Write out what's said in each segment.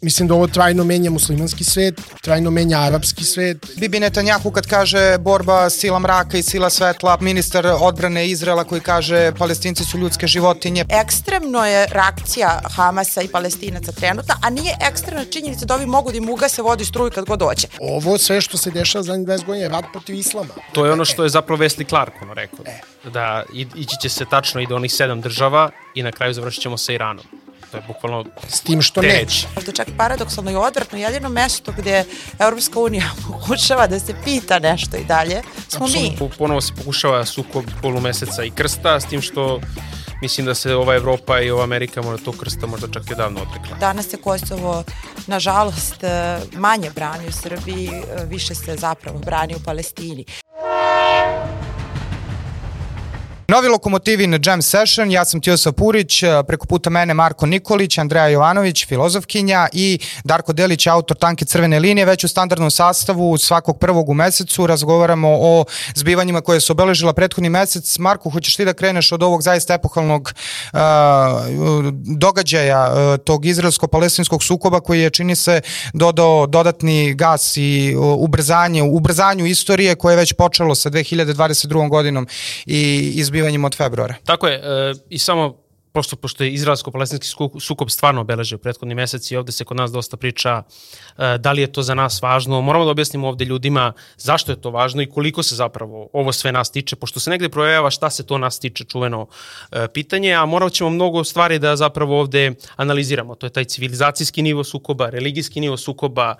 Mislim da ovo trajno menja muslimanski svet, trajno menja arapski svet. Bibi Netanjahu kad kaže borba sila mraka i sila svetla, ministar odbrane Izrela koji kaže palestinci su ljudske životinje. Ekstremno je reakcija Hamasa i palestinaca trenutna, a nije ekstremna činjenica da ovi mogu da im ugase vodi struju kad god doće. Ovo sve što se dešava za 20 godina je rat protiv islama. To je ono što je zapravo Wesley Clark ono rekao. Da ići će se tačno i do onih sedam država i na kraju završit ćemo sa Iranom. To je bukvalno S tim što neće. Možda čak paradoksalno i odvratno, jedino mesto gde Evropska unija pokušava da se pita nešto i dalje, smo mi. Apsolutno, ponovo se pokušava sukob polumeseca i krsta, s tim što mislim da se ova Evropa i ova Amerika možda to krsta možda čak i odavno odrekla. Danas se Kosovo, nažalost, manje brani u Srbiji, više se zapravo brani u Palestini. Novi Lokomotivin Jam Session, ja sam Tiosa Purić, preko puta mene Marko Nikolić, Andreja Jovanović, filozofkinja i Darko Delić, autor Tanke crvene linije. Već u standardnom sastavu svakog prvog u mesecu razgovaramo o zbivanjima koje su obeležila prethodni mesec. Marko, hoćeš ti da kreneš od ovog zaista epohalnog uh, događaja uh, tog izraelsko-palestinskog sukoba koji je, čini se, dodao dodatni gas i uh, ubrzanje, ubrzanju istorije koje je već počelo sa 2022. godinom i izbivanje zbivanjima od februara. Tako je, e, i samo pošto, pošto je izraelsko-palestinski sukob stvarno obeležio prethodni mesec i ovde se kod nas dosta priča e, da li je to za nas važno. Moramo da objasnimo ovde ljudima zašto je to važno i koliko se zapravo ovo sve nas tiče, pošto se negde projeva šta se to nas tiče čuveno e, pitanje, a morat ćemo mnogo stvari da zapravo ovde analiziramo. To je taj civilizacijski nivo sukoba, religijski nivo sukoba,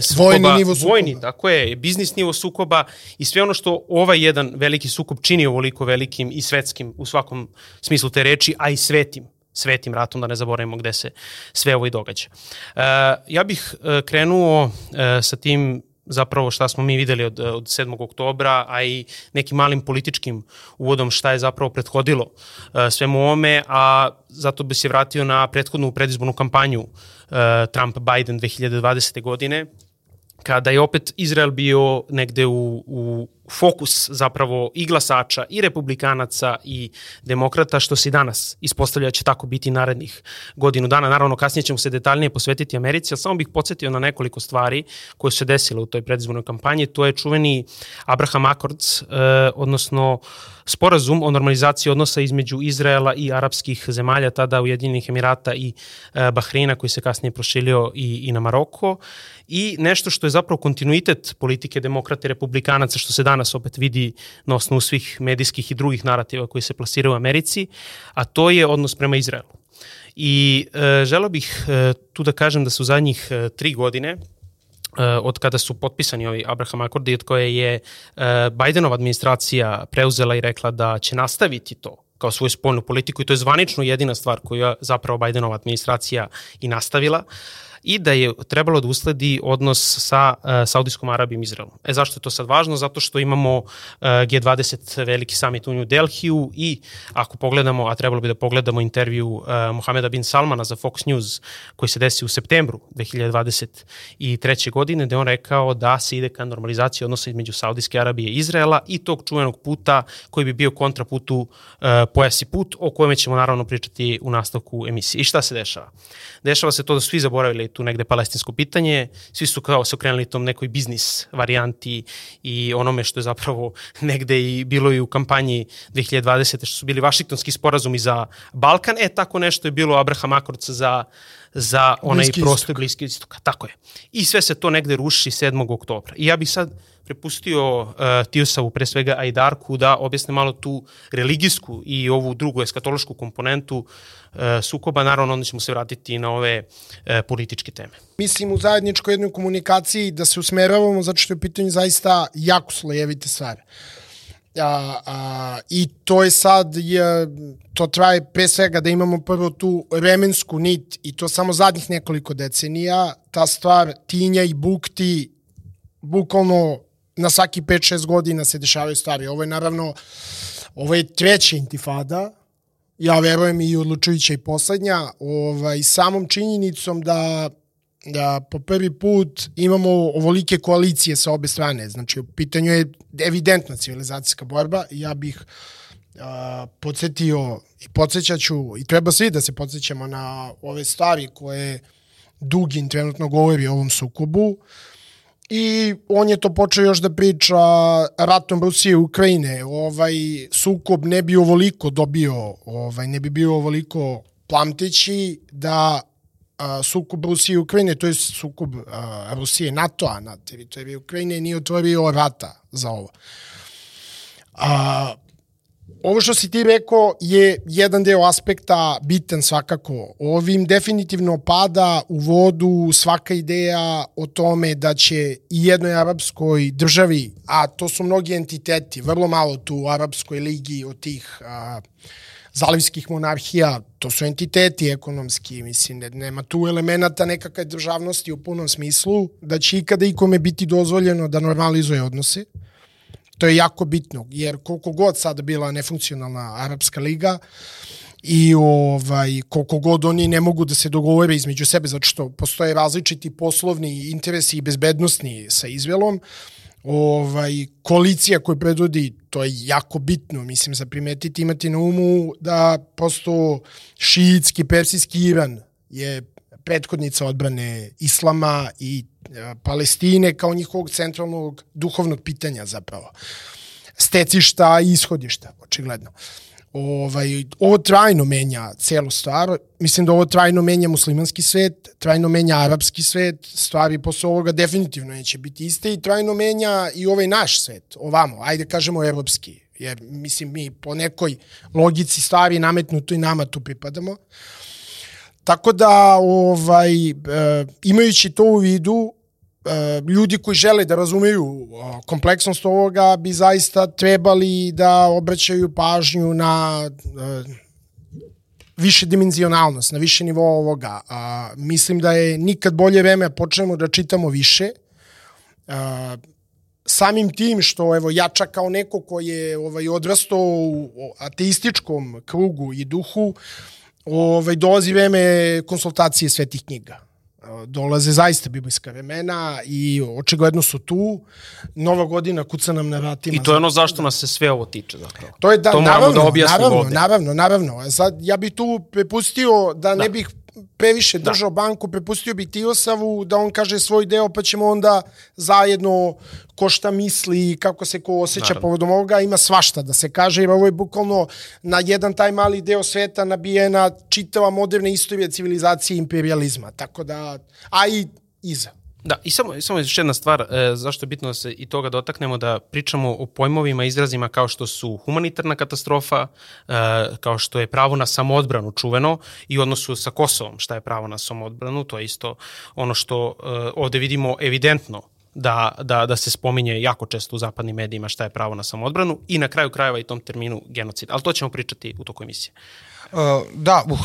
sukoba, vojni nivo sukoba. Vojni, tako je, biznis nivo sukoba i sve ono što ovaj jedan veliki sukob čini ovoliko velikim i svetskim u svakom smislu te reči, a i svetim svetim ratom, da ne zaboravimo gde se sve ovo i događa. Uh, ja bih uh, krenuo uh, sa tim zapravo šta smo mi videli od, od 7. oktobra, a i nekim malim političkim uvodom šta je zapravo prethodilo uh, svemu ovome, a zato bi se vratio na prethodnu predizbornu kampanju uh, Trump-Biden 2020. godine, kada je opet Izrael bio negde u, u fokus zapravo i glasača i republikanaca i demokrata što se danas ispostavlja da će tako biti narednih godinu dana. Naravno kasnije ćemo se detaljnije posvetiti Americi, ali samo bih podsjetio na nekoliko stvari koje su se desile u toj predizbornoj kampanji. To je čuveni Abraham Accords, eh, odnosno sporazum o normalizaciji odnosa između Izraela i arapskih zemalja, tada Ujedinjenih Emirata i eh, Bahreina koji se kasnije prošilio i, i na Maroko i nešto što je zapravo kontinuitet politike demokrate i republikanaca što se danas opet vidi na osnovu svih medijskih i drugih narativa koji se plasiraju u Americi, a to je odnos prema Izraelu. I e, želo bih e, tu da kažem da su zadnjih e, tri godine e, od kada su potpisani ovi Abraham Akordi, od koje je e, Bidenova administracija preuzela i rekla da će nastaviti to kao svoju spoljnu politiku i to je zvanično jedina stvar koju je zapravo Bidenova administracija i nastavila. Uh, i da je trebalo da usledi odnos sa uh, Saudijskom Arabijom i Izraelom. E zašto je to sad važno? Zato što imamo uh, G20 veliki summit u New Delhiju i ako pogledamo, a trebalo bi da pogledamo intervju uh, Mohameda bin Salmana za Fox News koji se desi u septembru 2023. godine, gde on rekao da se ide ka normalizaciji odnosa između Saudijske Arabije i Izraela i tog čuvenog puta koji bi bio kontraputu uh, pojasi put, o kojem ćemo naravno pričati u nastavku emisije. I šta se dešava? Dešava se to da svi zaboravili tu negde palestinsko pitanje, svi su kao se okrenuli tom nekoj biznis varijanti i onome što je zapravo negde i bilo i u kampanji 2020. što su bili vašingtonski sporazumi za Balkan, e tako nešto je bilo Abraham Accords za za onaj Bliski prostor Bliski istoka. Tako je. I sve se to negde ruši 7. oktobra. I ja bih sad prepustio uh, Tiosavu, pre svega Ajdarku, da objasne malo tu religijsku i ovu drugu eskatološku komponentu uh, sukoba. Naravno, onda ćemo se vratiti na ove uh, političke teme. Mislim u zajedničkoj jednoj komunikaciji da se usmeravamo, zato što je pitanje zaista jako slojevite stvari. A, a, I to je sad, je, to traje pre svega da imamo prvo tu remensku nit i to samo zadnjih nekoliko decenija, ta stvar tinja i bukti bukvalno na svaki 5-6 godina se dešavaju stvari. Ovo je naravno, ovo je treća intifada, ja verujem i odlučujuća i poslednja, ovaj, samom činjenicom da da po prvi put imamo ovolike koalicije sa obe strane. Znači, u pitanju je evidentna civilizacijska borba ja bih uh, podsjetio i podsjećaću i treba svi da se podsjećamo na ove stvari koje Dugin trenutno govori o ovom sukobu i on je to počeo još da priča ratom Rusije i Ukrajine. Ovaj sukob ne bi ovoliko dobio, ovaj ne bi bio ovoliko plamteći da sukob Rusije i Ukrajine, to je sukob Rusije i NATO-a na teritoriji Ukrajine, nije otvorio rata za ovo. A, ovo što si ti rekao je jedan deo aspekta bitan svakako. Ovim definitivno pada u vodu svaka ideja o tome da će i jednoj arapskoj državi, a to su mnogi entiteti, vrlo malo tu u Arapskoj ligi od tih a, zalivskih monarhija, to su entiteti ekonomski, mislim, ne, nema tu elemenata nekakve državnosti u punom smislu, da će ikada ikome biti dozvoljeno da normalizuje odnose. To je jako bitno, jer koliko god sada bila nefunkcionalna Arapska liga, i ovaj koliko god oni ne mogu da se dogovore između sebe zato što postoje različiti poslovni interesi i bezbednostni sa Izvelom ovaj koalicija koju predvodi to je jako bitno mislim za primetiti imati na umu da posto šiitski persijski Iran je prethodnica odbrane islama i e, Palestine kao njihovog centralnog duhovnog pitanja zapravo. Stecišta i ishodišta, očigledno. Ovaj, ovo trajno menja celu stvar. Mislim da ovo trajno menja muslimanski svet, trajno menja arapski svet, stvari posle ovoga definitivno neće biti iste i trajno menja i ovaj naš svet, ovamo, ajde kažemo evropski. Jer, mislim, mi po nekoj logici stvari nametnuto i nama tu pripadamo. Tako da, ovaj, e, imajući to u vidu, ljudi koji žele da razumeju kompleksnost ovoga bi zaista trebali da obraćaju pažnju na više dimenzionalnost, na više nivoa ovoga. A, mislim da je nikad bolje vreme počnemo da čitamo više. A, samim tim što evo ja čak kao neko koji je ovaj odrastao u ateističkom krugu i duhu ovaj, dolazi vreme konsultacije svetih knjiga. Dolaze zaista biblijska vremena i očigledno su tu. Nova godina kuca nam na vratima. I to je ono zašto nas se sve ovo tiče zapravo. To je da, to naravno, da naravno, ovde. naravno, naravno. Sad, ja bih tu prepustio da ne Da. bih previše Da. držao banku, prepustio bih Tilosavu da on kaže svoj deo, pa ćemo onda zajedno ko šta misli i kako se ko osjeća Naravno. povodom ovoga, ima svašta da se kaže, jer ovo je bukvalno na jedan taj mali deo sveta nabijena čitava moderna istorija civilizacije i imperializma. Tako da, a i iza. Da, i samo, samo još jedna stvar, e, zašto je bitno da se i toga dotaknemo, da pričamo o pojmovima, izrazima kao što su humanitarna katastrofa, e, kao što je pravo na samoodbranu čuveno i u odnosu sa Kosovom, šta je pravo na samoodbranu, to je isto ono što e, ovde vidimo evidentno da, da, da se spominje jako često u zapadnim medijima šta je pravo na samoodbranu i na kraju krajeva i tom terminu genocid. Ali to ćemo pričati u toku emisije. Uh, da, uh, uh,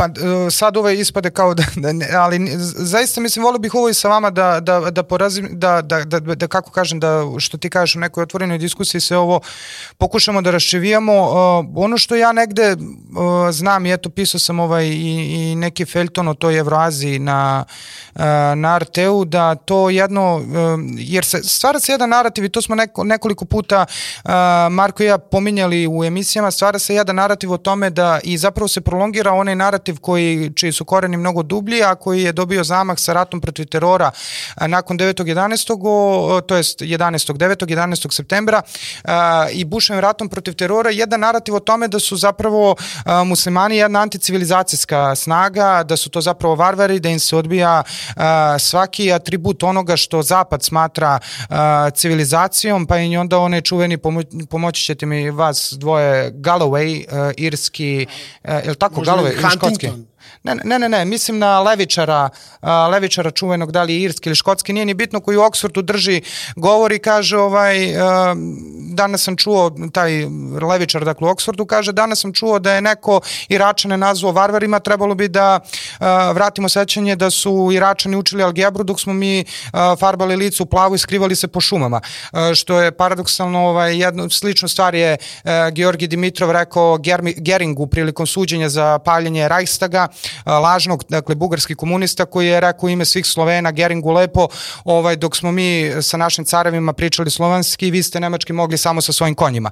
pa uh, sad ove ispade kao da, da ne, ali zaista mislim volio bih ovo i sa vama da, da, da porazim, da, da, da, da, kako kažem, da što ti kažeš u nekoj otvorenoj diskusiji se ovo pokušamo da raščevijamo. Uh, ono što ja negde uh, znam i eto pisao sam ovaj i, i neki feljton o toj Evroaziji na, uh, na RT-u da to jedno, uh, jer se stvara se jedan narativ i to smo neko, nekoliko puta uh, Marko i ja pominjali u emisijama, stvara se jedan narativ o tome da i zapravo se prolongira onaj narativ koji, čiji su koreni mnogo dublji, a koji je dobio zamah sa ratom protiv terora nakon 9.11. o, to jest 11. 9. 11. septembra i Buševim ratom protiv terora, jedan narativ o tome da su zapravo muslimani jedna anticivilizacijska snaga, da su to zapravo varvari, da im se odbija svaki atribut onoga što Zapad smatra civilizacijom, pa i onda onaj čuveni, pomo pomoći ćete mi vas dvoje, Galloway, irski, je li tako Možda Galloway, ili škotski? Huntington. Ne, ne, ne, ne, mislim na Levičara, a, Levičara čuvenog, da li je irski ili škotski, nije ni bitno, koji u Oxfordu drži govor i kaže, ovaj, a, danas sam čuo, taj Levičar, dakle u Oxfordu, kaže, danas sam čuo da je neko Iračane nazvao varvarima, trebalo bi da a, vratimo sećanje da su Iračani učili algebru dok smo mi a, farbali lice u plavu i skrivali se po šumama, a, što je paradoksalno, ovaj, jednu sličnu stvar je a, Georgi Dimitrov rekao Geringu prilikom suđenja za paljenje Reichstaga, lažnog, dakle, bugarski komunista koji je rekao ime svih Slovena, Geringu lepo, ovaj, dok smo mi sa našim carevima pričali slovanski, vi ste nemački mogli samo sa svojim konjima.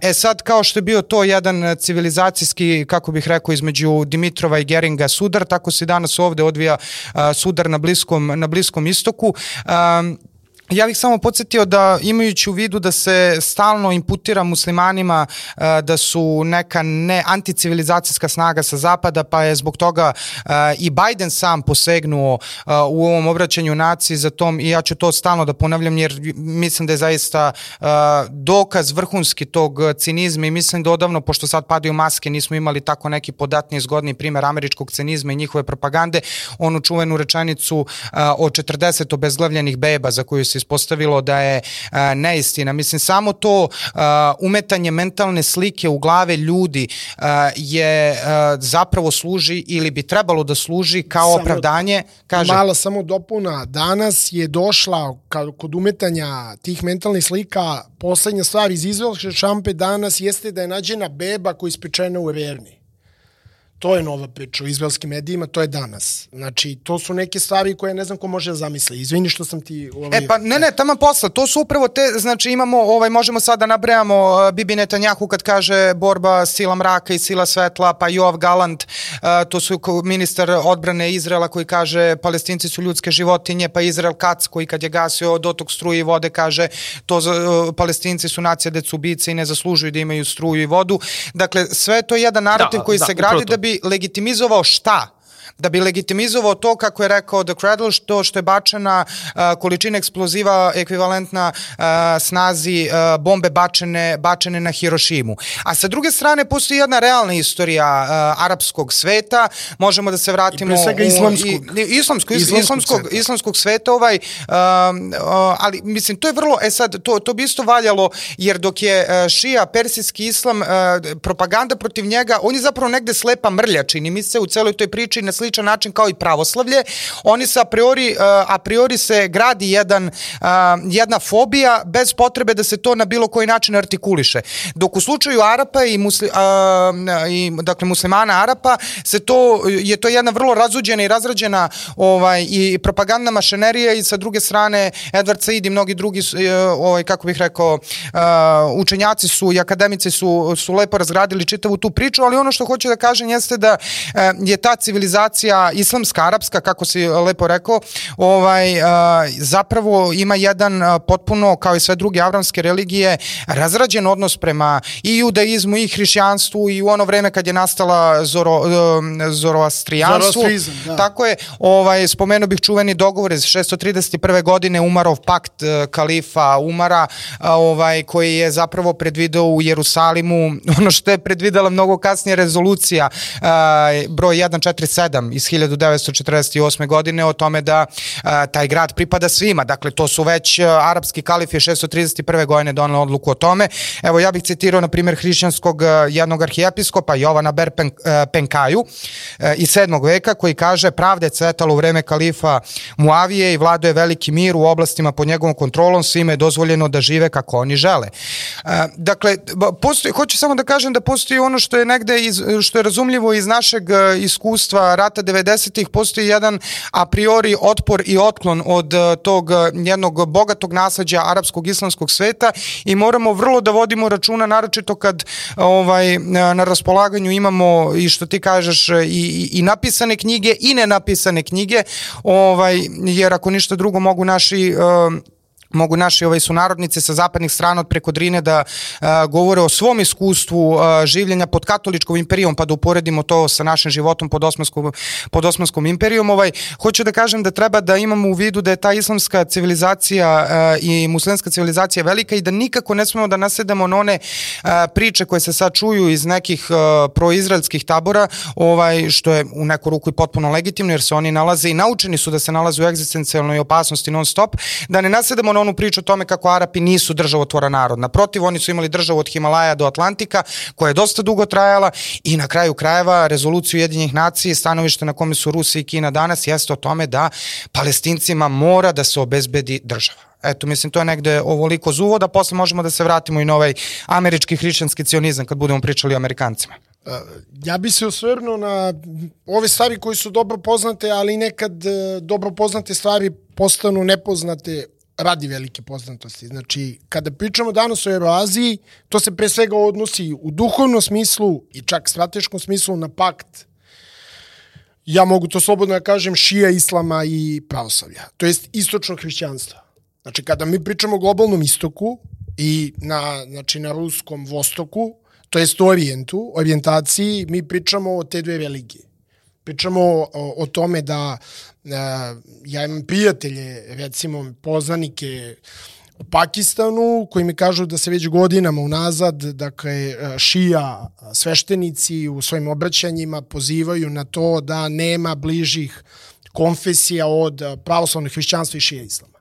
E sad, kao što je bio to jedan civilizacijski, kako bih rekao, između Dimitrova i Geringa sudar, tako se danas ovde odvija sudar na bliskom, na bliskom istoku. A, Ja bih samo podsjetio da imajući u vidu da se stalno imputira muslimanima uh, da su neka ne anticivilizacijska snaga sa zapada, pa je zbog toga uh, i Biden sam posegnuo uh, u ovom obraćanju naciji za tom i ja ću to stalno da ponavljam jer mislim da je zaista dokaz vrhunski tog cinizma i mislim da odavno, pošto sad padaju maske, nismo imali tako neki podatni zgodni primer američkog cinizma i njihove propagande, onu čuvenu rečenicu o 40 obezglavljenih beba za koju se ispostavilo da je a, neistina. Mislim, samo to a, umetanje mentalne slike u glave ljudi a, je a, zapravo služi ili bi trebalo da služi kao samo, opravdanje. Kaže, mala samo dopuna. Danas je došla kod umetanja tih mentalnih slika poslednja stvar iz izvelše šampe danas jeste da je nađena beba koja je ispečena u Verni. To je nova priča u izraelskim medijima, to je danas. Znači, to su neke stvari koje ne znam ko može da zamisli. Izvini što sam ti... Ovaj... E pa ne, ne, tamo posla. To su upravo te, znači imamo, ovaj, možemo sada da nabrajamo uh, Bibi Netanjahu kad kaže borba sila mraka i sila svetla, pa Joav Galant, uh, to su ministar odbrane Izrela koji kaže palestinci su ljudske životinje, pa Izrael Kac koji kad je gasio dotok struje i vode kaže to uh, palestinci su nacija decubice i ne zaslužuju da imaju struju i vodu. Dakle, sve to je jedan narativ da, koji da, se gradi da bi bi legitimizovao šta? Da bi legitimizovao to kako je rekao The Cradle što što je bačena uh, količina eksploziva ekvivalentna uh, snazi uh, bombe bačene bačene na Hirošimu. A sa druge strane postoji jedna realna istorija uh, arapskog sveta. Možemo da se vratimo I pre svega islamskog. I, islamskog, islamskog, islamskog, sveta. islamskog sveta ovaj uh, uh, ali mislim to je vrlo e sad to to bi isto valjalo jer dok je uh, šija persijski islam uh, propaganda protiv njega on je zapravo negde slepa mrlja čini mi se u celoj toj priči na sličan način kao i pravoslavlje. Oni se a priori, uh, a priori se gradi jedan, uh, jedna fobija bez potrebe da se to na bilo koji način artikuliše. Dok u slučaju Arapa i, musli, uh, i dakle muslimana Arapa se to je to jedna vrlo razuđena i razrađena ovaj i propagandna mašinerija i sa druge strane Edward Said i mnogi drugi ovaj kako bih rekao učenjaci su i akademici su su lepo razgradili čitavu tu priču, ali ono što hoću da kažem jeste da je ta civilizacija civilizacija islamska, arapska, kako si lepo rekao, ovaj, zapravo ima jedan potpuno, kao i sve druge avramske religije, razrađen odnos prema i judaizmu i hrišćanstvu i u ono vreme kad je nastala zoro, zoroastrijanstvo. Da. Tako je, ovaj, spomenuo bih čuveni dogovor iz 631. godine Umarov pakt e, kalifa Umara, ovaj, koji je zapravo predvideo u Jerusalimu ono što je predvidela mnogo kasnije rezolucija broj 147 iz 1948. godine o tome da a, taj grad pripada svima. Dakle, to su već arapski kalif je 631. godine donali odluku o tome. Evo, ja bih citirao, na primjer, hrišćanskog jednog arhijepiskopa Jovana Ber Pen, a, Penkaju iz 7. veka koji kaže pravda je cvetala u vreme kalifa Muavije i vlado je veliki mir u oblastima pod njegovom kontrolom, svima je dozvoljeno da žive kako oni žele. A, dakle, postoji, hoću samo da kažem da postoji ono što je negde iz, što je razumljivo iz našeg iskustva rata rata 90-ih postoji jedan a priori otpor i otklon od e, tog e, jednog bogatog nasleđa arapskog islamskog sveta i moramo vrlo da vodimo računa naročito kad ovaj na raspolaganju imamo i što ti kažeš i, i napisane knjige i nenapisane knjige ovaj jer ako ništa drugo mogu naši uh, mogu naši ovaj sunarodnici sa zapadnih strana od preko Drine da a, govore o svom iskustvu a, življenja pod katoličkom imperijom pa da uporedimo to sa našim životom pod osmanskom, pod osmanskom imperijom. Ovaj hoću da kažem da treba da imamo u vidu da je ta islamska civilizacija a, i muslimska civilizacija velika i da nikako ne smemo da nasedamo na one a, priče koje se sad čuju iz nekih a, proizraelskih tabora ovaj što je u neku ruku i potpuno legitimno jer se oni nalaze i naučeni su da se nalaze u egzistencijalnoj opasnosti non stop da ne nasedamo na onu priču o tome kako Arapi nisu državotvora narod. Naprotiv, oni su imali državu od Himalaja do Atlantika, koja je dosta dugo trajala i na kraju krajeva rezoluciju jedinjih nacija stanovište na kome su Rusija i Kina danas jeste o tome da palestincima mora da se obezbedi država. Eto, mislim, to je negde ovoliko zuvoda, posle možemo da se vratimo i na ovaj američki hrišćanski cionizam kad budemo pričali o Amerikancima. Ja bi se osvrnuo na ove stvari koje su dobro poznate, ali nekad e, dobro poznate stvari postanu nepoznate radi velike poznatosti. Znači, kada pričamo danas o Euroaziji, to se pre svega odnosi u duhovnom smislu i čak strateškom smislu na pakt ja mogu to slobodno da kažem, šija islama i pravoslavlja, to jest istočno hrišćanstva. Znači, kada mi pričamo o globalnom istoku i na, znači, na ruskom vostoku, to jest orijentu, orijentaciji, mi pričamo o te dve religije. Pričamo o, o tome da uh, ja imam prijatelje, recimo poznanike u Pakistanu, koji mi kažu da se već godinama unazad, dakle, šija sveštenici u svojim obraćanjima pozivaju na to da nema bližih konfesija od pravoslavnog hrišćanstva i šija islama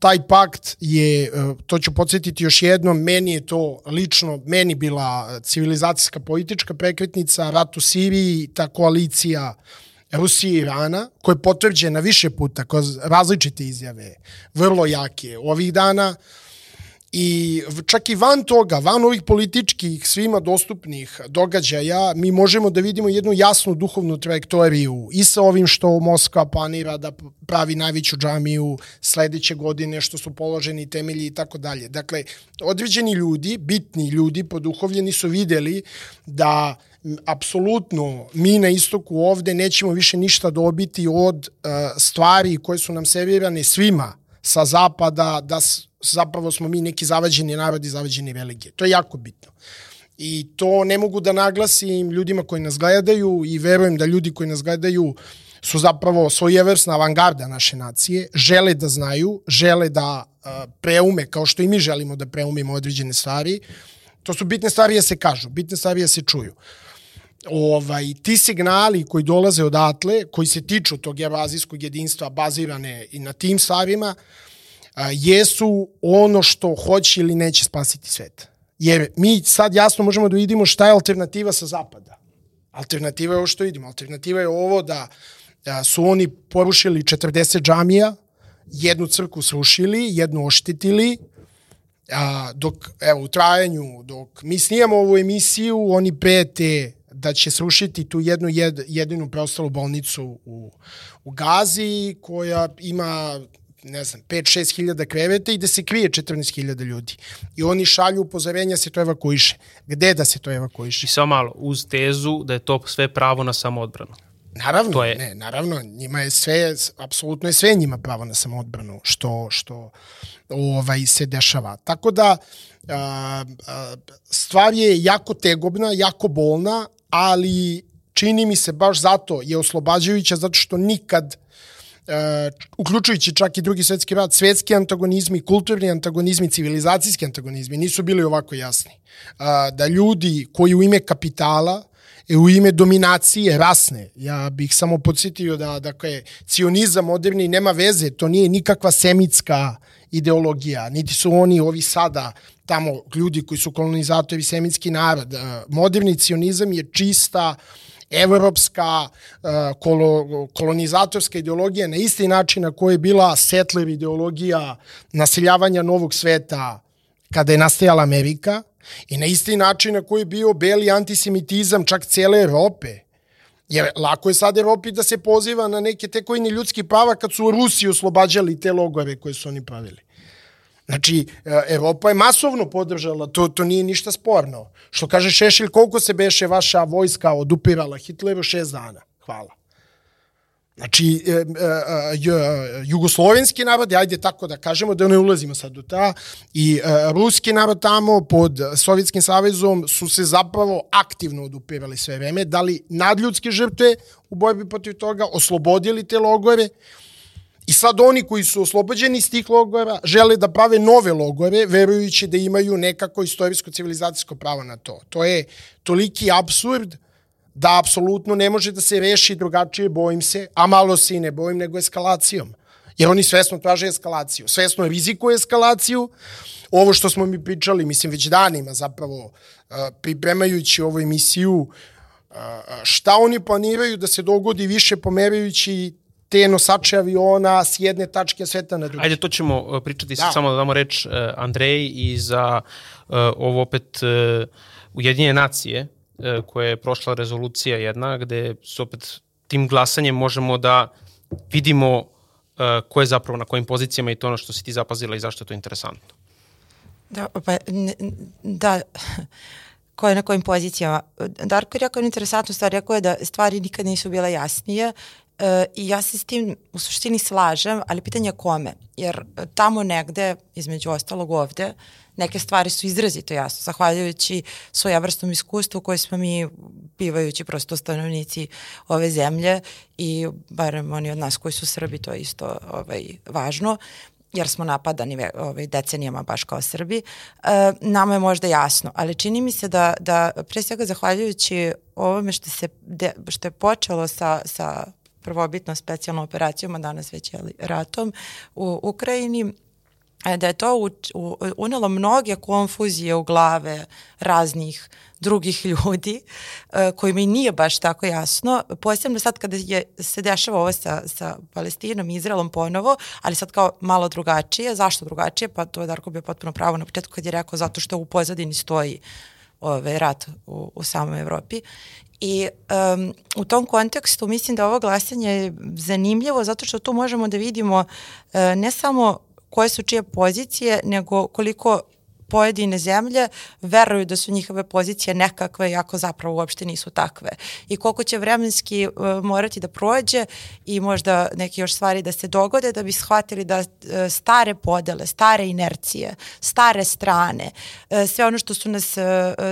taj pakt je, e, to ću podsjetiti još jednom, meni je to lično, meni bila civilizacijska politička prekretnica, rat u Siriji, ta koalicija Rusije i Irana, koja je potvrđena više puta kroz različite izjave, vrlo jake. Ovih dana, I čak i van toga, van ovih političkih, svima dostupnih događaja, mi možemo da vidimo jednu jasnu duhovnu trajektoriju i sa ovim što Moskva planira da pravi najveću džamiju sledeće godine, što su položeni temelji i tako dalje. Dakle, određeni ljudi, bitni ljudi, poduhovljeni su videli da apsolutno mi na istoku ovde nećemo više ništa dobiti od uh, stvari koje su nam servirane svima sa zapada, da zapravo smo mi neki zavađeni narodi, zavađeni religije. To je jako bitno. I to ne mogu da naglasim ljudima koji nas gledaju i verujem da ljudi koji nas gledaju su zapravo svojevrsna avangarda naše nacije, žele da znaju, žele da uh, preume, kao što i mi želimo da preumimo određene stvari. To su bitne stvari da se kažu, bitne stvari da se čuju. Ovaj, ti signali koji dolaze odatle, koji se tiču tog evazijskog jedinstva bazirane i na tim stvarima, uh, a, jesu ono što hoće ili neće spasiti svet. Jer mi sad jasno možemo da vidimo šta je alternativa sa zapada. Alternativa je ovo što vidimo. Alternativa je ovo da su oni porušili 40 džamija, jednu crku srušili, jednu oštetili, a, dok, evo, u trajanju, dok mi snijamo ovu emisiju, oni prete da će srušiti tu jednu jed, jedinu preostalu bolnicu u, u Gazi, koja ima ne znam, 5-6 hiljada kreveta i da se krije 14 hiljada ljudi. I oni šalju upozorenja da se to evakuiše. Gde da se to evakuiše? I samo malo, uz tezu da je to sve pravo na samoodbranu. Naravno, to je... ne, naravno, njima je sve, apsolutno je sve njima pravo na samoodbranu što, što ovaj, se dešava. Tako da, a, a, stvar je jako tegobna, jako bolna, ali čini mi se baš zato je oslobađajuća, zato što nikad uključujući čak i drugi svetski rat, svetski antagonizmi, kulturni antagonizmi, civilizacijski antagonizmi nisu bili ovako jasni. Uh, da ljudi koji u ime kapitala e, u ime dominacije rasne. Ja bih samo podsjetio da dakle, cionizam moderni nema veze, to nije nikakva semitska ideologija, niti su oni ovi sada tamo ljudi koji su kolonizatori semitski narod. Moderni cionizam je čista uh, evropska uh, kolo, kolonizatorska ideologija na isti način na koji je bila settler ideologija naseljavanja novog sveta kada je nastajala Amerika i na isti način na koji je bio beli antisemitizam čak cele Evrope. Jer lako je sad Evropi da se poziva na neke tekojni ljudski prava kad su Rusi oslobađali te logore koje su oni pravili. Znači, e, Evropa je masovno podržala, to, to nije ništa sporno. Što kaže Šešilj, koliko se beše vaša vojska odupirala Hitleru? Šest dana. Hvala. Znači, e, e, e, jugoslovenski narod, ajde tako da kažemo, da ne ulazimo sad u ta, i e, ruski narod tamo pod Sovjetskim savezom su se zapravo aktivno odupirali sve vreme, dali nadljudske žrtve u borbi protiv toga, oslobodili te logore, I sad oni koji su oslobođeni iz tih logora žele da prave nove logore, verujući da imaju nekako istorijsko-civilizacijsko pravo na to. To je toliki absurd da apsolutno ne može da se reši drugačije, bojim se, a malo se i ne bojim, nego eskalacijom. Jer oni svesno traže eskalaciju, svesno rizikuju eskalaciju. Ovo što smo mi pričali, mislim, već danima zapravo, pripremajući ovu emisiju, šta oni planiraju da se dogodi više pomerajući te nosače aviona s jedne tačke sveta na drugu. Ajde, to ćemo uh, pričati, da. samo da damo reč uh, Andreji i za uh, ovo opet uh, Ujedinje nacije. e, koje je prošla rezolucija jedna, gde s opet tim glasanjem možemo da vidimo e, ko je zapravo na kojim pozicijama i to ono što si ti zapazila i zašto je to interesantno. Da, pa, ne, da, ko je na kojim pozicijama. Darko je rekao interesantnu stvar, rekao je da stvari nikad nisu bile jasnije e, i ja se s tim u suštini slažem, ali pitanje je kome. Jer tamo negde, između ostalog ovde, neke stvari su izrazito jasne, zahvaljujući svojevrstom iskustvu koje smo mi, bivajući prosto stanovnici ove zemlje i barem oni od nas koji su Srbi, to je isto ovaj, važno, jer smo napadani ovaj, decenijama baš kao Srbi, e, nama je možda jasno, ali čini mi se da, da pre svega zahvaljujući ovome što, se, de, što je počelo sa, sa prvobitno specijalnom operacijom, a danas već je ratom u Ukrajini, E, da je to unelo mnoge konfuzije u glave raznih drugih ljudi e, kojima i nije baš tako jasno, posebno sad kada je, se dešava ovo sa, sa Palestinom i Izraelom ponovo, ali sad kao malo drugačije. Zašto drugačije? Pa to je Darko bio potpuno pravo na početku kad je rekao zato što u pozadini stoji ovaj rat u, u samoj Evropi. I um, u tom kontekstu mislim da ovo glasanje je zanimljivo zato što tu možemo da vidimo uh, ne samo koje su čije pozicije, nego koliko pojedine zemlje veruju da su njihove pozicije nekakve, iako zapravo uopšte nisu takve. I koliko će vremenski uh, morati da prođe i možda neke još stvari da se dogode da bi shvatili da uh, stare podele, stare inercije, stare strane, uh, sve ono što su nas uh,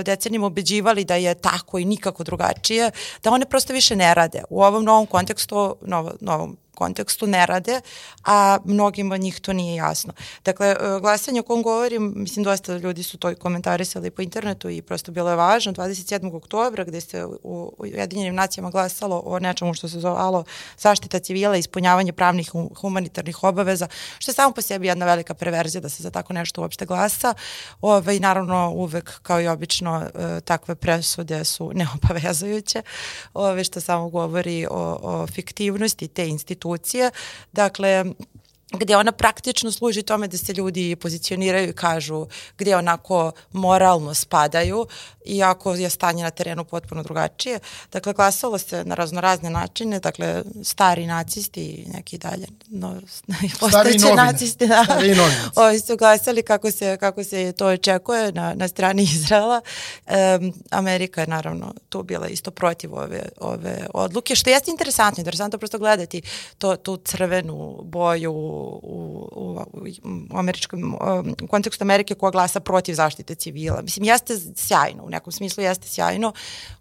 decenijima obeđivali da je tako i nikako drugačije, da one prosto više ne rade. U ovom novom kontekstu, novo, novom kontekstu ne rade, a mnogima od njih to nije jasno. Dakle, e, glasanje o kom govorim, mislim, dosta ljudi su to i komentarisali po internetu i prosto bilo je važno, 27. oktobra gde se u Ujedinjenim nacijama glasalo o nečemu što se zovalo zaštita civila i ispunjavanje pravnih humanitarnih obaveza, što je samo po sebi jedna velika perverzija da se za tako nešto uopšte glasa. Ove, I naravno uvek, kao i obično, e, takve presude su neobavezujuće, ove, što samo govori o, o fiktivnosti te institucije institucije. Dakle, gde ona praktično služi tome da se ljudi pozicioniraju i kažu gde onako moralno spadaju, iako je stanje na terenu potpuno drugačije. Dakle, glasalo se na raznorazne načine, dakle, stari nacisti i neki dalje, no, postojeći nacisti, da, ovi su glasali kako se, kako se to očekuje na, na strani Izraela. Um, Amerika je naravno tu bila isto protiv ove, ove odluke, što jeste interesantno, interesantno prosto gledati to, tu crvenu boju u, u, američkom u kontekstu Amerike koja glasa protiv zaštite civila. Mislim, jeste sjajno, u nekom smislu jeste sjajno,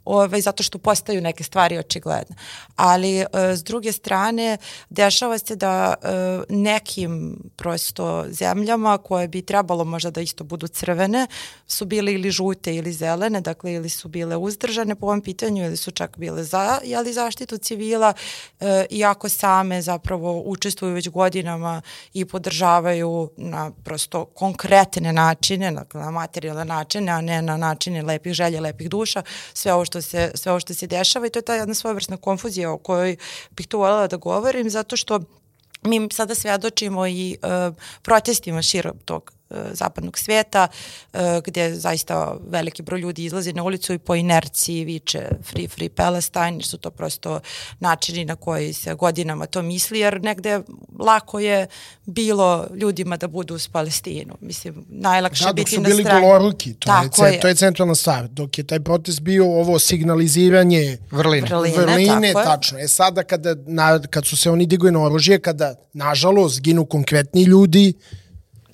ovaj, zato što postaju neke stvari očigledne. Ali e, s druge strane, dešava se da e, nekim prosto zemljama koje bi trebalo možda da isto budu crvene, su bile ili žute ili zelene, dakle ili su bile uzdržane po ovom pitanju ili su čak bile za jeli, zaštitu civila, e, iako same zapravo učestvuju već godinama i podržavaju na prosto konkretne načine, na, na materijalne načine, a ne na načine lepih želja, lepih duša, sve ovo što se, sve ovo što se dešava. I to je ta jedna svojevrsna konfuzija o kojoj bih tu voljela da govorim, zato što mi sada svedočimo i uh, protestima širom tog E, zapadnog sveta, e, gde zaista veliki broj ljudi izlazi na ulicu i po inerciji viče Free Free Palestine, jer su to prosto načini na koji se godinama to misli, jer negde lako je bilo ljudima da budu uz Palestinu. Mislim, najlakše da, biti na strani. Da, dok su bili goloruki, to, Tako je, je. to je centralna stvar. Dok je taj protest bio ovo signaliziranje vrline, vrline, vrline tačno. E sada kada, na, kad su se oni digli na oružje, kada, nažalost, ginu konkretni ljudi,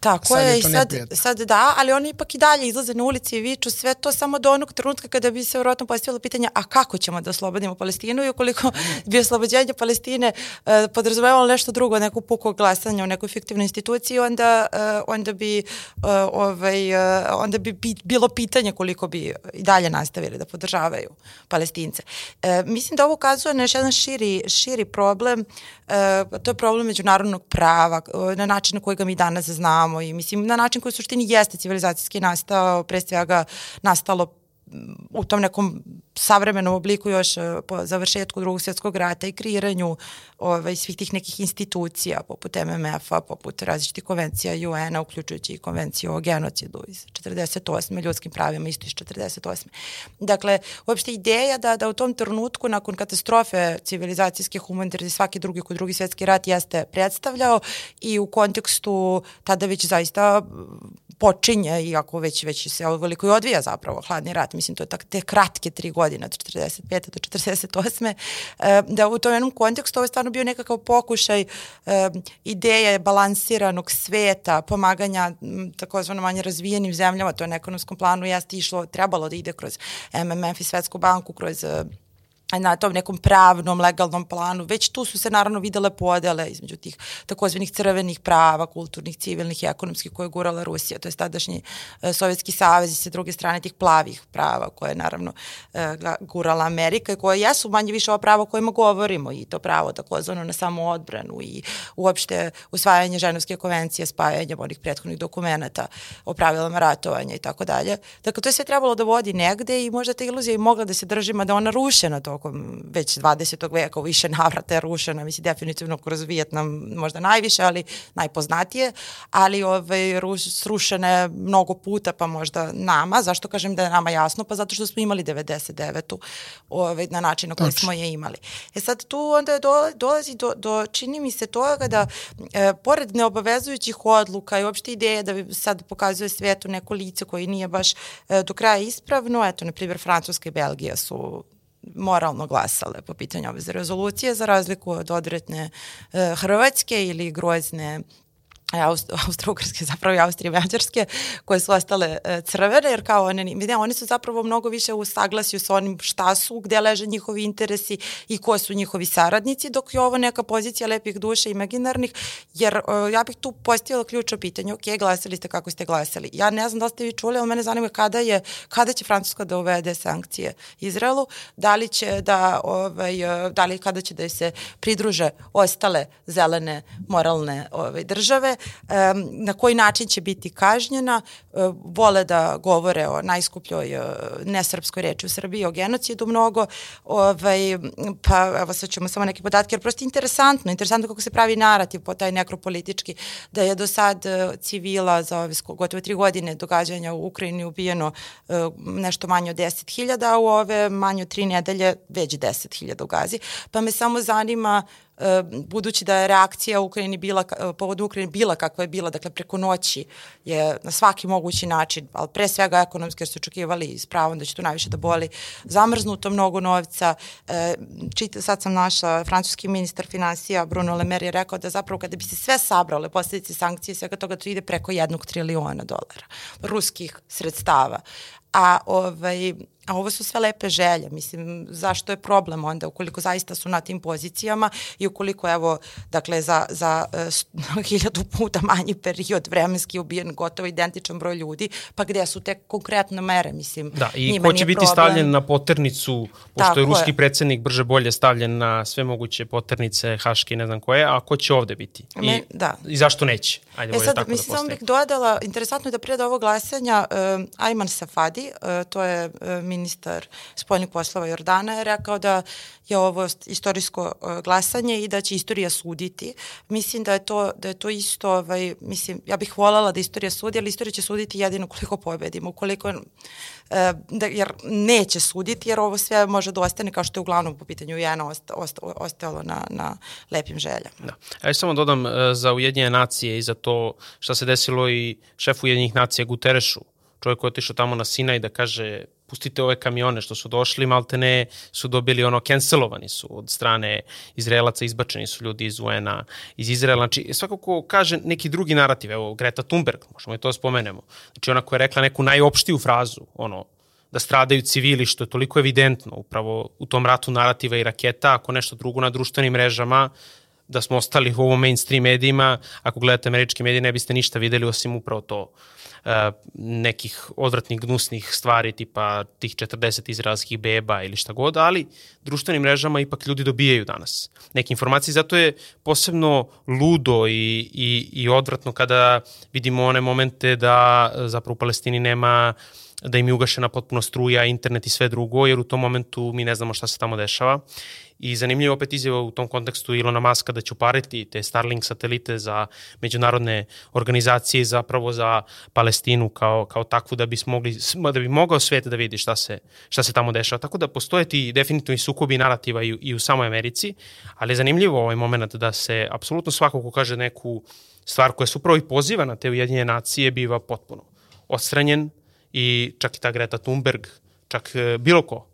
Tako sad je, i sad, sad da, ali oni ipak i dalje izlaze na ulici i viču sve to samo do onog trenutka kada bi se vjerojatno postavilo pitanje a kako ćemo da oslobodimo Palestinu? I ukoliko bi oslobođenje Palestine uh, podrazumevalo nešto drugo, neku puko glasanje u nekoj fiktivnoj instituciji, onda, uh, onda bi uh, ovaj, uh, onda bi bilo pitanje koliko bi i dalje nastavili da podržavaju Palestince. Uh, mislim da ovo ukazuje na još jedan širi, širi problem, uh, to je problem međunarodnog prava, uh, na način na koji ga mi danas znamo znamo i mislim na način koji u suštini jeste civilizacijski nastao, pre svega nastalo u tom nekom savremenom obliku još e, po završetku drugog svjetskog rata i kreiranju ovaj, svih tih nekih institucija poput MMF-a, poput različitih konvencija UN-a, uključujući i konvenciju o genocidu iz 48. ljudskim pravima isto iz 48. Dakle, uopšte ideja da, da u tom trenutku nakon katastrofe civilizacijske humanitarne svaki drugi kod drugi svetski rat jeste predstavljao i u kontekstu tada već zaista počinje, iako već, već se veliko i odvija zapravo hladni rat, mislim to je tak, te kratke tri godine od 45. do 48. E, da u tom jednom kontekstu ovo je stvarno bio nekakav pokušaj e, ideje balansiranog sveta, pomaganja takozvano manje razvijenim zemljama, to je na ekonomskom planu jeste išlo, trebalo da ide kroz MMF i Svetsku banku, kroz na tom nekom pravnom, legalnom planu. Već tu su se naravno videle podele između tih takozvanih crvenih prava, kulturnih, civilnih i ekonomskih koje je gurala Rusija, to je tadašnji e, Sovjetski savez i sa druge strane tih plavih prava koje je naravno e, gurala Amerika i koje jesu manje više ova prava o kojima govorimo i to pravo takozvano na samo odbranu i uopšte usvajanje ženevske konvencije, spajanjem onih prethodnih dokumenta o pravilama ratovanja i tako dalje. Dakle, to je sve trebalo da vodi negde i možda ta iluzija i mogla da se držima da ona ruše na to tokom već 20. veka u više navrata je rušena, mislim definitivno kroz Vijetnam možda najviše, ali najpoznatije, ali ovaj, srušene mnogo puta pa možda nama, zašto kažem da je nama jasno? Pa zato što smo imali 99. Ovaj, na način na koji smo je imali. E sad tu onda do, dolazi do, do, čini mi se toga da e, pored neobavezujućih odluka i uopšte ideje da bi sad pokazuje svetu neko lice koji nije baš e, do kraja ispravno, eto, na primjer, Francuska i Belgija su moralno glasale po pitanju ove rezolucije, za razliku od odretne e, Hrvatske ili grozne Austro-Ugrske, zapravo i Austrije i Mađarske, koje su ostale e, crvene, jer kao one, ne, oni su zapravo mnogo više u saglasju sa onim šta su, gde leže njihovi interesi i ko su njihovi saradnici, dok je ovo neka pozicija lepih duša imaginarnih, jer uh, ja bih tu postavila ključno pitanje, ok, glasali ste kako ste glasali. Ja ne znam da ste vi čuli, ali mene zanima kada je, kada će Francuska da uvede sankcije Izraelu, da li će da, ovaj, e, da li kada će da se pridruže ostale zelene moralne ovaj, države, na koji način će biti kažnjena, e, vole da govore o najskupljoj e, nesrpskoj reči u Srbiji, o genocidu mnogo, ovaj, pa evo sad ćemo samo neke podatke, jer prosto interesantno, interesantno kako se pravi narativ po taj nekropolitički, da je do sad e, civila za ove gotovo tri godine događanja u Ukrajini ubijeno nešto manje od 10.000, a u ove manje od tri nedelje već 10.000 u Gazi. Pa me samo zanima budući da je reakcija u Ukrajini bila, e, povod Ukrajini bila kakva je bila, dakle preko noći je na svaki mogući način, ali pre svega ekonomski jer su očekivali s pravom da će tu najviše da boli, zamrznuto mnogo novca. E, čita, sad sam našla, francuski ministar financija Bruno Le Maire je rekao da zapravo kada bi se sve sabrale posljedice sankcije, svega toga to ide preko jednog triliona dolara ruskih sredstava. A, ovaj, a ovo su sve lepe želje. Mislim, zašto je problem onda ukoliko zaista su na tim pozicijama i ukoliko, evo, dakle, za, za uh, hiljadu puta manji period vremenski ubijen gotovo identičan broj ljudi, pa gde su te konkretne mere, mislim. Da, i ko će biti problem. stavljen na poternicu, pošto Tako je ruski je. predsednik brže bolje stavljen na sve moguće poternice, haške ne znam koje, a ko će ovde biti? I, Me, da. I zašto neće? Ajde, e sad, tako da mislim, da samo bih dodala, interesantno je da prije ovog glasanja uh, Ayman Safadi, uh, to je uh, ministar spoljnih poslova Jordana, je rekao da je ovo istorijsko uh, glasanje i da će istorija suditi. Mislim da je to, da je to isto, ovaj, mislim, ja bih voljela da istorija sudi, ali istorija će suditi jedino koliko pobedimo, koliko E, da, jer neće suditi, jer ovo sve može da ostane kao što je uglavnom po pitanju Jena osta, osta, ostalo na, na lepim željama. Da. Ja samo dodam e, za Ujedinjene nacije i za to šta se desilo i šefu Ujedinjenih nacija Guterešu, čovjek koji je otišao tamo na Sinaj da kaže pustite ove kamione što su došli, malte ne su dobili ono, cancelovani su od strane Izraelaca, izbačeni su ljudi iz UN-a, iz Izraela. Znači, svakako kaže neki drugi narativ, evo, Greta Thunberg, možemo i to da spomenemo. Znači, ona koja je rekla neku najopštiju frazu, ono, da stradaju civili, što je toliko evidentno upravo u tom ratu narativa i raketa, ako nešto drugo na društvenim mrežama, da smo ostali u ovom mainstream medijima, ako gledate američke medije ne biste ništa videli osim upravo to Eh, nekih odvratnih, gnusnih stvari, tipa tih 40 izraelskih beba ili šta god, ali društvenim mrežama ipak ljudi dobijaju danas neke informacije, zato je posebno ludo i, i, i odvratno kada vidimo one momente da zapravo u Palestini nema da im je ugašena potpuno struja, internet i sve drugo, jer u tom momentu mi ne znamo šta se tamo dešava. I zanimljivo opet izjava u tom kontekstu Ilona Maska da će upariti te Starlink satelite za međunarodne organizacije zapravo za Palestinu kao, kao takvu da bi, mogli, da bi mogao svet da vidi šta se, šta se tamo dešava. Tako da postoje ti definitivno i sukobi narativa i, i u samoj Americi, ali je zanimljivo ovaj moment da se apsolutno svako ko kaže neku stvar koja se upravo i poziva na te ujedinjene nacije biva potpuno odstranjen i čak i ta Greta Thunberg, čak e, bilo ko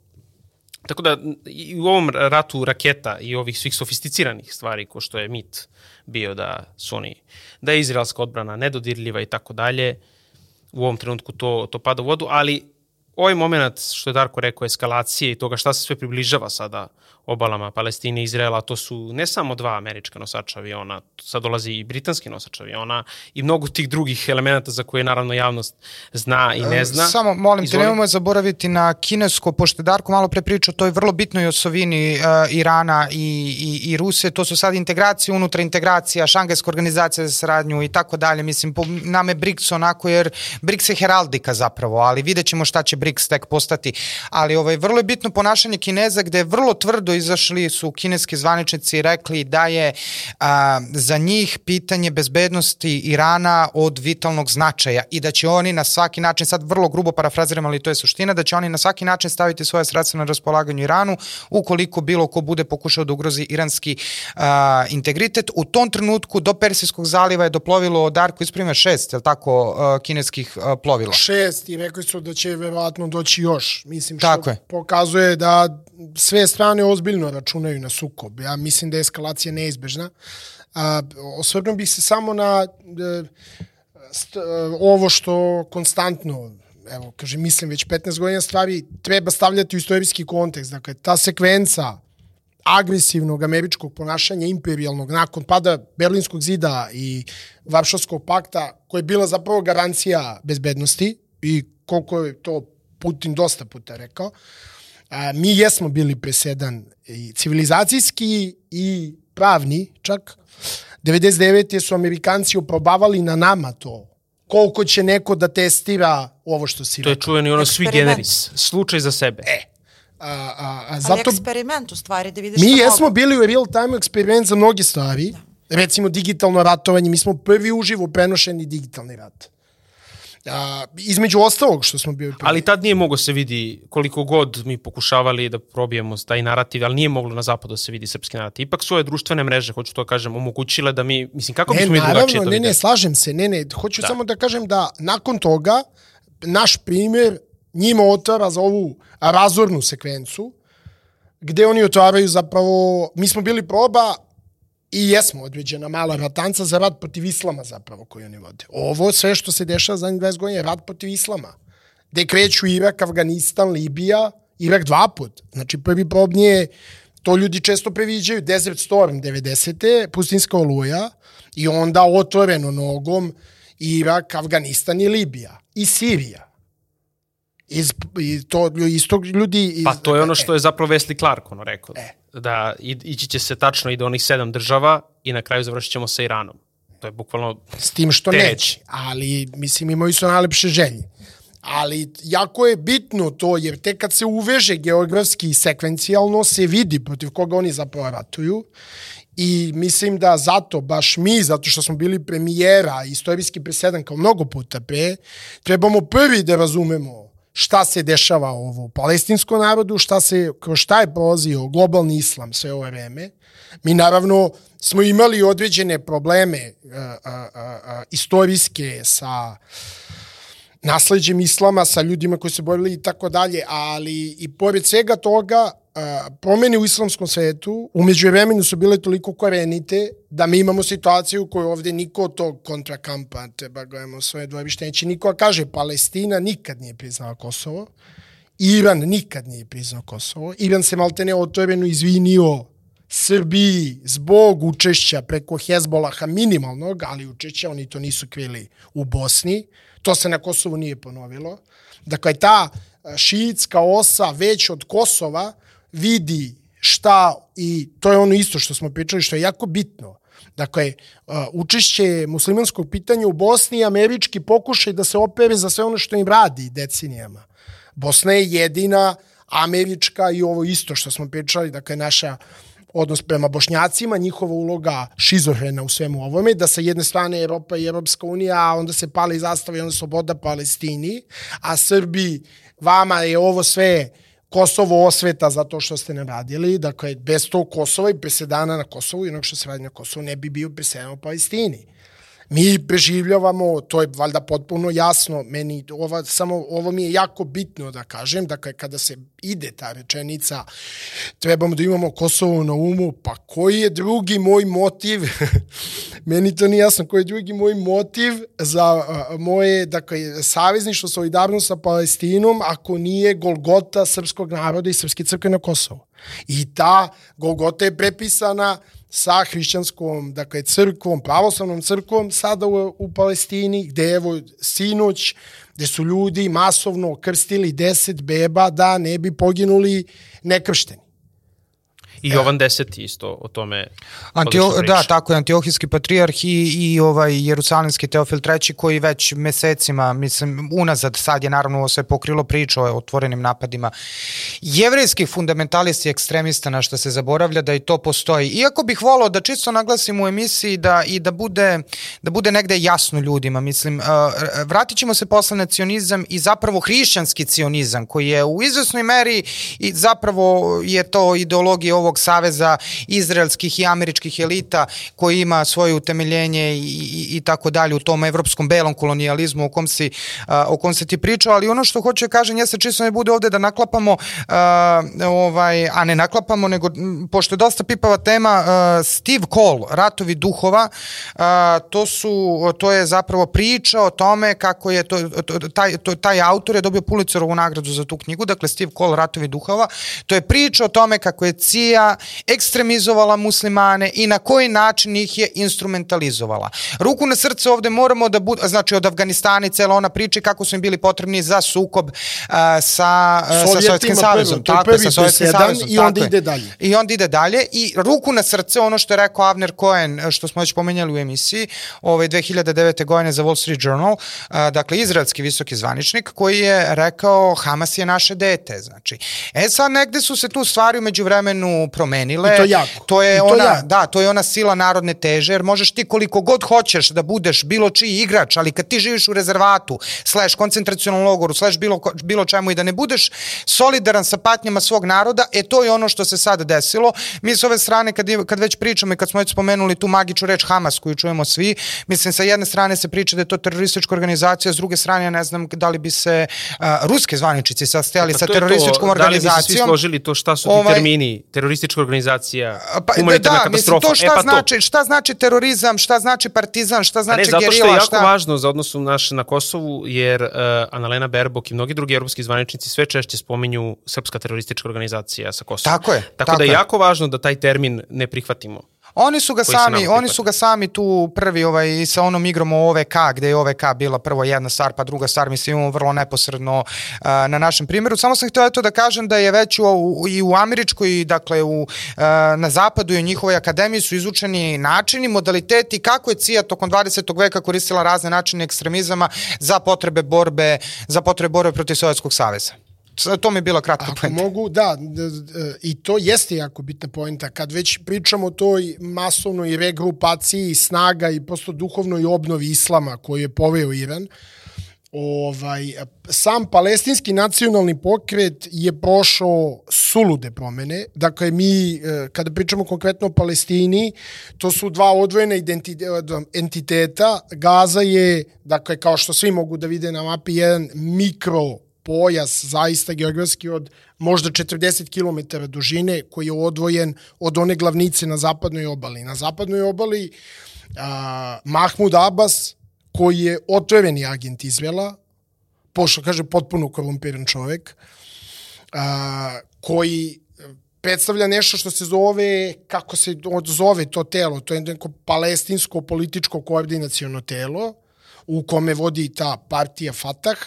Tako da i u ovom ratu raketa i ovih svih sofisticiranih stvari ko što je mit bio da su oni, da je izraelska odbrana nedodirljiva i tako dalje, u ovom trenutku to, to pada u vodu, ali ovaj moment, što je Darko rekao, eskalacije i toga šta se sve približava sada obalama Palestine i Izraela, to su ne samo dva američka nosača aviona, sad dolazi i britanski nosač aviona i mnogo tih drugih elemenata za koje naravno javnost zna i ne zna. Samo, molim te, nemojmo zaboraviti na kinesko, pošto je Darko malo pre pričao, to je vrlo bitnoj osovini uh, Irana i, i, i Ruse, to su sad integracije unutra integracija, šangajska organizacija za saradnju i tako dalje, mislim, po, nama je BRICS onako, jer BRICS je heraldika zapravo, ali vidjet ćemo šta će BRICS tek postati, ali ovaj, vrlo je bitno ponašanje Kineza gde je vrlo tvrdo izašli su kineski zvaničnici i rekli da je a, za njih pitanje bezbednosti Irana od vitalnog značaja i da će oni na svaki način, sad vrlo grubo parafraziram, ali to je suština, da će oni na svaki način staviti svoje sredstva na raspolaganju Iranu ukoliko bilo ko bude pokušao da ugrozi iranski a, integritet. U tom trenutku do Persijskog zaliva je doplovilo Darko isprime šest, je li tako, a, kineskih a, plovila? Šest i rekli su da će verovatno doći još. Mislim što Tako je. pokazuje da sve strane ozbiljno računaju na sukob. Ja mislim da je eskalacija neizbežna. A, osvrnuo bih se samo na e, st, e, ovo što konstantno evo, kaže, mislim već 15 godina stvari treba stavljati u istorijski kontekst. Dakle, ta sekvenca agresivnog američkog ponašanja imperijalnog nakon pada Berlinskog zida i Varšavskog pakta, koja je bila zapravo garancija bezbednosti i koliko je to Putin dosta puta rekao, a, mi jesmo bili presedan i civilizacijski i pravni čak. 99. su Amerikanci oprobavali na nama to koliko će neko da testira ovo što si To je rekao. čuveni ono Eksperiment. generis, slučaj za sebe. E, a, a, a, Ali zato eksperiment u stvari da vidiš mi jesmo mogu. bili u real time eksperiment za mnogi stvari. Recimo digitalno ratovanje, mi smo prvi uživo prenošeni digitalni rat. A, između ostalog što smo bili prvi. Ali tad nije mogo se vidi koliko god mi pokušavali da probijemo taj narativ, ali nije moglo na zapadu da se vidi srpski narativ. Ipak su ove društvene mreže, hoću to kažem, omogućile da mi, mislim, kako Ne, bismo mi drugačije to ne, videli? ne, slažem se, ne, ne, hoću Da. samo da kažem da nakon toga naš primjer njima otvara za ovu razornu sekvencu gde oni otvaraju zapravo, mi smo bili proba i jesmo određena mala ratanca za rat protiv islama zapravo koji oni vode. Ovo sve što se dešava za 20 godina je rat protiv islama. Gde kreću Irak, Afganistan, Libija, Irak dva put. Znači prvi probni je, to ljudi često previđaju, Desert Storm 90. pustinska oluja i onda otvoreno nogom Irak, Afganistan i Libija. I Sirija. Iz, i to isto ljudi... Iz, Pa to je ono što je zapravo Wesley Clark ono rekao. E. Da ići će se tačno i do onih sedam država i na kraju završit ćemo sa Iranom. To je bukvalno S tim što Te neće. Ali, mislim, imaju su najlepše želje. Ali jako je bitno to, jer tek kad se uveže geografski i sekvencijalno, se vidi protiv koga oni zapravo ratuju. I mislim da zato, baš mi, zato što smo bili premijera, istorijski presedan kao mnogo puta pre, trebamo prvi da razumemo šta se dešava ovo palestinskom narodu, šta se, kroz šta je prolazio globalni islam sve ovo vreme. Mi naravno smo imali određene probleme a, a, a, istorijske sa nasleđem islama, sa ljudima koji se borili i tako dalje, ali i pored svega toga, a, promene u islamskom svetu umeđu vremenu su bile toliko korenite da mi imamo situaciju u kojoj ovde niko od tog kontrakampa, treba gledamo svoje dvojebište, neće niko da kaže Palestina nikad nije priznala Kosovo, Iran nikad nije priznao Kosovo, Iran se maltene otvoreno izvinio Srbiji zbog učešća preko Hezbolaha minimalnog, ali učešća, oni to nisu krili u Bosni, to se na Kosovu nije ponovilo. Dakle, ta šiitska osa već od Kosova vidi šta, i to je ono isto što smo pričali, što je jako bitno, Dakle, uh, učešće muslimanskog pitanja u Bosni i američki pokušaj da se opere za sve ono što im radi decenijama. Bosna je jedina američka i ovo isto što smo pričali, dakle naša odnos prema bošnjacima, njihova uloga šizofrena u svemu ovome, da sa jedne strane Evropa i Evropska unija, a onda se pali zastava i onda sloboda Palestini, a Srbi, vama je ovo sve Kosovo osveta zato što ste ne radili, dakle, bez tog Kosova i presedana na Kosovu i onog što se radi na Kosovu ne bi bio presedan u Palestini mi preživljavamo, to je valjda potpuno jasno, meni ova, samo ovo mi je jako bitno da kažem, dakle kada se ide ta rečenica, trebamo da imamo Kosovo na umu, pa koji je drugi moj motiv, meni to nije jasno, koji je drugi moj motiv za moje, dakle, savezništvo, solidarnost sa Palestinom, ako nije Golgota srpskog naroda i srpske crkve na Kosovo. I ta Golgota je prepisana sa hrišćanskom, dakle, crkvom, pravoslavnom crkvom sada u, u Palestini, gde evo sinoć, gde su ljudi masovno krstili deset beba da ne bi poginuli nekršteni. I Jovan X isto o tome Antio, da, tako je, Antiohijski patrijarh i, i ovaj Jerusalimski Teofil III koji već mesecima, mislim, unazad sad je naravno ovo sve pokrilo priču o otvorenim napadima jevrejskih fundamentalista i ekstremista na što se zaboravlja da i to postoji. Iako bih volao da čisto naglasim u emisiji da i da bude, da bude negde jasno ljudima, mislim, uh, vratit ćemo se posle nacionizam i zapravo hrišćanski cionizam koji je u izvesnoj meri i zapravo je to ideologija ovog ovog saveza izraelskih i američkih elita koji ima svoje utemeljenje i, i, i tako dalje u tom evropskom belom kolonijalizmu o kom, si, a, o kom se ti pričao, ali ono što hoću da kažem jeste čisto ne bude ovde da naklapamo a, ovaj, a ne naklapamo nego pošto je dosta pipava tema a, Steve Cole, Ratovi duhova a, to su to je zapravo priča o tome kako je to, to, taj, to, taj autor je dobio Pulitzerovu nagradu za tu knjigu, dakle Steve Cole, Ratovi duhova. To je priča o tome kako je CIA Srbija ekstremizovala muslimane i na koji način ih je instrumentalizovala. Ruku na srce ovde moramo da bude, znači od Afganistana i cela ona priča kako su im bili potrebni za sukob uh, sa, uh, sa Sovjetskim savezom. Tako je, sa Sovjetskim savezom. I onda ide dalje. I onda ide dalje i ruku na srce, ono što je rekao Avner Cohen, što smo već pomenjali u emisiji, ovaj 2009. godine za Wall Street Journal, uh, dakle izraelski visoki zvaničnik koji je rekao Hamas je naše dete, znači. E sad negde su se tu stvari umeđu vremenu promenile. I to jako. To je I to ona, jako. da, to je ona sila narodne teže, jer možeš ti koliko god hoćeš da budeš bilo čiji igrač, ali kad ti živiš u rezervatu, slash koncentracionalnom logoru, slash bilo, bilo čemu i da ne budeš solidaran sa patnjama svog naroda, e to je ono što se sad desilo. Mi s ove strane, kad, kad već pričamo i kad smo već spomenuli tu magičnu reč Hamas koju čujemo svi, mislim sa jedne strane se priča da je to teroristička organizacija, s druge strane ja ne znam da li bi se uh, ruske zvaničici sastajali pa sa terorističkom to, organizacijom. Da li bi se svi složili to šta su ti ovaj, termini teroristička organizacija, pa, humanitarna da, katastrofa. Mislim, to šta, e, pa znači, to. šta znači terorizam, šta znači partizan, šta znači gerila. Ne, zato što je jako šta... važno za odnosu naš na Kosovu, jer uh, Analena Berbok i mnogi drugi evropski zvaničnici sve češće spominju srpska teroristička organizacija sa Kosova. Tako je. Tako, tako da je jako važno da taj termin ne prihvatimo. Oni su ga sami, oni su ga sami tu prvi ovaj sa onom igrom o OVK gde je OVK bila prvo jedna stvar pa druga stvar mislim imamo vrlo neposredno uh, na našem primjeru. Samo sam htio eto da kažem da je već u, u, i u američkoj dakle u, uh, na zapadu i u njihovoj akademiji su izučeni načini, modaliteti kako je CIA tokom 20. veka koristila razne načine ekstremizama za potrebe borbe za potrebe borbe protiv Sovjetskog saveza. To mi je bila kratka Ako poenta. mogu, da, i to jeste jako bitna poenta. Kad već pričamo o toj masovnoj regrupaciji snaga i posto duhovnoj obnovi islama koju je poveo Iran, ovaj, sam palestinski nacionalni pokret je prošao sulude promene. Dakle, mi, e, kada pričamo konkretno o Palestini, to su dva odvojene entiteta. Gaza je, dakle, kao što svi mogu da vide na mapi, jedan mikro pojas zaista geografski od možda 40 km dužine koji je odvojen od one glavnice na zapadnoj obali. Na zapadnoj obali a, Mahmud Abbas koji je otvoreni agent Izvela, pošto kaže potpuno korumpiran čovek, a, koji predstavlja nešto što se zove, kako se zove to telo, to je neko palestinsko političko koordinacijono telo, u kome vodi ta partija Fatah,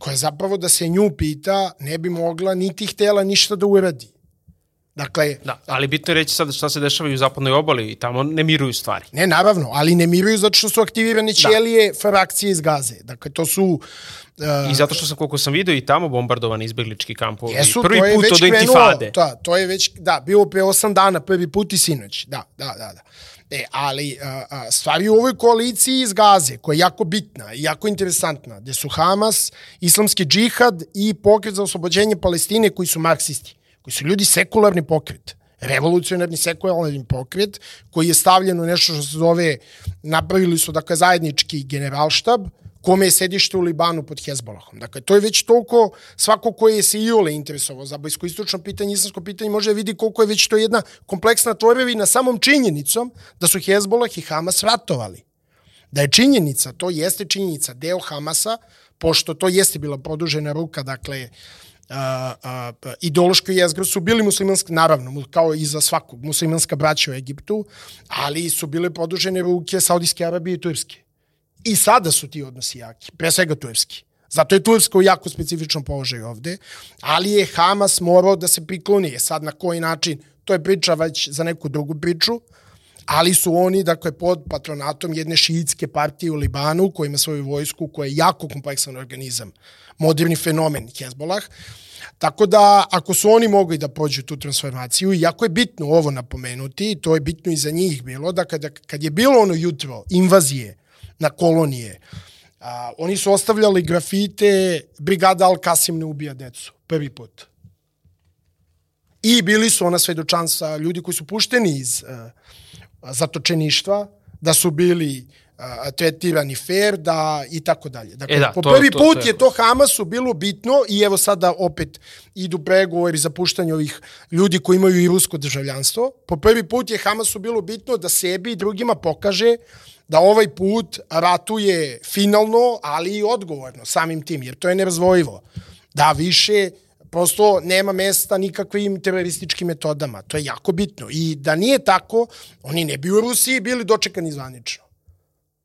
koja zapravo da se nju pita ne bi mogla niti htela ništa da uradi. Dakle, Da, ali bitno je reći sad šta se dešava i u zapadnoj obali i tamo ne miruju stvari. Ne, naravno, ali ne miruju zato što su aktivirane ćelije frakcije iz Gaze. Dakle, to su... Uh, I zato što sam, koliko sam video, i tamo bombardovani izbeglički kampovi. Jesu, Prvi to je put već od intifade. Da, to je već, da, bilo pre 8 dana, prvi put i sinoć. Da, da, da, da. E, ali a, a, stvari u ovoj koaliciji iz Gaze, koja je jako bitna i jako interesantna, gde su Hamas, islamski džihad i pokret za oslobođenje Palestine koji su marksisti, koji su ljudi sekularni pokret revolucionarni sekularni pokret koji je stavljen u nešto što se zove, napravili su dakle zajednički generalštab, kome je sedište u Libanu pod Hezbolahom. Dakle, to je već toliko, svako ko je se i ole interesovao za bliskoistočno pitanje, islamsko pitanje, može da vidi koliko je već to jedna kompleksna tvorevina samom činjenicom da su Hezbolah i Hamas ratovali. Da je činjenica, to jeste činjenica, deo Hamasa, pošto to jeste bila produžena ruka, dakle, a, a, ideološko jezgro su bili muslimanski, naravno, kao i za svakog muslimanska braća u Egiptu, ali su bile produžene ruke Saudijske Arabije i Turske. I sada su ti odnosi jaki, pre svega turski. Zato je Turska u jako specifičnom položaju ovde, ali je Hamas morao da se prikloni. Sad na koji način, to je priča već za neku drugu priču, ali su oni, dakle, pod patronatom jedne šiitske partije u Libanu, koja ima svoju vojsku, koja je jako kompleksan organizam, moderni fenomen Hezbolah. Tako da, ako su oni mogli da pođu tu transformaciju, jako je bitno ovo napomenuti, to je bitno i za njih bilo, da kada, kad je bilo ono jutro invazije na kolonije, a, oni su ostavljali grafite Brigada Al-Kasim ne ubija decu, prvi put. I bili su ona svedočanstva ljudi koji su pušteni iz uh, zatočeništva, da su bili a, tretirani fair, da i tako dalje. Dakle, E da, po to- prvi to- put to je- je to Hamasu bilo bitno i evo sada opet idu pregovori za puštanje ovih ljudi koji imaju i rusko državljanstvo. Po prvi put je Hamasu bilo bitno da sebi i drugima pokaže da ovaj put ratuje finalno, ali i odgovorno samim tim, jer to je nerazvojivo. Da više prosto nema mesta nikakvim terorističkim metodama. To je jako bitno. I da nije tako, oni ne bi u Rusiji bili dočekani zvanično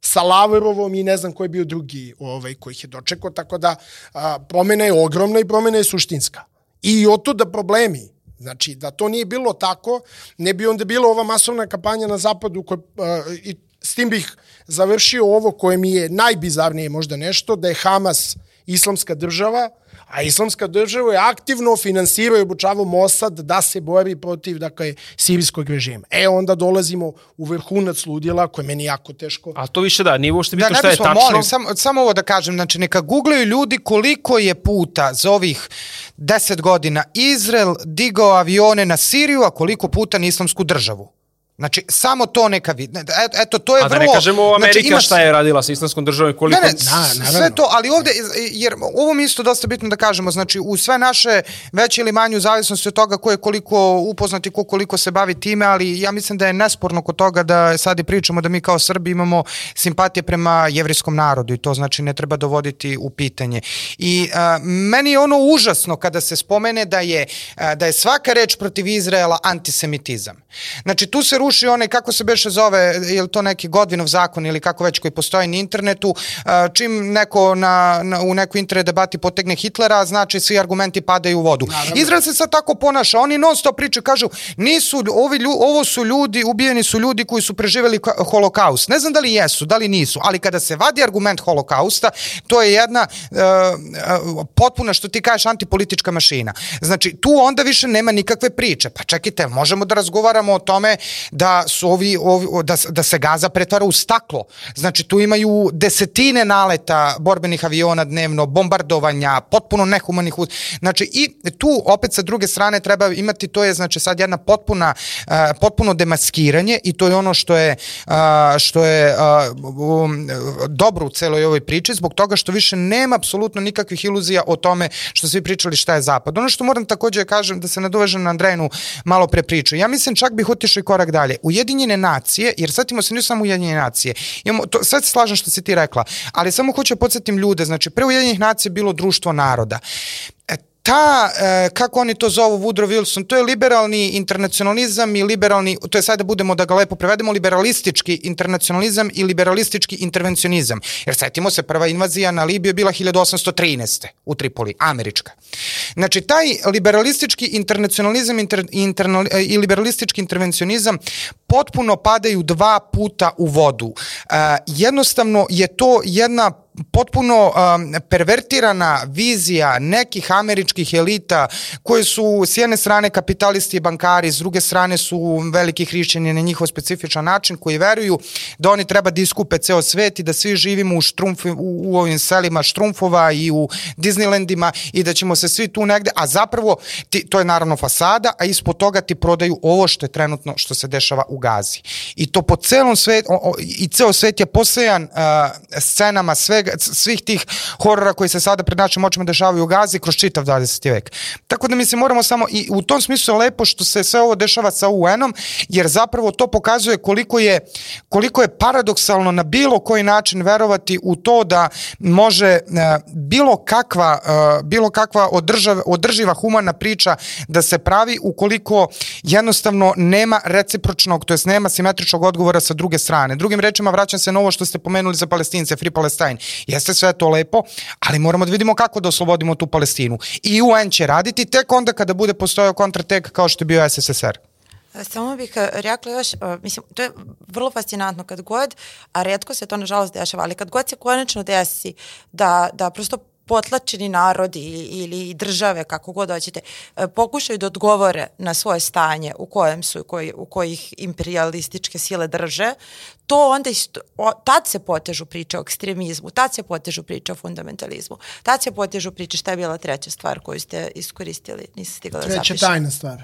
sa Lavrovom i ne znam ko je bio drugi ovaj, koji ih je dočekao, tako da a, promena je ogromna i promena je suštinska. I otuda problemi. Znači, da to nije bilo tako, ne bi onda bila ova masovna kampanja na zapadu koja, a, i s tim bih završio ovo koje mi je najbizarnije možda nešto, da je Hamas islamska država, a islamska država je aktivno finansirao i obučavao Mossad da se bori protiv dakle, sirijskog režima. E, onda dolazimo u vrhunac ludjela, koje je meni jako teško. A to više da, nije uopšte Da, bitno ne šta je tačno. molim, samo, samo ovo da kažem, znači neka googlaju ljudi koliko je puta za ovih 10 godina Izrael digao avione na Siriju, a koliko puta na islamsku državu. Znači, samo to neka vidi. Eto, to je A da vrlo... ne kažemo Amerika znači, imaš- šta je radila sa islamskom državom i koliko... Ne, ne, naravno. sve to, ali ovde, jer ovo mi isto dosta bitno da kažemo, znači u sve naše veće ili manje u zavisnosti od toga ko je koliko upoznat i ko koliko se bavi time, ali ja mislim da je nesporno kod toga da sad i pričamo da mi kao Srbi imamo simpatije prema jevrijskom narodu i to znači ne treba dovoditi u pitanje. I a, meni je ono užasno kada se spomene da je, a, da je svaka reč protiv Izraela antisemitizam. Znači tu se ruši onaj, kako se beše zove, je to neki Godvinov zakon ili kako već koji postoji na internetu, a, čim neko na, na, u nekoj internet debati potegne Hitlera, znači svi argumenti padaju u vodu. Naravno. Izrael se sad tako ponaša, oni non stop pričaju, kažu, nisu, ovi, lju, ovo su ljudi, ubijeni su ljudi koji su preživjeli ka- holokaust. Ne znam da li jesu, da li nisu, ali kada se vadi argument holokausta, to je jedna uh, uh, potpuna, što ti kažeš, antipolitička mašina. Znači, tu onda više nema nikakve priče. Pa čekajte, možemo da razgovaramo o tome da su ovi, ovi da, da se Gaza pretvara u staklo. Znači, tu imaju desetine naleta borbenih aviona dnevno, bombardovanja, potpuno nehumanih uz... Znači, i tu opet sa druge strane treba imati, to je znači sad jedna potpuna, uh, potpuno demaskiranje i to je ono što je, uh, što je uh, um, dobro u celoj ovoj priči, zbog toga što više nema apsolutno nikakvih iluzija o tome što svi pričali šta je zapad. Ono što moram takođe da kažem, da se nadovežem na Andrejnu malo pre priču, ja mislim čak bih otišao i korak dalje. Ujedinjene nacije, jer setimo se nisu samo Ujedinjene nacije, imamo, to, sve se slažem što si ti rekla, ali samo hoću da podsjetim ljude, znači pre Ujedinjenih nacija bilo društvo naroda. E, ta, e, kako oni to zovu, Woodrow Wilson, to je liberalni internacionalizam i liberalni, to je sad da budemo da ga lepo prevedemo, liberalistički internacionalizam i liberalistički intervencionizam. Jer setimo se, prva invazija na Libiju je bila 1813. u Tripoli, američka. Znači, taj liberalistički internacionalizam inter, interna, i liberalistički intervencionizam potpuno padaju dva puta u vodu. E, jednostavno je to jedna potpuno um, pervertirana vizija nekih američkih elita koje su s jedne strane kapitalisti i bankari, s druge strane su veliki hrišćani na njihov specifičan način koji veruju da oni treba da iskupe ceo svet i da svi živimo u, štrumf, u, u ovim selima štrumfova i u Disneylandima i da ćemo se svi tu negde, a zapravo ti, to je naravno fasada, a ispod toga ti prodaju ovo što je trenutno što se dešava u Gazi. I to po celom svetu, i ceo svet je posejan uh, scenama svega svega, svih tih horora koji se sada pred našim očima dešavaju u Gazi kroz čitav 20. vek. Tako da mi se moramo samo, i u tom smislu je lepo što se sve ovo dešava sa UN-om, jer zapravo to pokazuje koliko je, koliko je paradoksalno na bilo koji način verovati u to da može uh, bilo kakva, uh, bilo kakva održav, održiva humana priča da se pravi ukoliko jednostavno nema recipročnog, to jest nema simetričnog odgovora sa druge strane. Drugim rečima vraćam se na ovo što ste pomenuli za Palestince, Free Palestine. Jeste sve to lepo, ali moramo da vidimo kako da oslobodimo tu Palestinu. I UN će raditi tek onda kada bude postojao kontratek kao što je bio SSSR. Samo bih e, rekla još, e, mislim, to je vrlo fascinantno kad god, a redko se to nažalost dešava, ali kad god se konačno desi da, da prosto potlačeni narodi ili države, kako god hoćete, e, pokušaju da odgovore na svoje stanje u kojem su, koji, u kojih imperialističke sile drže, to onda isto, o, tad se potežu priče o ekstremizmu, tad se potežu priče o fundamentalizmu, tad se potežu priče šta je bila treća stvar koju ste iskoristili, nisi stigla da zapišem. Treća tajna stvar.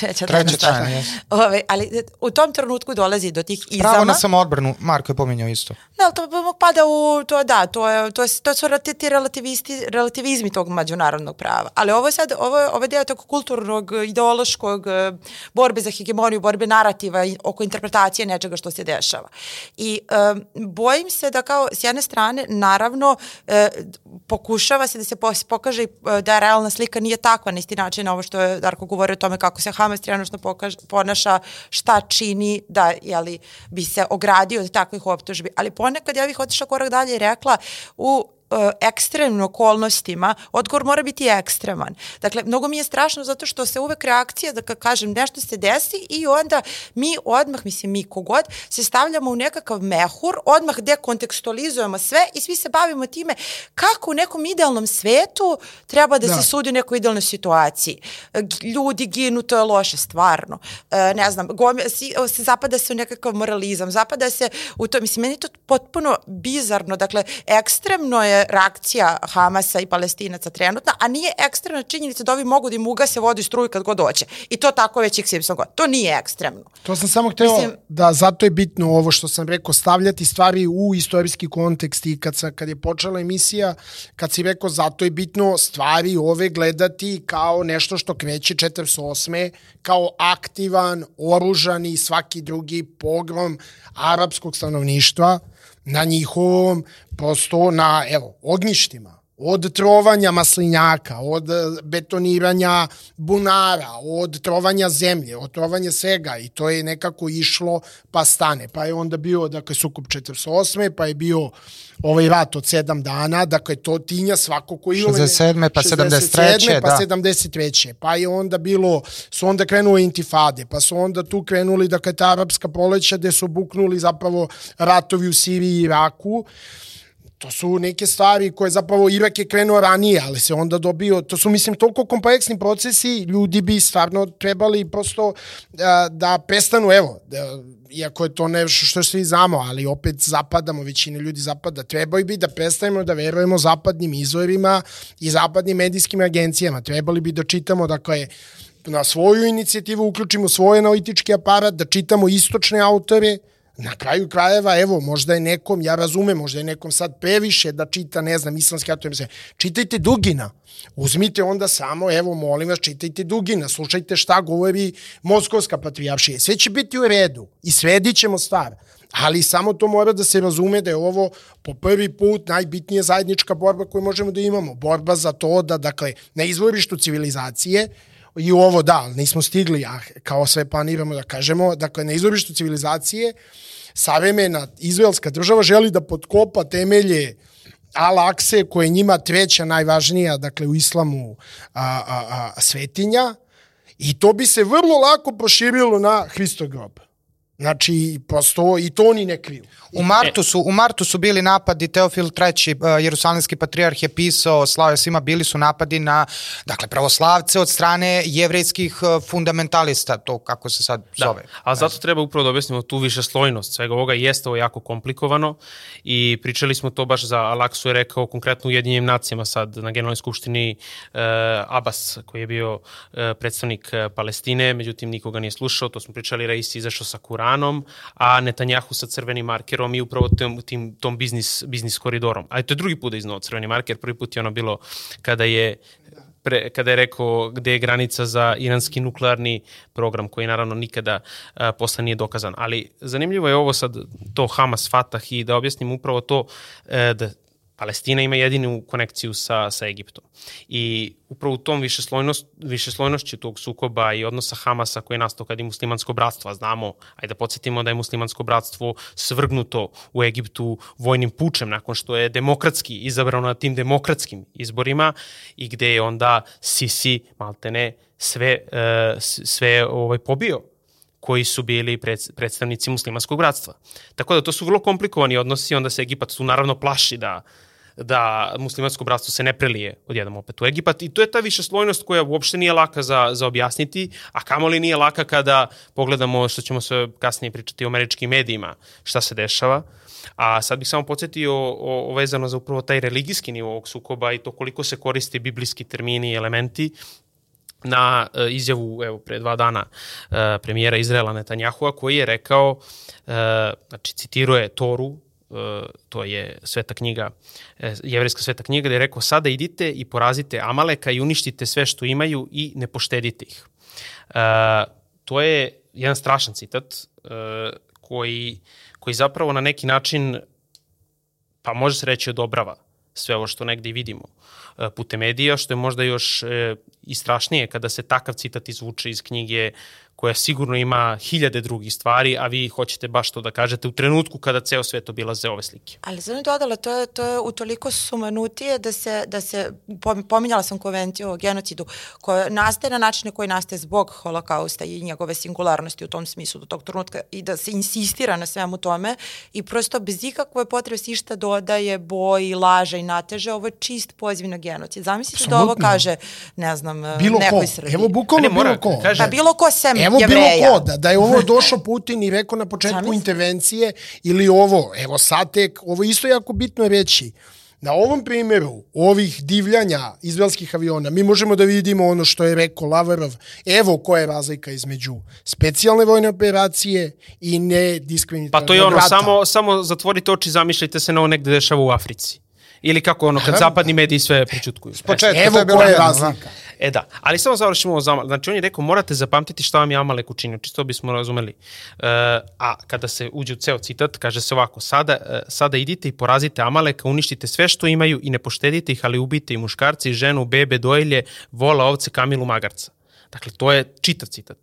treća tajna Treća stvar. tajna. Ove, ali u tom trenutku dolazi do tih izama. Pravo na samoodbranu, Marko je pominjao isto. Da, ali to pada u, to da, to, je, to, je, to su ti relativisti, relativizmi tog međunarodnog prava. Ali ovo je sad, ovo je, ovo je deo tog kulturnog, ideološkog e, borbe za hegemoniju, borbe narativa oko interpretacije nečega što se dešava. I um, bojim se da kao s jedne strane naravno e, pokušava se da se pokaže e, da realna slika nije takva na isti način ovo što je Darko govorio o tome kako se Hamas trenutno ponaša, šta čini da jeli, bi se ogradio od takvih optužbi. Ali ponekad ja bih otišla korak dalje i rekla u E, ekstremnim okolnostima, odgovor mora biti ekstreman. Dakle, mnogo mi je strašno zato što se uvek reakcija, da kažem nešto se desi i onda mi odmah, mislim mi kogod, se stavljamo u nekakav mehur, odmah dekontekstualizujemo sve i svi se bavimo time kako u nekom idealnom svetu treba da, da. se sudi u nekoj idealnoj situaciji. Ljudi ginu, to je loše, stvarno. E, ne znam, gome, si, se zapada se u nekakav moralizam, zapada se u to, mislim, meni je to potpuno bizarno, dakle, ekstremno je reakcija Hamasa i palestinaca trenutna, a nije ekstremna činjenica da ovi mogu da im ugase vodu i struju kad god hoće. I to tako već XY god. To nije ekstremno. To sam samo hteo Mislim, da zato je bitno ovo što sam rekao, stavljati stvari u istorijski kontekst i kad, sa, kad je počela emisija, kad si rekao zato je bitno stvari ove gledati kao nešto što kreće 48. kao aktivan, oružani svaki drugi pogrom arapskog stanovništva na njihovom, prosto na, evo, ognjištima, od trovanja maslinjaka, od betoniranja bunara, od trovanja zemlje, od trovanja svega i to je nekako išlo pa stane. Pa je onda bio, dakle, sukup 48. pa je bio ovaj rat od 7 dana, dakle, to tinja svako koji... 67. pa 73. pa da. 73. Pa je onda bilo, su onda krenule intifade, pa su onda tu krenuli, dakle, ta arapska proleća gde su buknuli zapravo ratovi u Siriji i Iraku to su neke stvari koje zapravo Irak je krenuo ranije, ali se onda dobio, to su mislim toliko kompleksni procesi, ljudi bi stvarno trebali prosto da, da prestanu, evo, da, iako je to nešto što svi znamo, ali opet zapadamo, većina ljudi zapada, trebali bi da prestanemo da verujemo zapadnim izvorima i zapadnim medijskim agencijama, trebali bi da čitamo, dakle, na svoju inicijativu uključimo svoj analitički aparat, da čitamo istočne autore, Na kraju krajeva, evo, možda je nekom, ja razumem, možda je nekom sad previše da čita, ne znam, islamski atom, čitajte Dugina. Uzmite onda samo, evo, molim vas, čitajte Dugina, slušajte šta govori Moskovska patrijaršija. Sve će biti u redu i svedit ćemo stvar. Ali samo to mora da se razume da je ovo po prvi put najbitnija zajednička borba koju možemo da imamo. Borba za to da, dakle, na izvorištu civilizacije, i u ovo da, nismo stigli, a kao sve planiramo da kažemo, dakle, na izvorištu civilizacije, savremena izraelska država želi da podkopa temelje Al-Akse, koja je njima treća najvažnija, dakle, u islamu a, a, a, svetinja, i to bi se vrlo lako proširilo na Hristov grob. Znači, prosto, i to oni ne kriju. U martu su, u martu su bili napadi, Teofil III, uh, jerusalimski patrijarh je pisao, slao svima, bili su napadi na, dakle, pravoslavce od strane jevrejskih uh, fundamentalista, to kako se sad Da, zove. ali zato treba upravo da objasnimo tu više slojnost svega ovoga. Jeste ovo jako komplikovano i pričali smo to baš za Alaksu je rekao konkretno u Ujedinjenim nacijama sad na Generalnoj skupštini uh, Abbas koji je bio uh, predstavnik Palestine, međutim nikoga nije slušao, to smo pričali, Reis izašao sa Kuranom, a Netanjahu sa crvenim markerom i upravo tim, tim, tom biznis, biznis koridorom. Ali to je drugi put da iznao crveni marker, prvi put je ono bilo kada je pre, kada je rekao gde je granica za iranski nuklearni program koji naravno nikada a, posle nije dokazan. Ali zanimljivo je ovo sad to Hamas, Fatah i da objasnim upravo to e, da Palestina ima jedinu konekciju sa, sa Egiptom. I upravo u tom višeslojnost, višeslojnošću tog sukoba i odnosa Hamasa koji je nastao kad je muslimansko bratstvo, a znamo, ajde da podsjetimo da je muslimansko bratstvo svrgnuto u Egiptu vojnim pučem nakon što je demokratski izabrano na tim demokratskim izborima i gde je onda Sisi maltene sve, uh, sve ovaj, pobio koji su bili pred, predstavnici muslimanskog bratstva. Tako da to su vrlo komplikovani odnosi, onda se Egipat tu naravno plaši da da muslimansko bratstvo se ne prelije odjednom opet u Egipat i to je ta višeslojnost koja uopšte nije laka za, za objasniti, a kamoli nije laka kada pogledamo što ćemo se kasnije pričati o američkim medijima, šta se dešava. A sad bih samo podsjetio o, o vezano za upravo taj religijski nivo ovog sukoba i to koliko se koriste biblijski termini i elementi na uh, izjavu evo pre dva dana uh, premijera Izraela Netanjahua koji je rekao uh, znači citiruje Toru to je sveta knjiga, jevrejska sveta knjiga, gde je rekao sada idite i porazite Amaleka i uništite sve što imaju i ne poštedite ih. To je jedan strašan citat koji, koji zapravo na neki način, pa može se reći odobrava sve ovo što negde vidimo putem medija, što je možda još i strašnije kada se takav citat izvuče iz knjige koja sigurno ima hiljade drugih stvari, a vi hoćete baš to da kažete u trenutku kada ceo svet obilaze ove slike. Ali sam dodala, to je, to je utoliko sumanutije da se, da se pominjala sam konvenciju o genocidu, koja nastaje na načine koji nastaje zbog holokausta i njegove singularnosti u tom smislu do tog trenutka i da se insistira na svemu tome i prosto bez ikakve potrebe se išta dodaje, boji, laže i nateže, ovo je čist poziv na genocid. Zamislite da ovo kaže, ne znam, bilo nekoj ko. Srbiji. Evo bukvalno mora, bilo ko. kaže- Pa bilo ko sem Evo jevreja. bilo ko, da, da je ovo došao Putin i rekao na početku intervencije ili ovo, evo sad tek, ovo isto jako bitno reći. Na ovom primjeru ovih divljanja izraelskih aviona mi možemo da vidimo ono što je rekao Lavarov, evo koja je razlika između specijalne vojne operacije i ne Pa to je ono, rata. samo, samo zatvorite oči, zamišljajte se na ovo negde dešava u Africi. Ili kako ono, kad zapadni mediji sve prećutkuju. početka, Evo to je da. razlika. E da, ali samo završimo ovo za Znači on je rekao morate zapamtiti šta vam je Amalek učinio, čisto bismo razumeli. E, a kada se uđe u ceo citat, kaže se ovako, sada, e, sada idite i porazite Amaleka, uništite sve što imaju i ne poštedite ih, ali ubite i muškarci, i ženu, bebe, dojlje, vola, ovce, kamilu, magarca. Dakle, to je čitav citat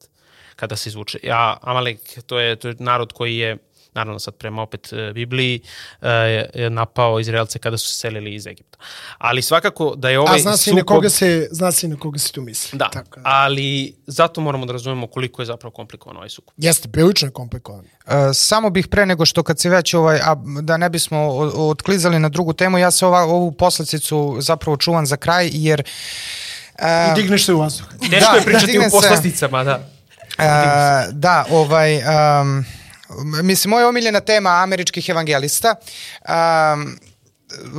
kada se izvuče. A Amalek, to je, to je narod koji je naravno sad prema opet e, Bibliji, e, napao Izraelce kada su se selili iz Egipta. Ali svakako da je ovaj A zna se na sukob- koga se, zna se i na koga se tu misli. Da, Tako, da. ali zato moramo da razumemo koliko je zapravo komplikovan ovaj sukob. Jeste, prilično je komplikovan. E, samo bih pre nego što kad se već ovaj, a da ne bismo otklizali na drugu temu, ja se ova, ovu poslicicu zapravo čuvam za kraj, jer I digneš se u vazduh. Teško Da, je pričati dignem u se. poslasticama, da. E, da, ovaj, um, mislim, moja omiljena tema američkih evangelista. Um,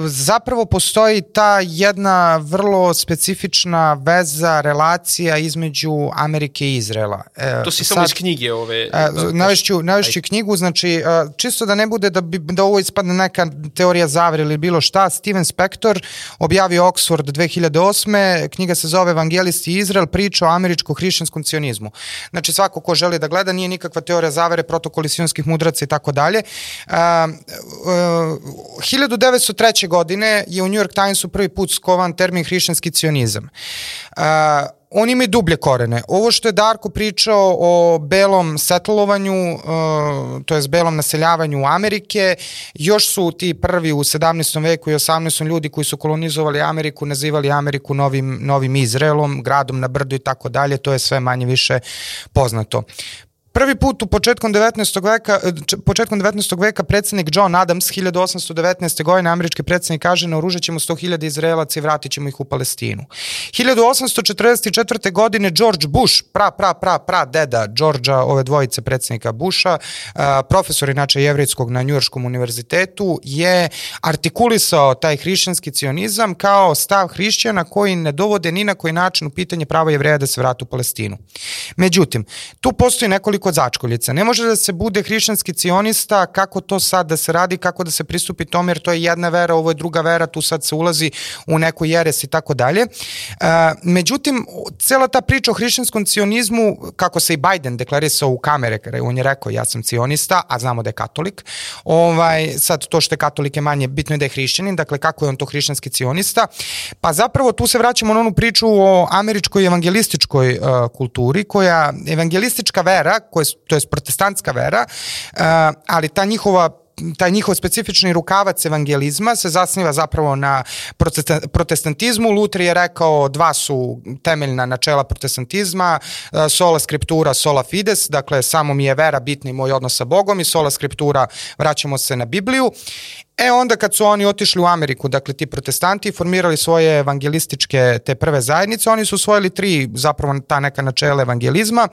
zapravo postoji ta jedna vrlo specifična veza, relacija između Amerike i Izrela. E, to si samo iz knjige ove... E, da, navešću, navešću knjigu, znači e, čisto da ne bude da, bi, da ovo ispadne neka teorija zavere ili bilo šta, Steven Spector objavio Oxford 2008. Knjiga se zove Evangelisti Izrael, priča o američko-hrišćanskom cionizmu. Znači svako ko želi da gleda, nije nikakva teorija zavere, protokoli sionskih mudraca i tako dalje. 1903. godine je u New York Timesu prvi put skovan termin hrišćanski cionizam. Uh, on ima i dublje korene. Ovo što je Darko pričao o belom setlovanju, to je belom naseljavanju Amerike, još su ti prvi u 17. veku i 18. ljudi koji su kolonizovali Ameriku, nazivali Ameriku novim, novim Izraelom, gradom na brdu i tako dalje, to je sve manje više poznato. Prvi put u početkom 19. veka, e, početkom 19. veka predsednik John Adams 1819. godine američki predsednik kaže naoružat ćemo 100.000 Izraelaca i vratit ćemo ih u Palestinu. 1844. godine George Bush, pra, pra, pra, pra deda Georgea, ove dvojice predsednika Busha, profesor inače jevrijskog na Njujorškom univerzitetu, je artikulisao taj hrišćanski cionizam kao stav hrišćana koji ne dovode ni na koji način u pitanje prava jevreja da se vratu u Palestinu. Međutim, tu postoji nekoliko kod začkoljica. Ne može da se bude hrišćanski cionista, kako to sad da se radi, kako da se pristupi tome, jer to je jedna vera, ovo je druga vera, tu sad se ulazi u neku jeres i tako dalje. E, međutim, cela ta priča o hrišćanskom cionizmu, kako se i Biden deklarisao u kamere, on je rekao ja sam cionista, a znamo da je katolik, ovaj, sad to što je katolik je manje, bitno je da je hrišćanin, dakle kako je on to hrišćanski cionista, pa zapravo tu se vraćamo na onu priču o američkoj evangelističkoj uh, kulturi, koja evangelistička vera koje, to je protestantska vera, uh, ali ta njihova taj njihov specifični rukavac evangelizma se zasniva zapravo na protestantizmu. Luther je rekao dva su temeljna načela protestantizma, uh, sola skriptura, sola fides, dakle samo mi je vera bitna i moj odnos sa Bogom i sola skriptura vraćamo se na Bibliju E onda kad su oni otišli u Ameriku, dakle ti protestanti formirali svoje evangelističke te prve zajednice, oni su usvojili tri zapravo ta neka načela evangelizma.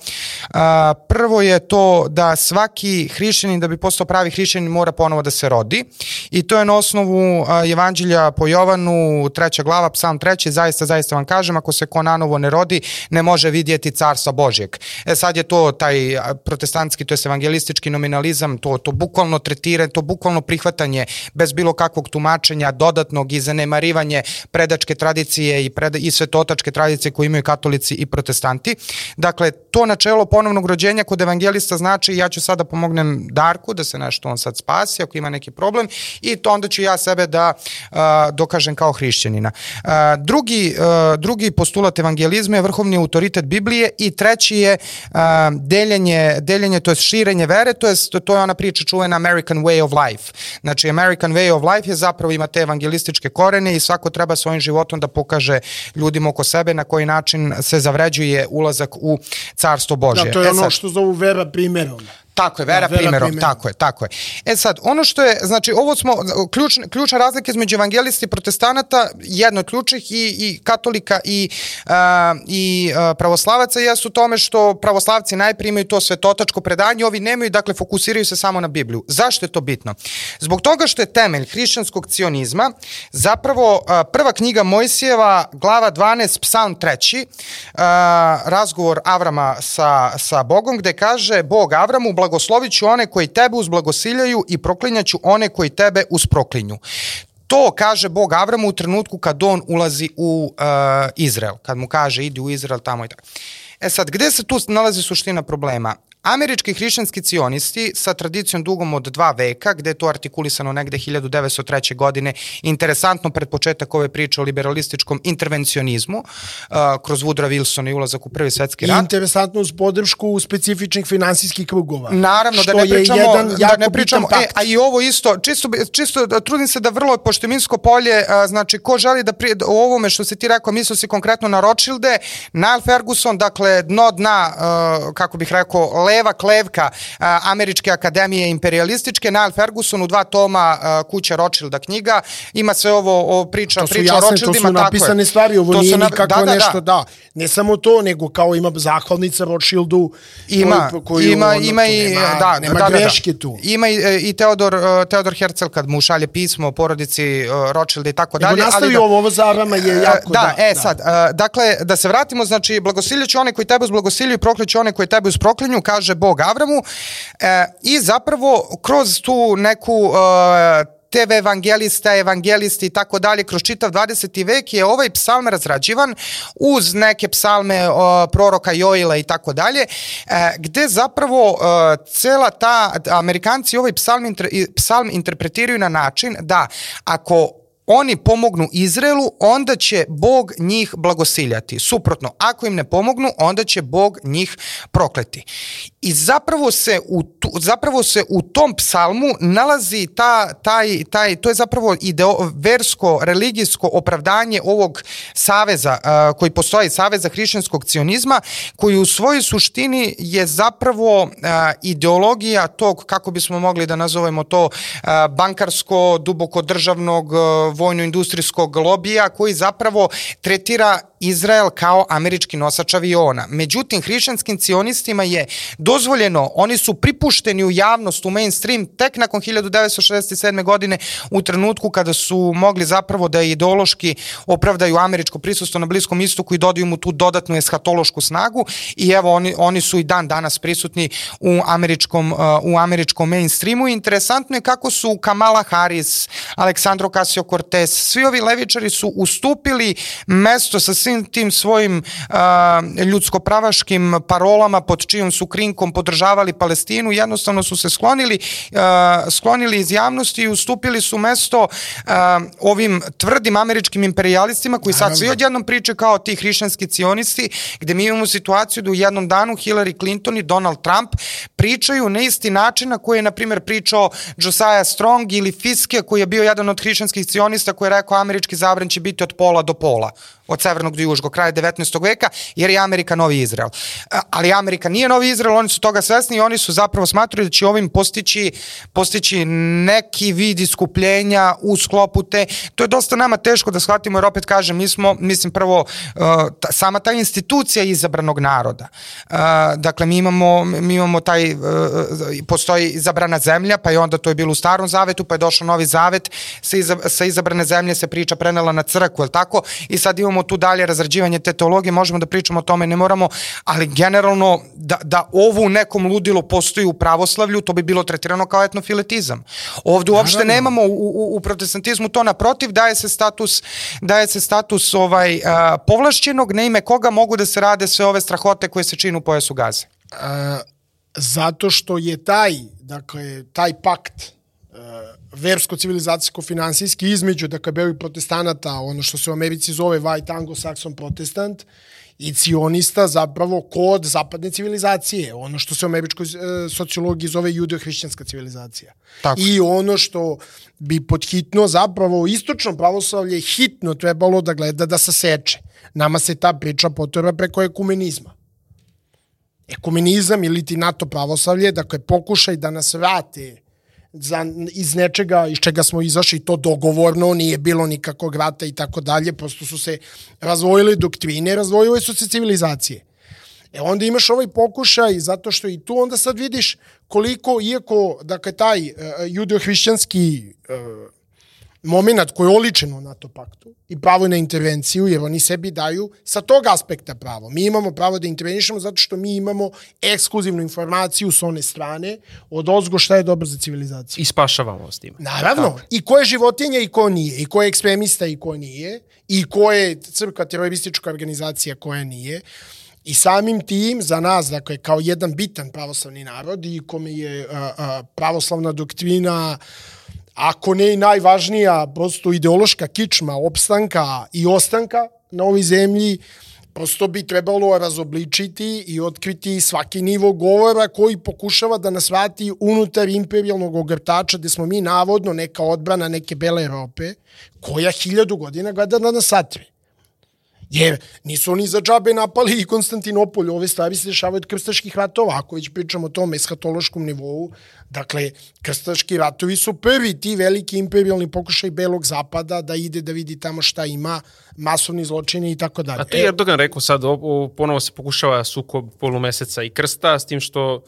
Prvo je to da svaki hrišćanin da bi postao pravi hrišćanin mora ponovo da se rodi i to je na osnovu evanđelja po Jovanu, treća glava, psalm treći, zaista, zaista vam kažem, ako se ko nanovo ne rodi, ne može vidjeti carstva Božjeg. E sad je to taj protestantski, to je evangelistički nominalizam, to, to bukvalno tretira, to bukvalno prihvatanje bez bilo kakvog tumačenja, dodatnog i zanemarivanje predačke tradicije i, preda, i svetotačke tradicije koje imaju katolici i protestanti. Dakle, to načelo ponovnog rođenja kod evangelista znači ja ću sada pomognem Darku da se nešto on sad spasi ako ima neki problem i to onda ću ja sebe da uh, dokažem kao hrišćanina. Uh, drugi, uh, drugi postulat evangelizma je vrhovni autoritet Biblije i treći je uh, deljenje, deljenje to je širenje vere, to je, to je ona priča čuvena American way of life. Znači American American way of life je zapravo ima te evangelističke korene i svako treba svojim životom da pokaže ljudima oko sebe na koji način se zavređuje ulazak u carstvo Božje. Da, to je e, ono sad, što zovu vera primjerom. Tako je, vera, da, vera primerom, primerom, tako je, tako je. E sad, ono što je, znači, ovo smo, ključ, ključna razlika između evangelista i protestanata, jedno od ključnih i, i katolika i, uh, i uh, pravoslavaca jesu tome što pravoslavci najprije imaju to svetotačko predanje, ovi nemaju, dakle, fokusiraju se samo na Bibliju. Zašto je to bitno? Zbog toga što je temelj hrišćanskog cionizma zapravo uh, prva knjiga Mojsijeva, glava 12, psalm 3, uh, razgovor Avrama sa, sa Bogom, gde kaže Bog Avramu, blagoslovit ću one koji tebe uzblagosiljaju i proklinjaću one koji tebe usproklinju. To kaže Bog Avramu u trenutku kad on ulazi u uh, Izrael, kad mu kaže idi u Izrael tamo i tako. E sad, gde se tu nalazi suština problema? Američki hrišćanski cionisti sa tradicijom dugom od dva veka, gde je to artikulisano negde 1903. godine, interesantno pred početak ove priče o liberalističkom intervencionizmu, uh, kroz Woodrow Wilson i ulazak u prvi svetski rat. I interesantno uz podršku specifičnih finansijskih krugova. Naravno, da ne pričamo, da ne pričamo, e, a i ovo isto, čisto, čisto da trudim se da vrlo, pošto je Minsko polje, a, znači, ko želi da pri, o ovome što se ti rekao, mislio si konkretno na Rothschilde, Niall Ferguson, dakle, dno dna, a, kako bih rekao, leva klevka Američke akademije imperialističke, Niall Ferguson u dva toma kuća Rothschilda knjiga, ima sve ovo o, priča, To su priča o jasne, to Rothschildima, su tako je. napisane stvari, ovo To su nije na- nikako da, da, nešto, da. da. Ne samo to, nego kao ima zahvalnica Rothschildu. Ima, koju- ima, ono, ima i, nema, da, nema da, da, greške da. tu. Ima i, e, i Teodor, e, Teodor Herzl kad mu šalje pismo o porodici e, Rothschilda i tako Nego dalje. nastavi da- ovo, ovo za Arama je jako, da, da. e sad, e, dakle, da se vratimo, znači, blagosiljeć one koji tebe uz blagosiljaju i prokleću one koji tebe uz proklinju, kaže Bog Avramu, e, i zapravo kroz tu neku e, TV evangelista, evangelisti i tako dalje, kroz čitav 20. vek je ovaj psalm razrađivan uz neke psalme o, proroka Joila i tako dalje, e, gde zapravo e, cela ta, Amerikanci ovaj psalm, inter, psalm interpretiraju na način da ako oni pomognu Izraelu, onda će Bog njih blagosiljati. Suprotno, ako im ne pomognu, onda će Bog njih prokleti. I zapravo se u, tu, zapravo se u tom psalmu nalazi ta, taj, taj, to je zapravo ideo, versko, religijsko opravdanje ovog saveza a, koji postoji, saveza hrišćanskog cionizma, koji u svojoj suštini je zapravo a, ideologija tog, kako bismo mogli da nazovemo to, a, bankarsko, duboko državnog, a, vojno-industrijskog lobija koji zapravo tretira Izrael kao američki nosač aviona. Međutim, hrišćanskim cionistima je dozvoljeno, oni su pripušteni u javnost, u mainstream, tek nakon 1967. godine u trenutku kada su mogli zapravo da ideološki opravdaju američko prisustvo na Bliskom istoku i dodaju mu tu dodatnu eshatološku snagu i evo oni, oni su i dan danas prisutni u američkom, uh, u američkom mainstreamu interesantno je kako su Kamala Harris, Aleksandro Ocasio-Cortez, svi ovi levičari su ustupili mesto sa svim tim svojim uh, ljudskopravaškim parolama pod čijom su krinkom podržavali Palestinu, jednostavno su se sklonili, uh, sklonili iz javnosti i ustupili su mesto uh, ovim tvrdim američkim imperialistima koji sad svi odjednom priče kao ti hrišćanski cionisti, gde mi imamo situaciju da u jednom danu Hillary Clinton i Donald Trump pričaju na isti način na koji je, na primjer, pričao Josiah Strong ili Fiske, koji je bio jedan od hrišćanskih cionista koji je rekao američki zabran će biti od pola do pola od severnog do južnog kraja 19. veka, jer je Amerika novi Izrael. Ali Amerika nije novi Izrael, oni su toga svesni i oni su zapravo smatrali da će ovim postići, postići neki vid iskupljenja u sklopu te. To je dosta nama teško da shvatimo, jer opet kažem, mi smo, mislim prvo, uh, sama ta institucija izabranog naroda. Uh, dakle, mi imamo, mi imamo taj, uh, postoji izabrana zemlja, pa je onda to je bilo u starom zavetu, pa je došao novi zavet, sa izabrane zemlje se priča prenela na crkvu, je tako? I sad imamo tu dalje razrađivanje te teologije, možemo da pričamo o tome, ne moramo, ali generalno da, da ovo u nekom ludilu postoji u pravoslavlju, to bi bilo tretirano kao etnofiletizam. Ovde uopšte Naravno. nemamo u, u, u protestantizmu to naprotiv, daje se status, daje se status ovaj, a, povlašćenog, na ime koga mogu da se rade sve ove strahote koje se činu u pojasu gaze. A, zato što je taj, dakle, taj pakt versko-civilizacijsko-finansijski između, dakle, belih protestanata, ono što se u Americi zove white anglo-saxon protestant, i cionista zapravo kod zapadne civilizacije, ono što se u američkoj e, sociologiji zove judeo-hrišćanska civilizacija. Tako. I ono što bi podhitno zapravo istočno pravoslavlje hitno trebalo da gleda da saseče. Nama se ta priča potreba preko ekumenizma ekumenizam ili ti NATO pravoslavlje, dakle pokušaj da nas vrate za, iz nečega iz čega smo izašli, to dogovorno, nije bilo nikakvog rata i tako dalje, prosto su se razvojile doktrine, razvojile su se civilizacije. E onda imaš ovaj pokušaj, zato što i tu onda sad vidiš koliko, iako, dakle, taj uh, judeo-hrišćanski uh, moment koji je oličen u NATO paktu i pravo na intervenciju, jer oni sebi daju sa tog aspekta pravo. Mi imamo pravo da intervenišemo zato što mi imamo ekskluzivnu informaciju s one strane od ozgo šta je dobro za civilizaciju. I spašavamo s tim. Naravno. I ko je životinja i ko nije. I ko je ekstremista i ko nije. I ko je crkva teroristička organizacija koja nije. I samim tim za nas, dakle, kao jedan bitan pravoslavni narod i kome je a, a, pravoslavna doktrina ako ne i najvažnija prosto ideološka kičma opstanka i ostanka na ovoj zemlji, prosto bi trebalo razobličiti i otkriti svaki nivo govora koji pokušava da nas vrati unutar imperijalnog ogrtača gde smo mi navodno neka odbrana neke bele Europe koja hiljadu godina gleda da nas satre. Jer nisu oni za džabe napali i Konstantinopolj, ove stvari se dešavaju od krstaških ratova, ako već pričamo o tom eshatološkom nivou. Dakle, krstaški ratovi su prvi ti veliki imperialni pokušaj Belog zapada da ide da vidi tamo šta ima, masovni zločini i tako dalje. A to je Erdogan rekao sad, o, o, ponovo se pokušava sukob polumeseca i krsta, s tim što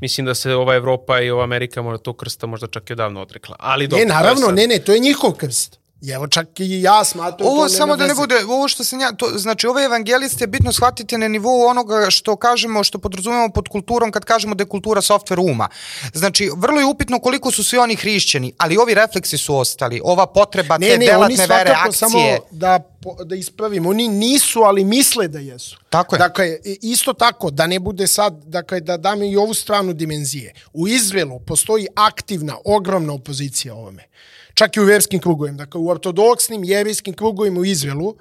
mislim da se ova Evropa i ova Amerika možda to krsta možda čak i odavno odrekla. Ali dobro, Ne, naravno, sad- ne, ne, to je njihov krst. I evo čak i ja smatram Ovo to samo da ne bude, ovo što sam ja, to, znači ove evangeliste je bitno shvatiti na nivou onoga što kažemo, što podrazumemo pod kulturom kad kažemo da je kultura softver uma. Znači, vrlo je upitno koliko su svi oni hrišćani, ali ovi refleksi su ostali, ova potreba te Ne, ne, oni delatne vere, akcije. samo da, po- da ispravim, oni nisu, ali misle da jesu. Tako je. Dakle, isto tako, da ne bude sad, dakle, da dam i ovu stranu dimenzije. U Izraelu postoji aktivna, ogromna opozicija ovome. Čak i u verskim krugovima. Dakle, u ortodoksnim, jerijskim krugovima u Izraelu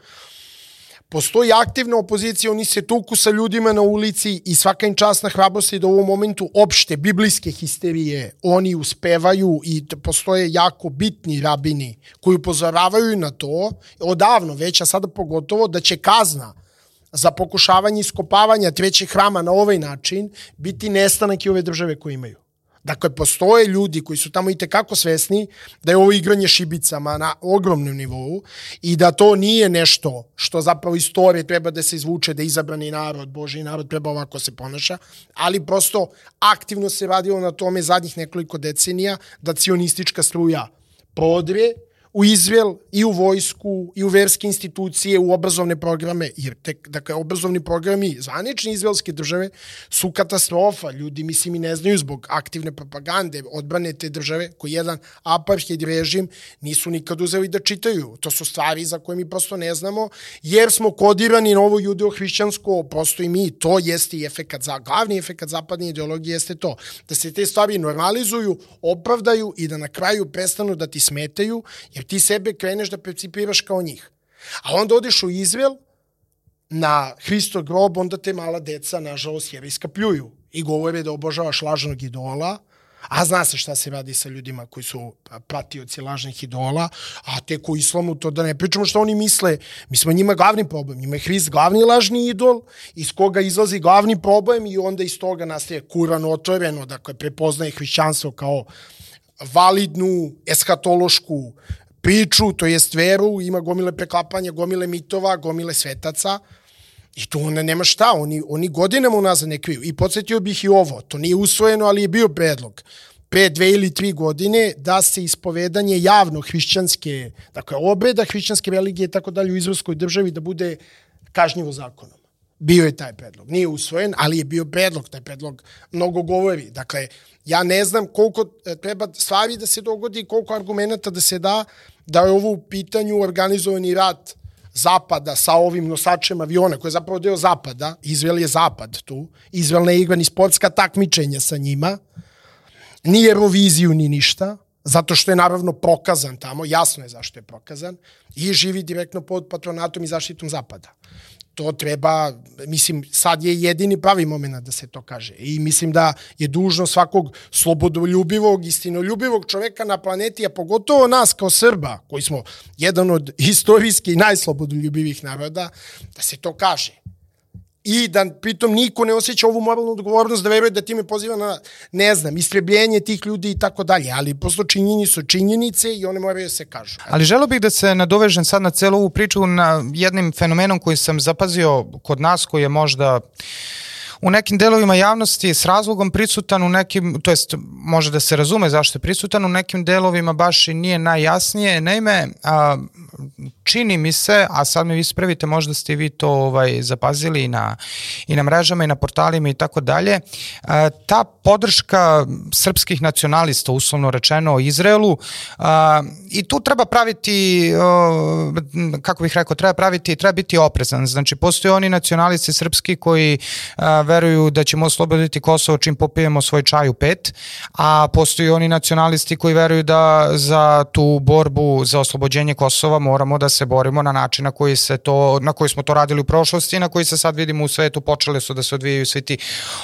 postoji aktivna opozicija, oni se tuku sa ljudima na ulici i svaka im čast na hrabrosti da u ovom momentu opšte biblijske histerije oni uspevaju i postoje jako bitni rabini koji upozoravaju na to odavno već, a sada pogotovo da će kazna za pokušavanje iskopavanja trećeg hrama na ovaj način biti nestanak i ove države koje imaju. Dakle, postoje ljudi koji su tamo i tekako svesni da je ovo igranje šibicama na ogromnom nivou i da to nije nešto što zapravo istorije treba da se izvuče, da izabrani narod, Boži narod treba ovako se ponaša, ali prosto aktivno se radilo na tome zadnjih nekoliko decenija da cionistička struja prodre u Izrael i u vojsku i u verske institucije, u obrazovne programe, jer tek, dakle, obrazovni programi zvanične izraelske države su katastrofa. Ljudi, mislim, i ne znaju zbog aktivne propagande odbrane te države, koji jedan apartheid režim nisu nikad uzeli da čitaju. To su stvari za koje mi prosto ne znamo, jer smo kodirani na ovo judeo-hrišćansko, prosto i mi, to jeste i efekat, za, glavni efekat zapadne ideologije jeste to, da se te stvari normalizuju, opravdaju i da na kraju prestanu da ti smetaju, jer ti sebe kreneš da percipiraš kao njih. A onda odeš u Izrael, na Hristo grob, onda te mala deca, nažalost, jerijska pljuju i govore da obožavaš lažnog idola, a zna se šta se radi sa ljudima koji su pratioci lažnih idola, a tek u islamu to da ne pričamo što oni misle, mi smo njima glavni problem, njima je Hrist glavni lažni idol, iz koga izlazi glavni problem i onda iz toga nastaje Kuran otvoreno, dakle prepoznaje hrišćanstvo kao validnu, eskatološku priču, to jest veru, ima gomile preklapanja, gomile mitova, gomile svetaca, I tu onda nema šta, oni, oni godinama unazad ne kriju. I podsjetio bih i ovo, to nije usvojeno, ali je bio predlog pre dve ili tri godine da se ispovedanje javno hrišćanske, dakle obreda hrišćanske religije i tako dalje u izraelskoj državi da bude kažnjivo zakonom. Bio je taj predlog. Nije usvojen, ali je bio predlog. Taj predlog mnogo govori. Dakle, ja ne znam koliko e, treba stvari da se dogodi, koliko argumenta da se da, da je ovo u pitanju organizovani rat zapada sa ovim nosačem aviona, koji je zapravo deo zapada, Izrael je zapad tu, Izrael ne igra ni sportska takmičenja sa njima, ni Euroviziju, ni ništa, zato što je naravno prokazan tamo, jasno je zašto je prokazan, i živi direktno pod patronatom i zaštitom zapada. To treba, mislim, sad je jedini pravi moment da se to kaže. I mislim da je dužno svakog slobodoljubivog, istinoljubivog čoveka na planeti, a pogotovo nas kao Srba, koji smo jedan od istorijski najslobodoljubivih naroda, da se to kaže i da pritom niko ne osjeća ovu moralnu odgovornost da veruje da time poziva na, ne znam, istrebljenje tih ljudi i tako dalje, ali prosto činjeni su činjenice i one moraju da se kažu. Ali želo bih da se nadovežem sad na celu ovu priču na jednim fenomenom koji sam zapazio kod nas, koji je možda u nekim delovima javnosti s razlogom prisutan u nekim, to jest može da se razume zašto je prisutan, u nekim delovima baš i nije najjasnije. Naime, a, čini mi se, a sad me ispravite, možda ste vi to ovaj, zapazili i na, i na mrežama i na portalima i tako dalje, a, ta podrška srpskih nacionalista, uslovno rečeno, Izraelu, a, i tu treba praviti, o, kako bih rekao, treba praviti, treba biti oprezan. Znači, postoje oni nacionalisti srpski koji a, veruju da ćemo osloboditi Kosovo čim popijemo svoj čaj u pet, a postoji oni nacionalisti koji veruju da za tu borbu za oslobođenje Kosova moramo da se borimo na način na koji se to na koji smo to radili u prošlosti i na koji se sad vidimo u svetu počeli su da se odvijaju svi ti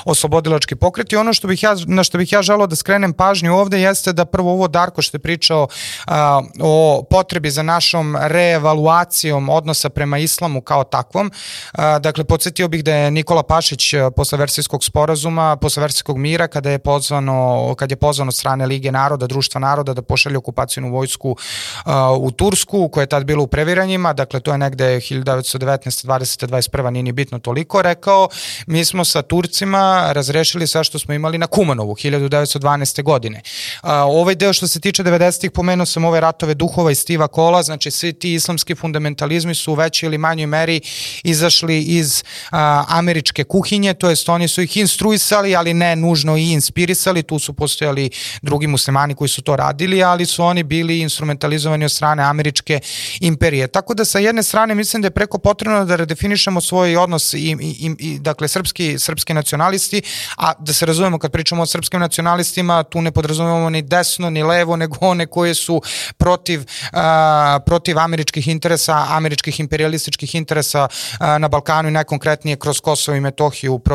oslobodilački pokreti. Ono što bih ja na što bih ja želeo da skrenem pažnju ovde jeste da prvo ovo Darko što je pričao a, o potrebi za našom reevaluacijom odnosa prema islamu kao takvom. A, dakle, podsjetio bih da je Nikola Pašić posle versijskog sporazuma, posle versijskog mira, kada je pozvano, kad je pozvano od strane Lige naroda, Društva naroda da pošalje okupacijnu vojsku uh, u Tursku, koja je tad bila u previranjima, dakle to je negde 1919. 20. 21. nije ni bitno toliko, rekao, mi smo sa Turcima razrešili sve što smo imali na Kumanovu 1912. godine. Uh, ovaj deo što se tiče 90-ih, pomenuo sam ove ratove duhova i Stiva Kola, znači svi ti islamski fundamentalizmi su u većoj ili manjoj meri izašli iz uh, američke kuhinje, to jest oni su ih instruisali, ali ne nužno i inspirisali, tu su postojali drugi muslimani koji su to radili, ali su oni bili instrumentalizovani od strane američke imperije. Tako da sa jedne strane mislim da je preko potrebno da redefinišemo svoj odnos i, i, i dakle srpski, srpski nacionalisti, a da se razumemo kad pričamo o srpskim nacionalistima, tu ne podrazumemo ni desno ni levo, nego one koje su protiv, a, protiv američkih interesa, američkih imperialističkih interesa a, na Balkanu i najkonkretnije kroz Kosovo i Metohiju protiv,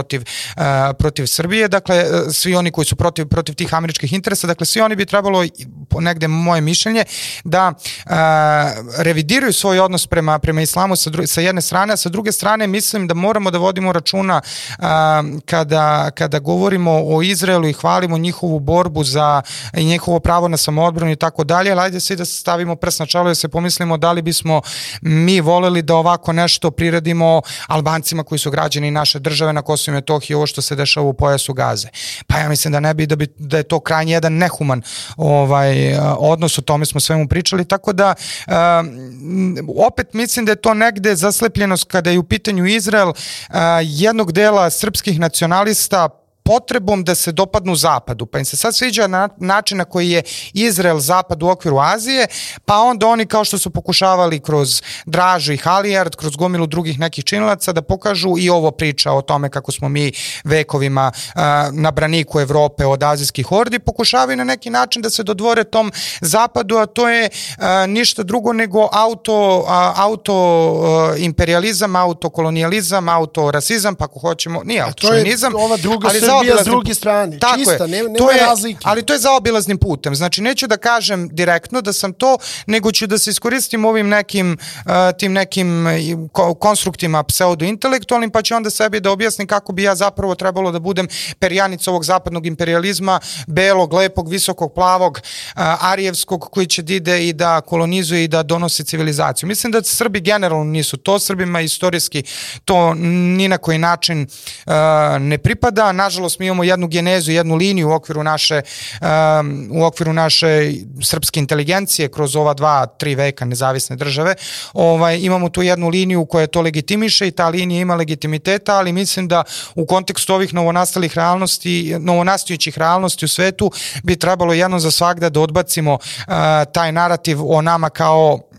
a, protiv Srbije. Dakle, svi oni koji su protiv, protiv tih američkih interesa, dakle svi oni bi trebalo, negde moje mišljenje, da a, revidiraju svoj odnos prema, prema islamu sa, dru, sa jedne strane, a sa druge strane mislim da moramo da vodimo računa a, kada, kada govorimo o Izraelu i hvalimo njihovu borbu za i njihovo pravo na samoodbranu i tako dalje, ali ajde se da stavimo prst na čelo i da se pomislimo da li bismo mi voleli da ovako nešto priredimo Albancima koji su građani naše države na Kosovo i Metohiji ovo što se dešava u pojasu Gaze. Pa ja mislim da ne bi da bi da je to krajnje jedan nehuman ovaj odnos o tome smo svemu pričali tako da opet mislim da je to negde zaslepljenost kada je u pitanju Izrael jednog dela srpskih nacionalista potrebom da se dopadnu zapadu, pa im se sad sviđa na, način na koji je Izrael zapad u okviru Azije, pa onda oni kao što su pokušavali kroz Dražu i Halijard, kroz gomilu drugih nekih činilaca da pokažu i ovo priča o tome kako smo mi vekovima uh, na braniku Evrope od azijskih hordi, pokušavaju na neki način da se dodvore tom zapadu, a to je uh, ništa drugo nego auto, uh, auto uh, imperializam, autokolonijalizam, autorasizam, pa ako hoćemo, nije autošovinizam, ova druga Srbija s druge strane, tako čista, je, nema, nema to je, razlike. Ali to je zaobilaznim putem, znači neću da kažem direktno da sam to, nego ću da se iskoristim ovim nekim, uh, tim nekim konstruktima pseudo-intelektualnim, pa ću onda sebi da objasnim kako bi ja zapravo trebalo da budem perjanica ovog zapadnog imperializma, belog, lepog, visokog, plavog, uh, arijevskog, koji će da ide i da kolonizuje i da donosi civilizaciju. Mislim da Srbi generalno nisu to, Srbima istorijski to ni na koji način uh, ne pripada, nažalost nažalost mi imamo jednu genezu, jednu liniju u okviru naše um, u okviru naše srpske inteligencije kroz ova dva, tri veka nezavisne države. Ovaj imamo tu jednu liniju koja to legitimiše i ta linija ima legitimiteta, ali mislim da u kontekstu ovih novonastalih realnosti, novonastajućih realnosti u svetu bi trebalo jedno za svakda da odbacimo uh, taj narativ o nama kao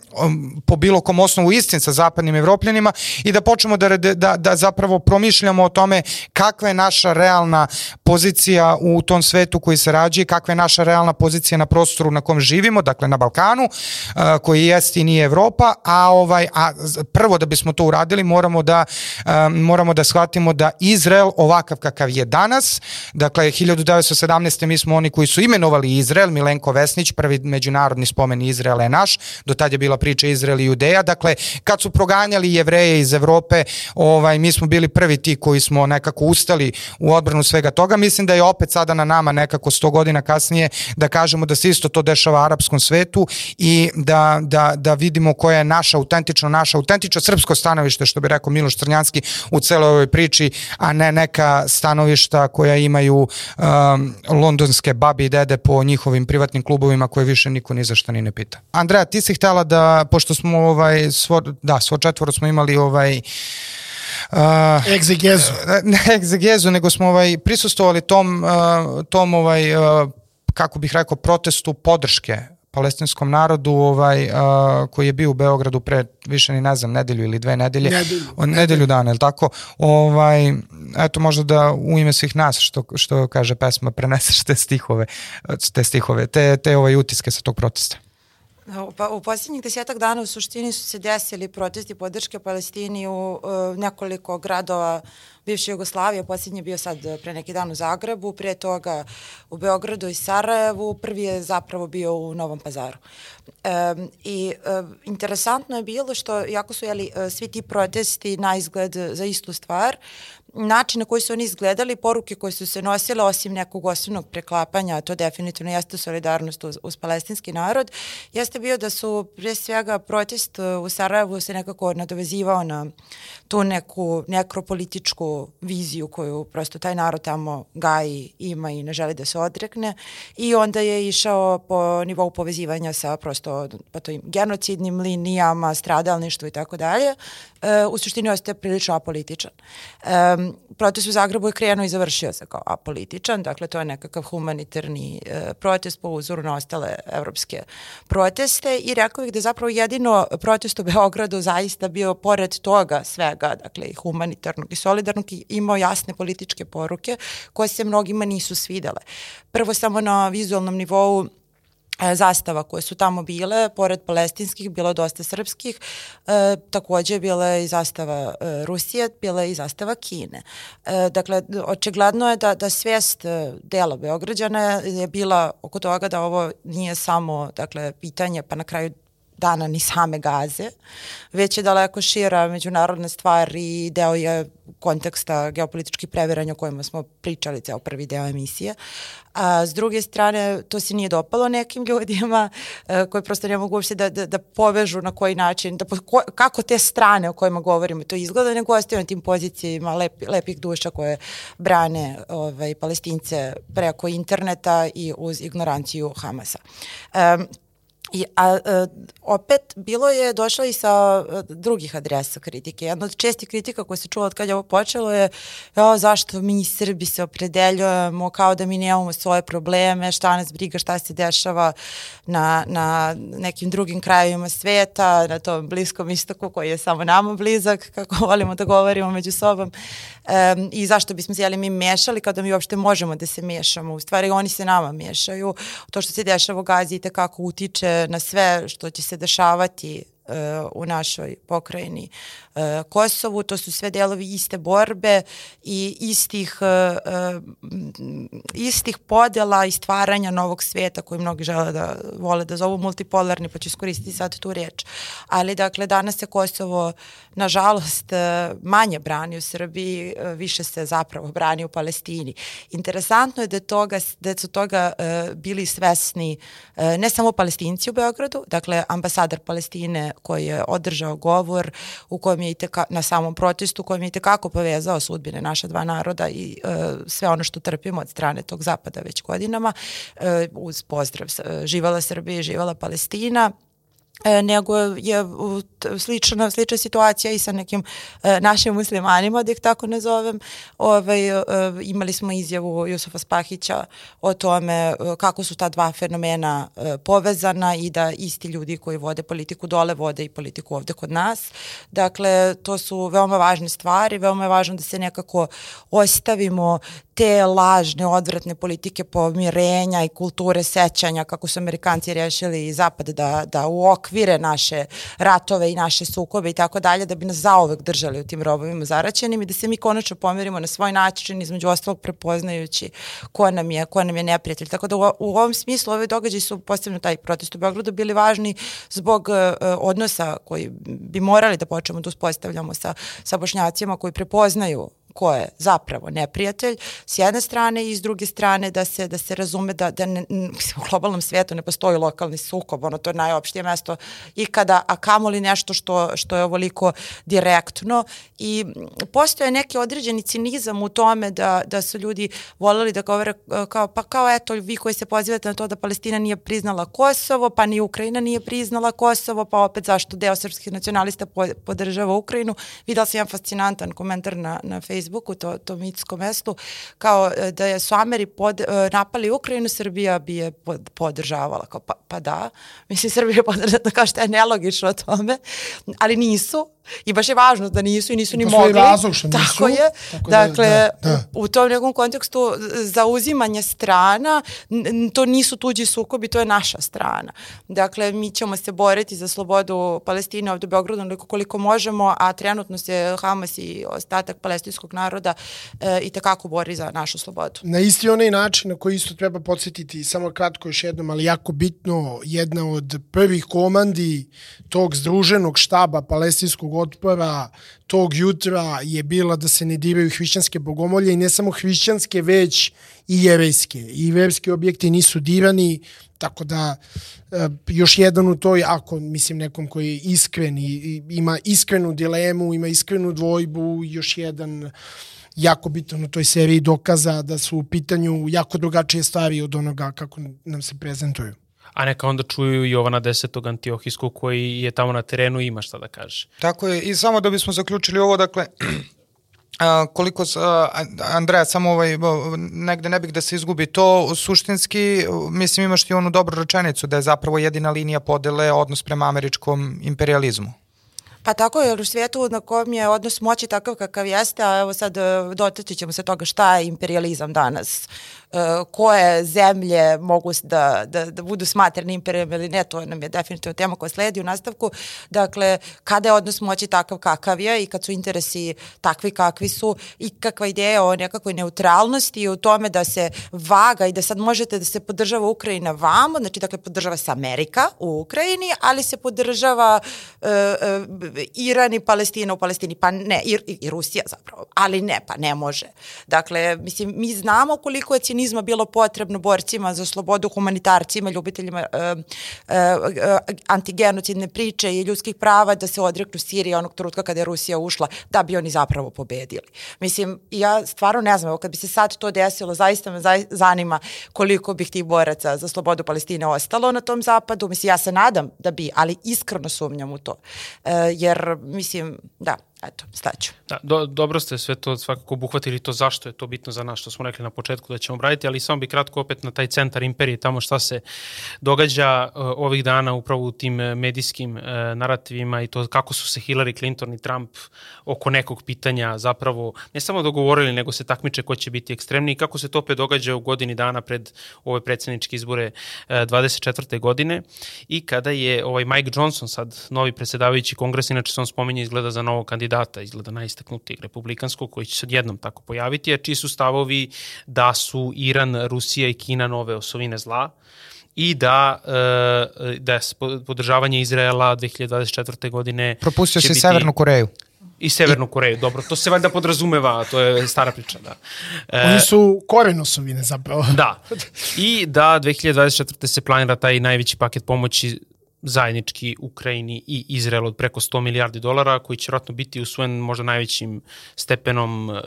po bilo kom osnovu istin sa zapadnim evropljanima i da počnemo da, da, da zapravo promišljamo o tome kakva je naša realna pozicija u tom svetu koji se rađe, kakva je naša realna pozicija na prostoru na kom živimo, dakle na Balkanu, uh, koji jeste i nije Evropa, a ovaj a prvo da bismo to uradili moramo da um, moramo da shvatimo da Izrael ovakav kakav je danas, dakle 1917. mi smo oni koji su imenovali Izrael, Milenko Vesnić, prvi međunarodni spomen Izraela je naš, do tad je bila priča Izrael i Judeja. Dakle, kad su proganjali jevreje iz Evrope, ovaj, mi smo bili prvi ti koji smo nekako ustali u odbranu svega toga. Mislim da je opet sada na nama nekako 100 godina kasnije da kažemo da se isto to dešava arapskom svetu i da, da, da vidimo koja je naša autentično, naša autentično srpsko stanovište, što bi rekao Miloš Crnjanski u celoj ovoj priči, a ne neka stanovišta koja imaju um, londonske babi i dede po njihovim privatnim klubovima koje više niko ni za šta ni ne pita. Andreja, ti si htela da pošto smo ovaj svo da svo četvoro smo imali ovaj Uh, egzegezu. Ne egzegezu, nego smo ovaj prisustovali tom, uh, tom ovaj, uh, kako bih rekao, protestu podrške palestinskom narodu ovaj uh, koji je bio u Beogradu pre više ni ne znam nedelju ili dve nedelje. Nedelju, nedelju dana je tako? Ovaj eto možda da u ime svih nas što što kaže pesma preneseš te stihove te stihove te te ovaj utiske sa tog protesta Pa, u posljednjih desetak dana u suštini su se desili protesti podrške Palestini u uh, nekoliko gradova bivše Jugoslavije. Posljednji je bio sad e, pre neki dan u Zagrebu, prije toga u Beogradu i Sarajevu, prvi je zapravo bio u Novom pazaru. Um, I um, interesantno je bilo što, jako su jeli, svi ti protesti na izgled za istu stvar, način na koji su oni izgledali, poruke koje su se nosile, osim nekog osnovnog preklapanja, to definitivno jeste solidarnost uz, uz palestinski narod, jeste bio da su pre svega protest u Sarajevu se nekako nadovezivao na tu neku nekropolitičku viziju koju prosto taj narod tamo gaji, ima i ne želi da se odrekne i onda je išao po nivou povezivanja sa prosto pa to genocidnim linijama, stradalništvo i tako dalje. E, u suštini ostaje prilično apolitičan. Um, protest u Zagrebu je krenuo i završio se kao apolitičan, dakle to je nekakav humanitarni uh, protest po uzoru na ostale evropske proteste i rekao bih da je zapravo jedino protest u Beogradu zaista bio pored toga svega, dakle i humanitarnog i solidarnog i imao jasne političke poruke koje se mnogima nisu svidele. Prvo samo na vizualnom nivou zastava koje su tamo bile, pored palestinskih, bilo dosta srpskih, e, takođe bila je i zastava e, Rusije, bila je i zastava Kine. E, dakle, očigledno je da, da svest e, dela Beograđana je bila oko toga da ovo nije samo dakle, pitanje, pa na kraju dana ni same gaze, već je daleko šira međunarodna stvar i deo je konteksta geopolitičkih previranja o kojima smo pričali ceo prvi deo emisije. A s druge strane, to se nije dopalo nekim ljudima a, koji prosto ne mogu uopšte da, da, da povežu na koji način, da, ko, kako te strane o kojima govorimo to izgleda, nego ostaju na tim pozicijama lep, lepih duša koje brane ovaj, palestince preko interneta i uz ignoranciju Hamasa. Um, I, a, a e, opet bilo je došlo i sa e, drugih adresa kritike. Jedna od čestih kritika koja se čula od kad je ovo počelo je jo, zašto mi Srbi se opredeljujemo kao da mi nemamo svoje probleme, šta nas briga, šta se dešava na, na nekim drugim krajevima sveta, na tom bliskom istoku koji je samo nama blizak, kako volimo da govorimo među sobom. Um, I zašto bismo se jeli mi mešali kada mi uopšte možemo da se mešamo. U stvari oni se nama mešaju. To što se dešava u Gazi i tekako utiče na sve što će se dešavati u našoj pokrajini uh, Kosovu, to su sve delovi iste borbe i istih, uh, istih podela i stvaranja novog sveta koji mnogi žele da vole da zovu multipolarni, pa ću iskoristiti sad tu reč. Ali dakle, danas se Kosovo, nažalost, manje brani u Srbiji, više se zapravo brani u Palestini. Interesantno je da, toga, da su toga bili svesni ne samo palestinci u Beogradu, dakle, ambasador Palestine koji je održao govor u kojem je teka, na samom protestu, kojem je i tekako povezao sudbine naša dva naroda i e, sve ono što trpimo od strane tog zapada već godinama, e, uz pozdrav živala Srbije, živala Palestina, e, nego je slična, slična situacija i sa nekim e, našim muslimanima, da ih tako nazovem. Ovaj, e, imali smo izjavu Jusufa Spahića o tome e, kako su ta dva fenomena e, povezana i da isti ljudi koji vode politiku dole vode i politiku ovde kod nas. Dakle, to su veoma važne stvari, veoma je važno da se nekako ostavimo te lažne, odvratne politike pomirenja i kulture sećanja, kako su Amerikanci rešili i Zapad da, da uokvire naše ratove i naše sukobe i tako dalje, da bi nas zaovek držali u tim robovima zaraćenim i da se mi konačno pomirimo na svoj način, između ostalog prepoznajući ko nam je, ko nam je neprijatelj. Tako da u, u ovom smislu ove događaje su posebno taj protest u Beogradu bili važni zbog uh, odnosa koji bi morali da počnemo da uspostavljamo sa, sa bošnjacima koji prepoznaju ko je zapravo neprijatelj s jedne strane i s druge strane da se da se razume da da ne, u globalnom svetu ne postoji lokalni sukob, ono to je najopštije mesto ikada, a kamoli nešto što što je ovoliko direktno i postoje neki određeni cinizam u tome da da su ljudi voleli da govore e, kao pa kao eto vi koji se pozivate na to da Palestina nije priznala Kosovo, pa ni Ukrajina nije priznala Kosovo, pa opet zašto deo srpskih nacionalista podržava Ukrajinu. Videla sam jedan fascinantan komentar na na Facebooku Facebooku, to, to mitsko mesto, kao e, da je su Ameri pod, e, napali Ukrajinu, Srbija bi je pod, podržavala. Kao, pa, pa da, mislim, Srbija je podržala, kao što je nelogično o tome, ali nisu, I baš je važno da nisu i nisu ni mogli. razlog što nisu, Tako je. tako da, dakle, da, da. U, u tom nekom kontekstu zauzimanja strana, n- n- to nisu tuđi sukobi, to je naša strana. Dakle, mi ćemo se boriti za slobodu Palestine ovde u Beogradu onoliko koliko možemo, a trenutno se Hamas i ostatak palestinskog naroda e, i tekako bori za našu slobodu. Na isti onaj način na koji isto treba podsjetiti, samo kratko još jednom, ali jako bitno, jedna od prvih komandi tog združenog štaba palestinskog otpora tog jutra je bila da se ne diraju hrišćanske bogomolje i ne samo hrišćanske, već i jevejske. I verski objekti nisu dirani, tako da e, još jedan u toj, ako mislim nekom koji je iskren i ima iskrenu dilemu, ima iskrenu dvojbu, još jedan jako bitan u toj seriji dokaza da su u pitanju jako drugačije stvari od onoga kako nam se prezentuju. A neka onda čuju Jovana desetog Antiohijskog koji je tamo na terenu i ima šta da kaže. Tako je, i samo da bismo zaključili ovo, dakle, a, koliko, a, Andreja, samo ovaj, negde ne bih da se izgubi to, suštinski, mislim imaš ti onu dobru rečenicu da je zapravo jedina linija podele odnos prema američkom imperializmu. Pa tako je, jer u svijetu na kom je odnos moći takav kakav jeste, a evo sad e, dotaći ćemo se toga šta je imperializam danas, koje zemlje mogu da, da, da budu smatrane imperijem ili ne, to nam je definitivno tema koja sledi u nastavku. Dakle, kada je odnos moći takav kakav je i kad su interesi takvi kakvi su i kakva ideja o nekakvoj neutralnosti i o tome da se vaga i da sad možete da se podržava Ukrajina vamo, znači dakle podržava se Amerika u Ukrajini, ali se podržava e, e, Iran i Palestina u Palestini, pa ne, i, i Rusija zapravo, ali ne, pa ne može. Dakle, mislim, mi znamo koliko je cinizma bilo potrebno borcima za slobodu, humanitarcima, ljubiteljima e, e, e, antigenocidne priče i ljudskih prava da se odreknu Sirije onog trenutka kada je Rusija ušla, da bi oni zapravo pobedili. Mislim, ja stvarno ne znam, evo kad bi se sad to desilo, zaista me zanima koliko bih tih boraca za slobodu Palestine ostalo na tom zapadu. Mislim, ja se nadam da bi, ali iskreno sumnjam u to. E, jer, mislim, da, eto, staću. Da, do, dobro ste sve to svakako obuhvatili to zašto je to bitno za nas što smo rekli na početku da ćemo obraditi, ali samo bi kratko opet na taj centar imperije, tamo šta se događa uh, ovih dana upravo u tim uh, medijskim uh, narativima i to kako su se Hillary Clinton i Trump oko nekog pitanja zapravo ne samo dogovorili, nego se takmiče ko će biti ekstremniji i kako se to opet događa u godini dana pred ove predsjedničke izbore uh, 24. godine i kada je ovaj Mike Johnson sad novi predsedavajući kongres, inače se on spominje izgleda za novog kandidata, izgleda najistaknutijeg republikanskog koji će se odjednom tako pojaviti, a čiji su stavovi da su Iran, Rusija i Kina nove osovine zla i da, e, da podržavanje Izraela 2024. godine Propustio si biti- Severnu Koreju. I Severnu Koreju, dobro, to se valjda podrazumeva, to je stara priča, da. E, Oni su koren osovine zapravo. Da. I da 2024. se planira taj najveći paket pomoći zajednički Ukrajini i Izraelu od preko 100 milijardi dolara, koji će vratno biti usvojen možda najvećim stepenom uh,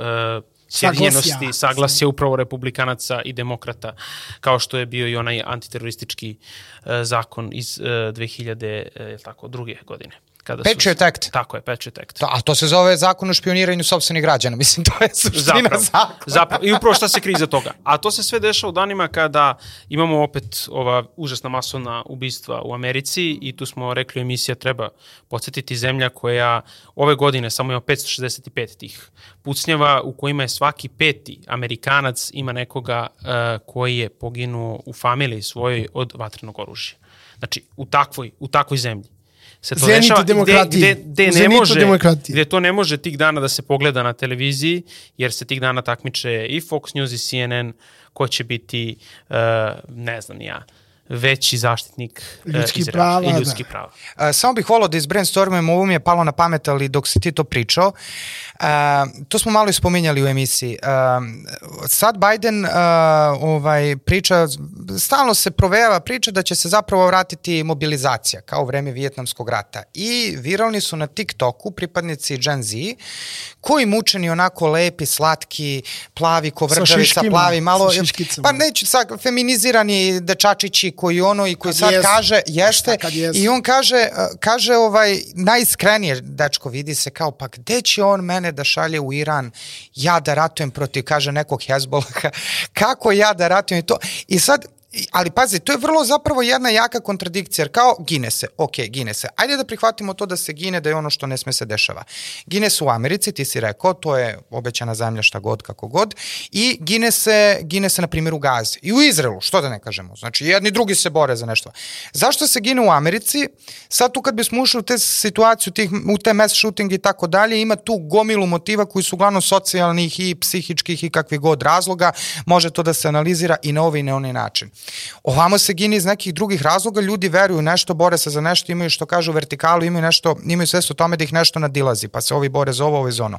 sjedinjenosti, Saglasja. upravo republikanaca i demokrata, kao što je bio i onaj antiteroristički uh, zakon iz uh, 2000, uh, tako, druge godine. Kada su- Patriot Act. Tako je, Patriot Act. To, a to se zove zakon o špioniranju sobstvenih građana. Mislim, to je suština Zapravo, zakona. zapravo. I upravo šta se krije iza toga. A to se sve dešava u danima kada imamo opet ova užasna masovna ubistva u Americi i tu smo rekli emisija treba podsjetiti zemlja koja ove godine samo ima 565 tih pucnjava u kojima je svaki peti Amerikanac ima nekoga uh, koji je poginuo u familiji svojoj od vatrenog oružja. Znači, u takvoj, u takvoj zemlji se to Zenit dešava demokratije. gde, gde, gde ne može, demokratije. gde to ne može tih dana da se pogleda na televiziji, jer se tih dana takmiče i Fox News i CNN, ko će biti, uh, ne znam ja, veći zaštitnik uh, Ljudskih Izraela prava, i da. ljudskih prava. A, samo bih volao da izbrainstormujem, ovo mi je palo na pamet, ali dok si ti to pričao, a, to smo malo ispominjali u emisiji. A, sad Biden a, ovaj, priča, stalno se provejava priča da će se zapravo vratiti mobilizacija, kao u vreme Vijetnamskog rata. I viralni su na TikToku pripadnici Gen Z, koji mučeni onako lepi, slatki, plavi, kovrđavi, sa, šiškima, plavi, malo... sa. Pa neću sad, feminizirani dečačići koji ono i koji Kad sad jesu. kaže, jeste, kad jesu? i on kaže, uh, kaže ovaj, najiskrenije, dečko, vidi se kao, pa gde će on mene da šalje u Iran, ja da ratujem protiv, kaže nekog Hezbolaha, kako ja da ratujem i to. I sad, ali pazi, to je vrlo zapravo jedna jaka kontradikcija, jer kao gine se, ok, gine se. Ajde da prihvatimo to da se gine, da je ono što ne sme se dešava. Gine se u Americi, ti si rekao, to je obećana zemlja šta god, kako god, i gine se, gine se na primjer u Gazi. I u Izraelu, što da ne kažemo. Znači, jedni drugi se bore za nešto. Zašto se gine u Americi? Sad tu kad bismo ušli u te situaciju, tih, u te mass shooting i tako dalje, ima tu gomilu motiva koji su uglavnom socijalnih i psihičkih i kakvih god razloga, može to da se analizira i na ovaj i na onaj način. Ovamo se gine iz nekih drugih razloga, ljudi veruju nešto, bore se za nešto, imaju što kažu vertikalu, imaju nešto, imaju svest o tome da ih nešto nadilazi, pa se ovi bore za ovo, ovo i za ono.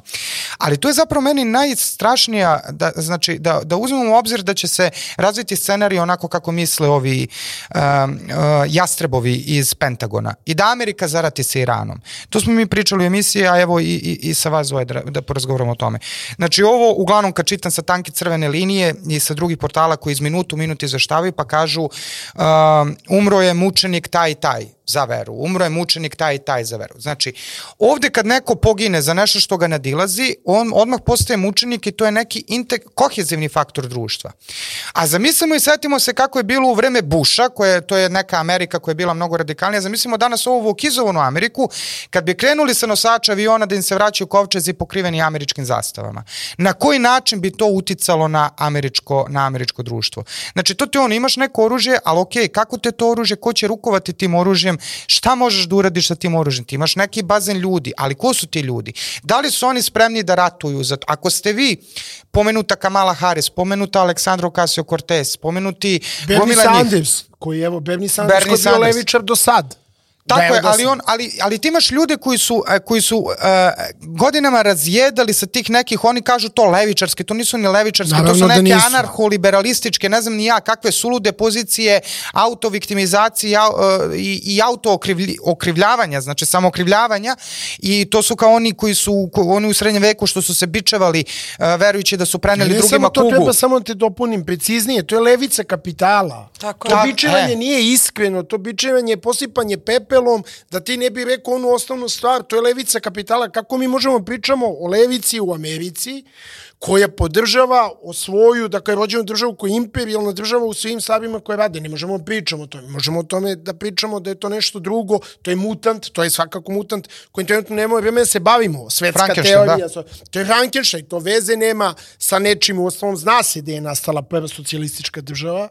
Ali to je zapravo meni najstrašnija, da, znači da, da uzmemo u obzir da će se razviti scenarij onako kako misle ovi um, uh, jastrebovi iz Pentagona i da Amerika zarati sa Iranom. To smo mi pričali u emisiji, a evo i, i, i sa vas da, da porazgovaramo o tome. Znači ovo uglavnom kad čitam sa tanke crvene linije i sa drugih portala koji iz minutu u minut izveštavaju pa kažu um, umro je mučenik taj taj za veru, umro je mučenik taj i taj za veru. Znači, ovde kad neko pogine za nešto što ga nadilazi, on odmah postaje mučenik i to je neki integ, kohezivni faktor društva. A zamislimo i setimo se kako je bilo u vreme Busha, koje, to je neka Amerika koja je bila mnogo radikalnija, zamislimo danas ovu vokizovanu Ameriku, kad bi krenuli sa nosača aviona da im se vraćaju kovčezi pokriveni američkim zastavama. Na koji način bi to uticalo na američko, na američko društvo? Znači, to ti ono, imaš neko oružje, ali okej, kako te to oružje, ko će rukovati tim oružjem, šta možeš da uradiš sa tim oružjem? Ti imaš neki bazen ljudi, ali ko su ti ljudi? Da li su oni spremni da ratuju? Zato, ako ste vi pomenuta Kamala Harris, pomenuta Aleksandro Ocasio-Cortez, pomenuti Bernie Sanders, koji evo, Bernie Sanders Bernie koji je bio levičar do sad. Tako Da, je, da ali, on, ali, ali ti imaš ljude koji su, e, koji su uh, godinama razjedali sa tih nekih, oni kažu to levičarske, to nisu ni levičarske, to Naravno su da neke nisu. anarcho-liberalističke, ne znam ni ja, kakve sulude pozicije, autoviktimizacije au- e, i, i auto-okrivljavanja, znači samookrivljavanja i to su kao oni koji su, ko, oni u srednjem veku što su se bičevali uh, verujući da su preneli Ne drugima samo to, kugu. treba samo da te dopunim preciznije, to je levica kapitala. Tako to je. bičevanje E. nije iskreno, to bičevanje je posipanje pepelom, da ti ne bi rekao onu osnovnu stvar, to je levica kapitala. Kako mi možemo pričamo o levici u Americi, koja podržava o svoju, dakle, rođenu državu koja je imperijalna država u svim stvarima koje rade. Ne možemo da pričamo o tome. Možemo o tome da pričamo da je to nešto drugo, to je mutant, to je svakako mutant kojim trenutno nemamo vreme da se bavimo. Svetska Frankenstein, teorija, da. to je Frankenstein, to veze nema sa nečim, u osnovom zna se gde je nastala prva socijalistička država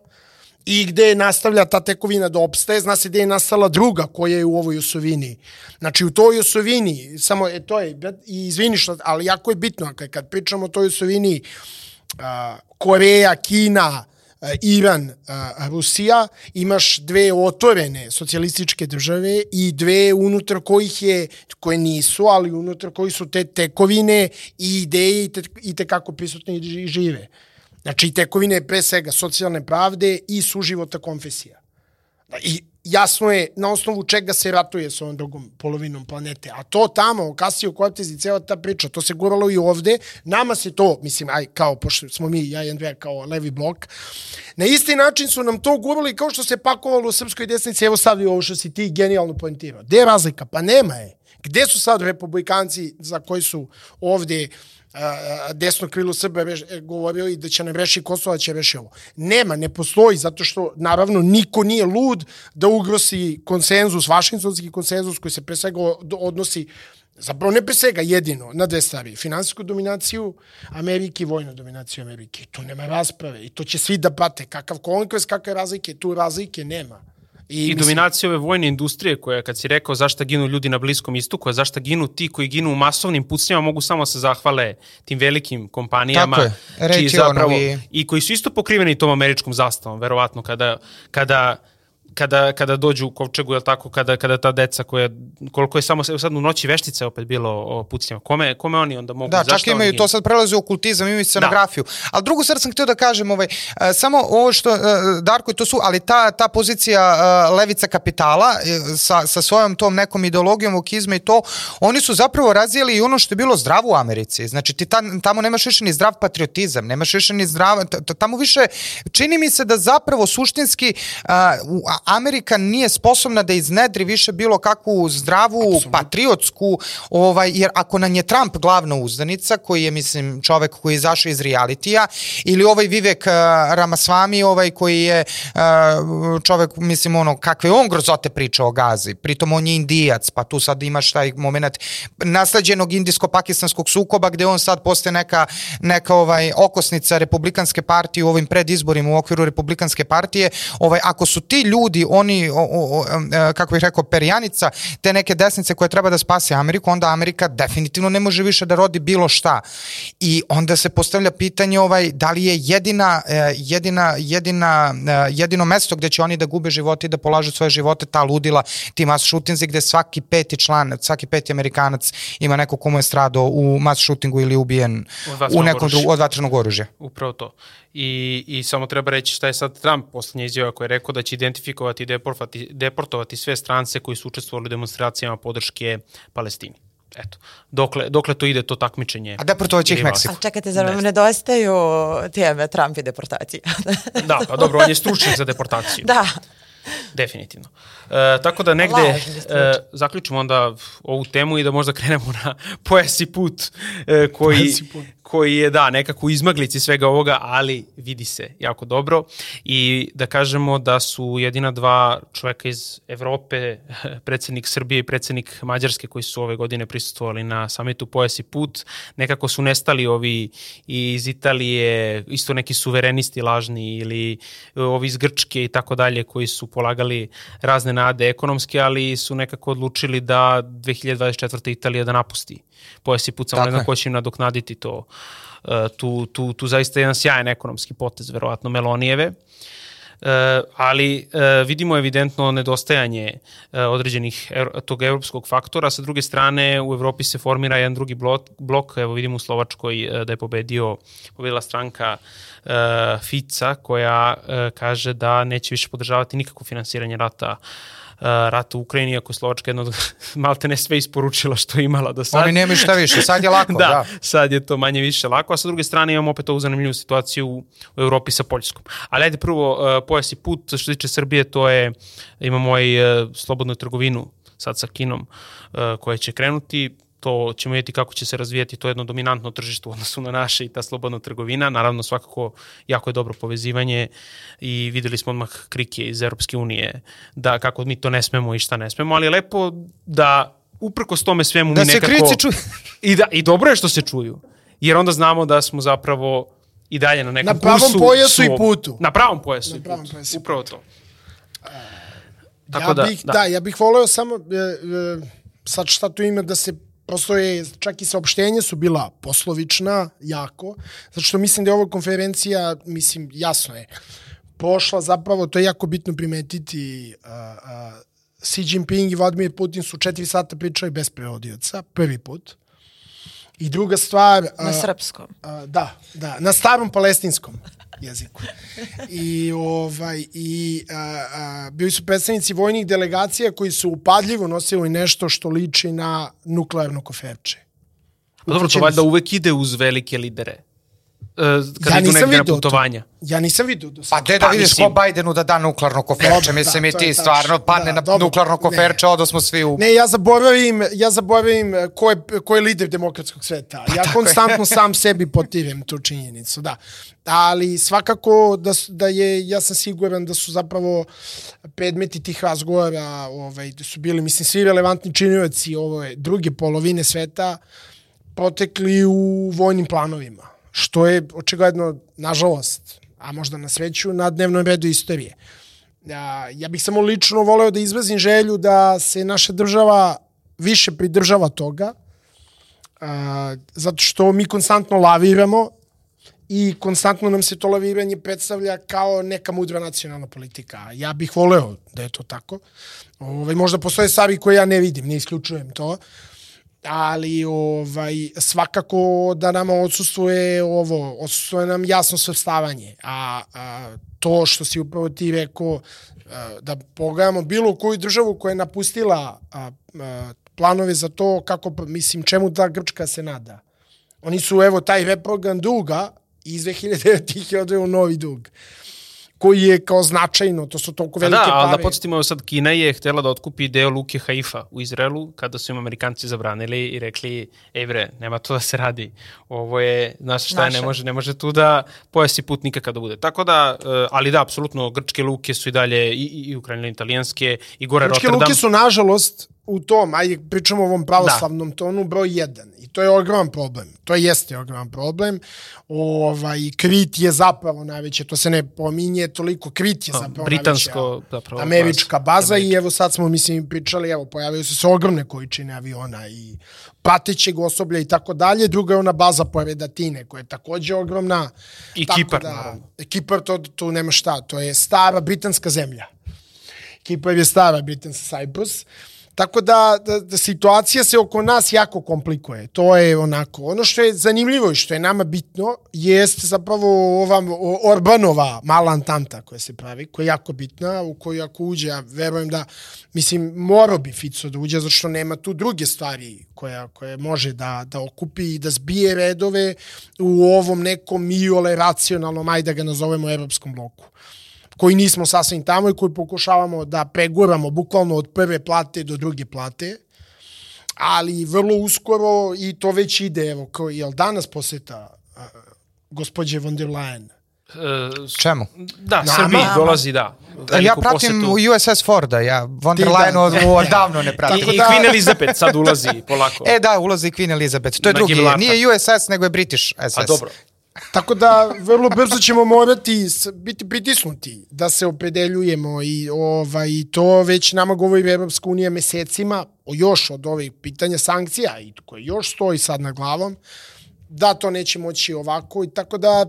i gde nastavlja ta tekovina da opstaje, zna se gde je nastala druga koja je u ovoj osovini. Znači u toj osovini, samo e, to je, i ali jako je bitno, kad, pričamo o toj osovini, a, Koreja, Kina, Iran, Rusija, imaš dve otvorene socijalističke države i dve unutar kojih je, koje nisu, ali unutar kojih su te tekovine i ideje i, te, i te kako prisutne i ži- žive. Znači, tekovine pre svega socijalne pravde i suživota konfesija. I jasno je na osnovu čega se ratuje sa ovom drugom polovinom planete. A to tamo, Kasio Cortez i cela ta priča, to se guralo i ovde. Nama se to, mislim, aj, kao, pošto smo mi, ja i Andreja, kao levi blok, na isti način su nam to gurali kao što se pakovalo u srpskoj desnici. Evo sad ovo što si ti genijalno poentirao. Gde je razlika? Pa nema je. Gde su sad republikanci za koji su ovde a, desno krilo Srba reš, e, govorili da će nam reši Kosovo, da će reši ovo. Nema, ne postoji, zato što, naravno, niko nije lud da ugrosi konsenzus, vašingtonski konsenzus koji se pre svega od- odnosi Zapravo ne pre svega jedino na dve stvari. Finansijsku dominaciju Amerike i vojnu dominaciju Amerike. I tu nema rasprave. I to će svi da prate. Kakav konkurs, kakve razlike, tu razlike nema. I, mislim- dominacija ove vojne industrije koja, kad si rekao zašto ginu ljudi na Bliskom istoku, a zašto ginu ti koji ginu u masovnim pucnjama, mogu samo se zahvale tim velikim kompanijama. Tako je. čiji Raytheonovi. I koji su isto pokriveni tom američkom zastavom, verovatno, kada, kada kada, kada dođu u kovčegu, je tako, kada, kada ta deca koja, koliko je samo sad u noći veštica opet bilo o pucnjama, kome, kome oni onda mogu, Da, zašto čak imaju oni to sad prelazi u okultizam, imaju scenografiju. Da. Ali drugu stvar sam htio da kažem, ovaj, e, samo ovo što, e, Darko, to su, ali ta, ta pozicija e, levica kapitala sa, sa svojom tom nekom ideologijom vokizma i to, oni su zapravo razvijeli i ono što je bilo zdravo u Americi. Znači, ti ta, tamo nemaš više ni zdrav patriotizam, nemaš više ni zdrav, tamo više, čini mi se da zapravo suštinski a, Amerika nije sposobna da iznedri više bilo kakvu zdravu, Absolutno. patriotsku, ovaj, jer ako nam je Trump glavna uzdanica, koji je, mislim, čovek koji je izašao iz realitija, ili ovaj Vivek uh, Ramaswamy, ovaj koji je uh, čovek, mislim, ono, kakve on grozote priča o Gazi, pritom on je indijac, pa tu sad imaš taj moment nasleđenog indijsko-pakistanskog sukoba gde on sad postaje neka, neka ovaj, okosnica republikanske partije u ovim predizborima u okviru republikanske partije, ovaj, ako su ti ljudi, oni, o, o, o, e, kako bih rekao, perjanica, te neke desnice koje treba da spase Ameriku, onda Amerika definitivno ne može više da rodi bilo šta. I onda se postavlja pitanje ovaj, da li je jedina, e, jedina, jedina, e, jedino mesto gde će oni da gube živote i da polažu svoje živote ta ludila, ti mass shootingsi gde svaki peti član, svaki peti Amerikanac ima neko komu je stradao u mass shootingu ili ubijen u nekom drugom od vatrenog oružja. Upravo to. I, I samo treba reći šta je sad Trump poslednja izjava koja je rekao da će identifikovati i deportovati, deportovati sve strance koji su učestvovali u demonstracijama podrške Palestini. Eto, dokle, dokle to ide to takmičenje. A deportovaće ih Meksiko. A čekajte, zar vam nedostaju teme Trump i deportacije? da, pa dobro, on je stručnjak za deportaciju. Da. Definitivno. E, tako da negde e, zaključimo onda ovu temu i da možda krenemo na pojasi put e, koji, put koji je, da, nekako izmaglici svega ovoga, ali vidi se jako dobro i da kažemo da su jedina dva čoveka iz Evrope, predsednik Srbije i predsednik Mađarske koji su ove godine prisustvovali na samitu Pojas i put, nekako su nestali ovi iz Italije, isto neki suverenisti lažni ili ovi iz Grčke i tako dalje koji su polagali razne nade ekonomske, ali su nekako odlučili da 2024. Italija da napusti Pojas put, samo ne znam ko će im nadoknaditi to E, tu, tu, tu zaista jedan sjajan ekonomski potez, verovatno Melonijeve. Uh, ali uh, vidimo evidentno nedostajanje uh, određenih tog evropskog faktora. Sa druge strane, u Evropi se formira jedan drugi blok, blok evo vidimo u Slovačkoj uh, da je pobedio, pobedila stranka uh, Fica koja uh, kaže da neće više podržavati nikakvo finansiranje rata uh, rata u Ukrajini, ako je Slovačka jedno od malte ne sve isporučila što je imala do sada. Oni nemaju šta više, sad je lako. da, da, sad je to manje više lako, a sa druge strane imamo opet ovu zanimljivu situaciju u, u Evropi sa Poljskom. Ali ajde prvo, uh, pojas i put, što se tiče Srbije, to je, imamo i uh, slobodnu trgovinu sad sa Kinom uh, koja će krenuti to ćemo vidjeti kako će se razvijati to jedno dominantno tržište u odnosu na naše i ta slobodna trgovina. Naravno, svakako jako je dobro povezivanje i videli smo odmah krike iz Europske unije da kako mi to ne smemo i šta ne smemo, ali je lepo da uprkos tome svemu da mi nekako... Da se krici čuju. I, da, I dobro je što se čuju, jer onda znamo da smo zapravo i dalje na nekom kursu. Na pravom pojasu svog, i putu. Na pravom pojasu na i pravom putu. Pojasu. Upravo to. Tako ja da, bih, da. da, ja bih voleo samo, e, e, sad šta tu ima da se postoje, čak i saopštenja su bila poslovična, jako, zato što mislim da je ova konferencija, mislim, jasno je, pošla zapravo, to je jako bitno primetiti, uh, uh, Xi Jinping i Vladimir Putin su četiri sata pričali bez prevodioca, prvi put. I druga stvar... Na srpskom. Uh, da, da, na starom palestinskom jeziku. I, ovaj, i a, a, bili su predstavnici vojnih delegacija koji su upadljivo nosili nešto što liči na nuklearno koferče. Pa dobro, to valjda uvek ide uz velike lidere. Uh, kad ja idu negde na putovanja. To. Ja nisam vidio do sada. Pa gde da pa, vidiš ko Bidenu da da nuklearno koferče, mislim da, i ti stvarno padne da, na dobro, nuklearno koferče, odo smo svi u... Ne, ja zaboravim, ja zaboravim ko je, ko je lider demokratskog sveta. Pa, ja konstantno je. sam sebi potivim tu činjenicu, da. Ali svakako da, da je, ja sam siguran da su zapravo predmeti tih razgovora, ovaj, da su bili, mislim, svi relevantni činioci ove druge polovine sveta potekli u vojnim planovima što je očigledno, nažalost, a možda na sveću, na dnevnom redu istorije. Ja, ja bih samo lično voleo da izvazim želju da se naša država više pridržava toga, a, zato što mi konstantno laviramo i konstantno nam se to laviranje predstavlja kao neka mudra nacionalna politika. Ja bih voleo da je to tako. Ove, ovaj, možda postoje stvari koje ja ne vidim, ne isključujem to. Uh, ali ovaj svakako da nama odsustvuje ovo, odsustvuje nam jasno svrstavanje, a, a to što si upravo ti rekao, da pogledamo bilo koju državu koja je napustila a, a, planove za to kako, mislim, čemu ta Grčka se nada. Oni su, evo, taj reprogram duga iz 2009. ih je odveo novi dug toliko je kao značajno, to su toliko velike da, pare. ali da podsjetimo, sad Kina je htela da otkupi deo luke Haifa u Izraelu, kada su im Amerikanci zabranili i rekli, ej bre, nema to da se radi. Ovo je, znaš šta je, ne može, ne može tu da pojasi putnika kada bude. Tako da, e, ali da, apsolutno, grčke luke su i dalje, i, i, i ukrajine italijanske, i gore Grčke Rotterdam. luke su, nažalost, u tom, ajde pričamo o ovom pravoslavnom da. tonu, broj jedan. I to je ogroman problem. To jeste ogroman problem. Ovaj, Krit je zapravo najveće, to se ne pominje toliko, Krit je A, zapravo britansko, najveća zapravo, američka baza Američka. i evo sad smo, mislim, pričali, evo, pojavio su se ogromne količine aviona i pratećeg osoblja i tako dalje. Druga je ona baza pored Atine, koja je takođe ogromna. I Tako Kipar, da, naravno. Kipar, to, tu nema šta, to je stara britanska zemlja. Kipar je stara britanska Cyprus. Tako da, da, da situacija se oko nas jako komplikuje. To je onako. Ono što je zanimljivo i što je nama bitno jeste zapravo ova Orbanova mala antanta koja se pravi, koja je jako bitna, u koju ako uđe, ja verujem da, mislim, morao bi Fico da uđe, zato što nema tu druge stvari koja, koje može da, da okupi i da zbije redove u ovom nekom iole racionalnom, ajde da ga nazovemo, evropskom bloku koji nismo sasvim tamo i koji pokušavamo da preguramo bukvalno od prve plate do druge plate, ali vrlo uskoro i to već ide, evo, kao, jel danas poseta uh, gospođe von der Leyen? E, s- Čemu? da, Nama? Srbiji dolazi, da. Ja pratim posetu. USS Forda, ja von der da, Leyen od, da. odavno ne I, pratim. Tako i da- Queen Elizabeth sad ulazi polako. E da, ulazi Queen Elizabeth. To je Na drugi, Gibraltar. nije USS, nego je British SS. A dobro. Tako da vrlo brzo ćemo morati biti pritisnuti da se opredeljujemo i ovaj to već nama govori Evropska unija mesecima o još od ovih pitanja sankcija i koje još stoji sad na glavom da to neće moći ovako i tako da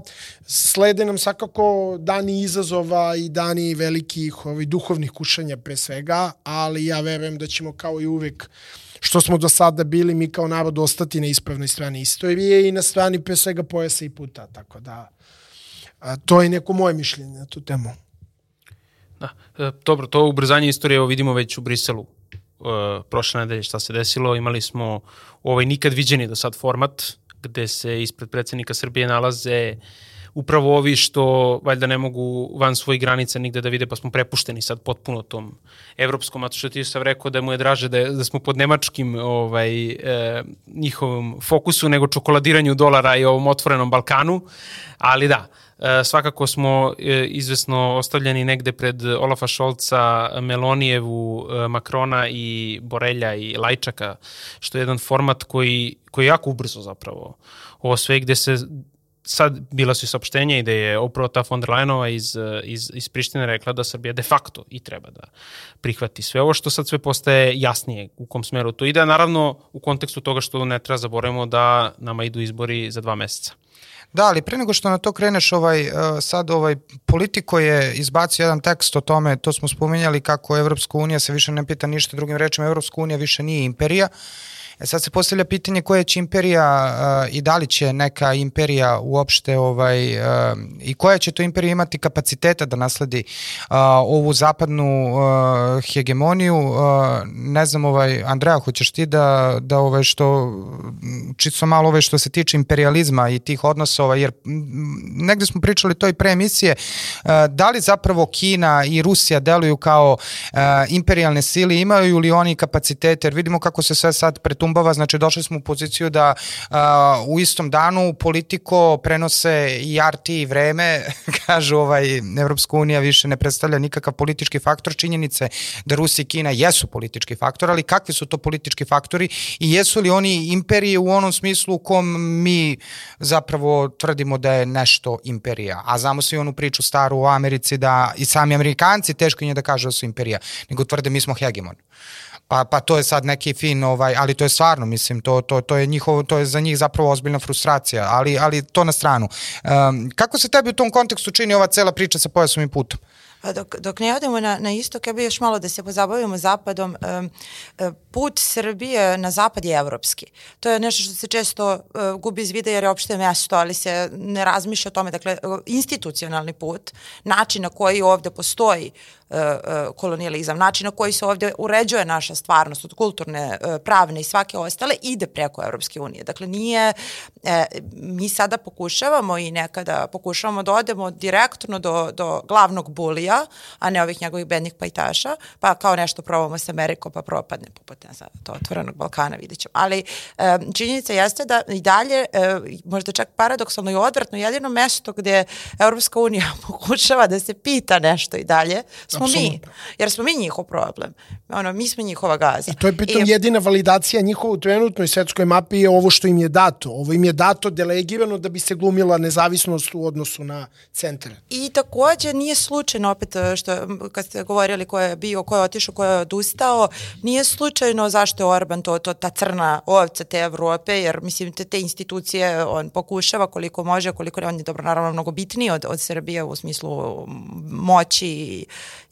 slede nam svakako dani izazova i dani velikih ovih duhovnih kušanja pre svega, ali ja verujem da ćemo kao i uvek što smo do sada bili mi kao narod ostati na ispravnoj strani istorije i na strani pre svega pojasa i puta, tako da a, to je neko moje mišljenje na tu temu. Da. E, dobro, to ubrzanje istorije evo vidimo već u Briselu. E, prošle nedelje šta se desilo, imali smo ovaj nikad viđeni do sad format gde se ispred predsednika Srbije nalaze upravo ovi što valjda ne mogu van svojih granica nigde da vide, pa smo prepušteni sad potpuno tom evropskom, a to što ti sam rekao da mu je draže da, je, da smo pod nemačkim ovaj, e, njihovom fokusu nego čokoladiranju dolara i ovom otvorenom Balkanu, ali da, E, svakako smo e, izvesno ostavljeni negde pred Olafa Šolca, Melonijevu, e, Makrona i Borelja i Lajčaka, što je jedan format koji, koji jako ubrzo zapravo. Ovo sve gde se sad bila su i saopštenja i da je upravo ta von der Leyenova iz, iz, iz Prištine rekla da Srbija de facto i treba da prihvati sve ovo što sad sve postaje jasnije u kom smeru to ide, naravno u kontekstu toga što ne treba zaboravimo da nama idu izbori za dva meseca. Da, ali pre nego što na to kreneš, ovaj, uh, sad ovaj, politiko je izbacio jedan tekst o tome, to smo spominjali kako Evropska unija se više ne pita ništa drugim rečima, Evropska unija više nije imperija, E sad se postavlja pitanje koja će imperija uh, i da li će neka imperija uopšte ovaj, uh, i koja će to imperija imati kapaciteta da nasledi uh, ovu zapadnu uh, hegemoniju. Uh, ne znam, ovaj, Andreja, hoćeš ti da, da ovaj, što, čisto malo ovaj, što se tiče imperializma i tih odnosa, ovaj, jer negde smo pričali to i pre emisije, uh, da li zapravo Kina i Rusija deluju kao uh, imperialne sile, imaju li oni kapacitete, jer vidimo kako se sve sad pretumbava, znači došli smo u poziciju da uh, u istom danu politiko prenose i RT i vreme, kažu ovaj, Evropska unija više ne predstavlja nikakav politički faktor, činjenice da Rusija i Kina jesu politički faktor, ali kakvi su to politički faktori i jesu li oni imperije u onom smislu u kom mi zapravo tvrdimo da je nešto imperija, a znamo svi onu priču staru u Americi da i sami Amerikanci teško im je da kažu da su imperija, nego tvrde mi smo hegemon. Pa, pa to je sad neki fin, ovaj, ali to je stvarno, mislim, to, to, to, je njihovo, to je za njih zapravo ozbiljna frustracija, ali, ali to na stranu. Um, kako se tebi u tom kontekstu čini ova cela priča sa pojasom i putom? A dok, dok ne odemo na, na istok, ja bih još malo da se pozabavimo zapadom. Um, put Srbije na zapad je evropski. To je nešto što se često uh, gubi iz vida jer je opšte mesto, ali se ne razmišlja o tome. Dakle, institucionalni put, način na koji ovde postoji kolonijalizam, način na koji se ovde uređuje naša stvarnost od kulturne, uh, pravne i svake ostale, ide preko Evropske unije. Dakle, nije, e, mi sada pokušavamo i nekada pokušavamo da odemo direktno do, do glavnog bulija, a ne ovih njegovih bednih pajtaša, pa kao nešto probamo sa Amerikom pa propadne, poput ne znam, to otvorenog Balkana, vidit ćemo. Ali e, činjenica jeste da i dalje, e, možda čak paradoksalno i odvratno, jedino mesto gde Evropska unija pokušava da se pita nešto i dalje, smo Absolutno. mi. Jer smo mi njihov problem. Ono, mi smo njihova gaza. I to je pritom I, jedina validacija njihova u trenutnoj svetskoj mapi je ovo što im je dato. Ovo im je dato delegirano da bi se glumila nezavisnost u odnosu na centar. I takođe nije slučajno opet e, što kad ste govorili ko je bio, ko je otišao, ko je odustao, nije slučajno zašto je Orban to, to ta crna ovca te Evrope, jer mislim te, te institucije on pokušava koliko može, koliko ne, on je dobro naravno mnogo bitniji od, od Srbije u smislu moći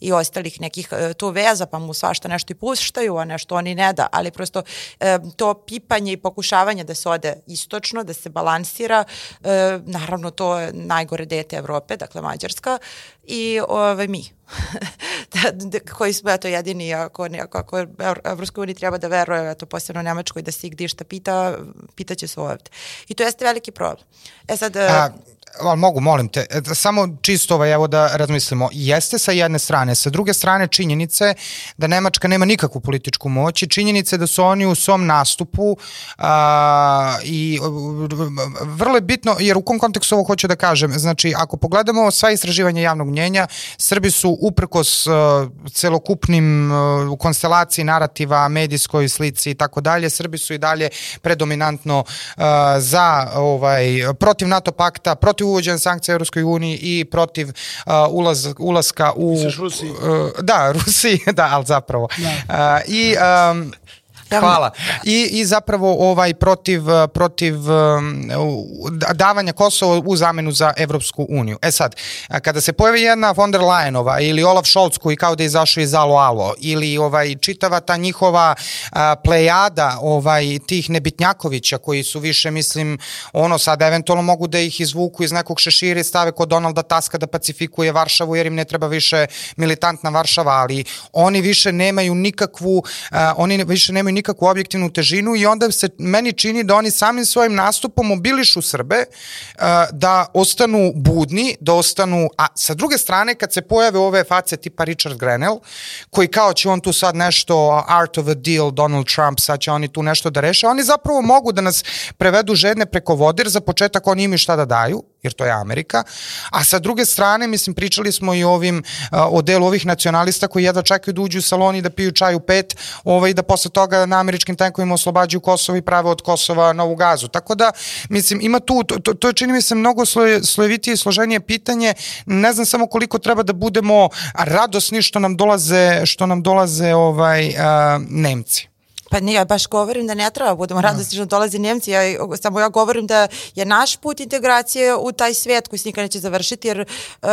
i, ostalih nekih e, tu veza, pa mu svašta nešto i puštaju, a nešto oni ne da, ali prosto e, to pipanje i pokušavanje da se ode istočno, da se balansira, e, naravno to je najgore dete Evrope, dakle Mađarska, i ovaj, mi. da, da, koji smo eto jedini ako, ne, ako, ako Evropskoj uniji treba da veruje eto posebno Nemačkoj da se ih dišta pita, pitaće se ovde. I to jeste veliki problem. E sad... A, ali mogu, molim te, e, samo čisto ovaj, evo da razmislimo, jeste sa jedne strane, sa druge strane činjenice da Nemačka nema nikakvu političku moć i činjenice da su oni u svom nastupu a, i vrlo je bitno, jer u kom kontekstu ovo hoću da kažem, znači ako pogledamo sva istraživanja javnog mnjenja, Srbi su uprkos a, celokupnim a, u konstelaciji narativa, medijskoj slici i tako dalje, Srbi su i dalje predominantno a, za ovaj, protiv NATO pakta, protiv protiv uvođenja sankcija Europskoj uniji i protiv uh, ulaz, ulaska u... Rusiji. Uh, da, Rusiji, da, ali zapravo. Da. Uh, I um, Hvala. I, I zapravo ovaj protiv, protiv um, davanja Kosova u zamenu za Evropsku uniju. E sad, kada se pojavi jedna von der Leyenova ili Olaf Scholz koji kao da je izašao iz Alo Alo ili ovaj čitava ta njihova plejada ovaj tih nebitnjakovića koji su više mislim ono sad eventualno mogu da ih izvuku iz nekog šešira i stave kod Donalda Taska da pacifikuje Varšavu jer im ne treba više militantna Varšava, ali oni više nemaju nikakvu oni više nemaju nikakvu objektivnu težinu i onda se meni čini da oni samim svojim nastupom mobilišu Srbe uh, da ostanu budni, da ostanu, a sa druge strane kad se pojave ove face tipa Richard Grenell, koji kao će on tu sad nešto art of a deal, Donald Trump, sad će oni tu nešto da reše, oni zapravo mogu da nas prevedu žedne preko vodir, za početak oni imaju šta da daju, jer to je Amerika, a sa druge strane, mislim, pričali smo i ovim, o delu ovih nacionalista koji jedva čekaju da uđu u saloni da piju čaj u pet, ovaj, da posle toga na američkim tenkovima oslobađaju Kosovo i prave od Kosova novu gazu. Tako da, mislim, ima tu, to, to, čini mi se mnogo sloje, slojevitije i složenije pitanje, ne znam samo koliko treba da budemo radosni što nam dolaze, što nam dolaze ovaj, a, Nemci. Pa nije, ja baš govorim da ne treba da budemo radosni što dolaze Njemci, ja, samo ja govorim da je naš put integracije u taj svet koji se nikad neće završiti, jer uh,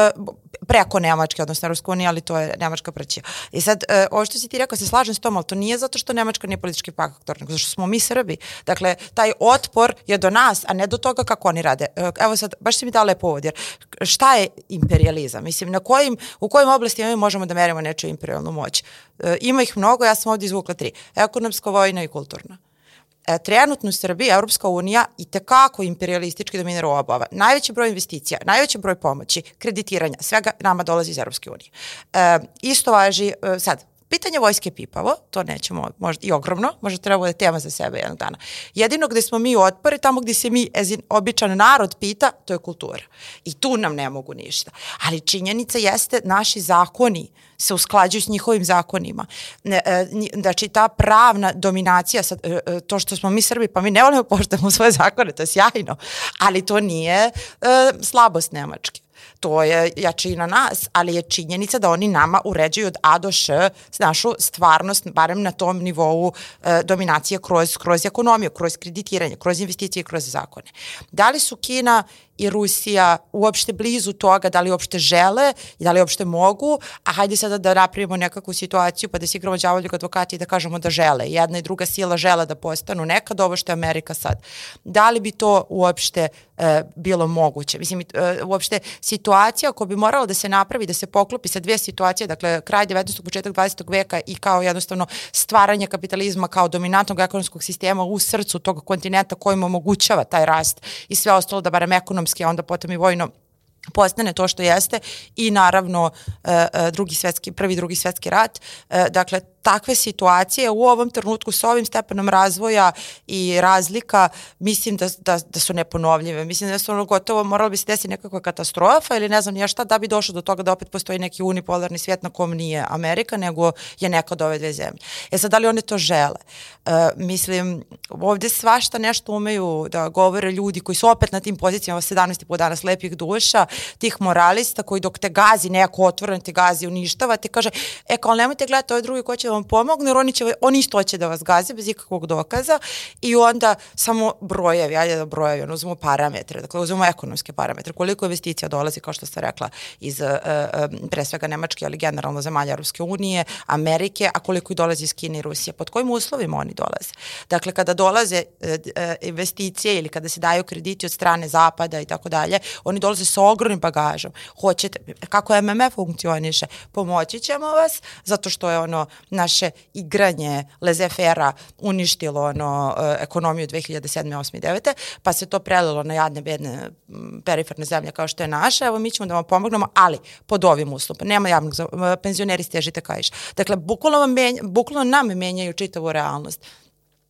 preko Nemačke, odnosno Europske unije, ali to je Nemačka prćija. I sad, uh, ovo što si ti rekao, se slažem s tom, ali to nije zato što Nemačka nije politički faktor, nego zato što smo mi Srbi. Dakle, taj otpor je do nas, a ne do toga kako oni rade. Uh, evo sad, baš si mi dala lepo jer šta je imperializam? Mislim, na kojim, u kojim oblastima mi možemo da merimo nečiju imperialnu moć? Uh, ima ih mnogo, ja sam ovdje izvukla tri. Ekonomska, vojna i kulturna. E, trenutno u Srbiji Evropska unija i tekako imperialistički dominira obava. Najveći broj investicija, najveći broj pomoći, kreditiranja, svega nama dolazi iz Evropske unije. E, isto važi, e, sad, Pitanje vojske pipavo, to nećemo, možda i ogromno, možda treba bude tema za sebe jednog dana. Jedino gde smo mi otpori, tamo gde se mi, ezin, običan narod pita, to je kultura. I tu nam ne mogu ništa. Ali činjenica jeste, naši zakoni se usklađuju s njihovim zakonima. Ne, e, znači, ta pravna dominacija, e, e, to što smo mi Srbi, pa mi ne volimo da poštamo svoje zakone, to je sjajno, ali to nije slabost Nemačke to je jačina nas, ali je činjenica da oni nama uređuju od A do Š našu stvarnost, barem na tom nivou e, dominacije kroz, kroz ekonomiju, kroz kreditiranje, kroz investicije, kroz zakone. Da li su Kina i Rusija uopšte blizu toga da li uopšte žele i da li uopšte mogu, a hajde sada da napravimo nekakvu situaciju pa da se igramo đavoljeg advokata i da kažemo da žele. Jedna i druga sila žele da postanu nekad ovo što je Amerika sad. Da li bi to uopšte e, bilo moguće? Mislim, e, uopšte situacija ako bi morala da se napravi, da se poklopi sa dve situacije, dakle kraj 19. početak 20. veka i kao jednostavno stvaranje kapitalizma kao dominantnog ekonomskog sistema u srcu tog kontinenta kojim omogućava taj rast i sve ostalo da barem ekonomski, a onda potom i vojno postane to što jeste i naravno e, e, drugi svetski, prvi drugi svetski rat. E, dakle, takve situacije u ovom trenutku sa ovim stepenom razvoja i razlika mislim da, da, da su neponovljive. Mislim da su ono gotovo, moralo bi se desiti nekakva katastrofa ili ne znam ja šta da bi došlo do toga da opet postoji neki unipolarni svijet na kom nije Amerika, nego je neka od ove dve zemlje. E sad, da li one to žele? Uh, mislim, ovde svašta nešto umeju da govore ljudi koji su opet na tim pozicijama 17 i po dana slepih duša, tih moralista koji dok te gazi neko otvoreno te gazi uništava, te kaže, e kao nemojte gledati ove drugi ko će vam pomogne, jer oni, će, oni isto će da vas gaze bez ikakvog dokaza i onda samo brojevi, ajde da brojevi, ono, uzmemo parametre, dakle uzmemo ekonomske parametre, koliko investicija dolazi, kao što ste rekla, iz uh, pre svega Nemačke, ali generalno zemalja Ruske unije, Amerike, a koliko i dolazi iz Kine i Rusije, pod kojim uslovima oni dolaze. Dakle, kada dolaze uh, investicije ili kada se daju krediti od strane Zapada i tako dalje, oni dolaze sa ogromnim bagažom. Hoćete, kako MMF funkcioniše, pomoći ćemo vas, zato što je ono naše igranje lezefera uništilo ono e, ekonomiju 2007. 8. 9. pa se to prelilo na jadne, bedne, periferne zemlje kao što je naša, evo mi ćemo da vam pomognemo, ali pod ovim uslovom. Nema javnog, penzioneri stežite kajš. Dakle, bukvalno, vam menja, bukvalno nam menjaju čitavu realnost.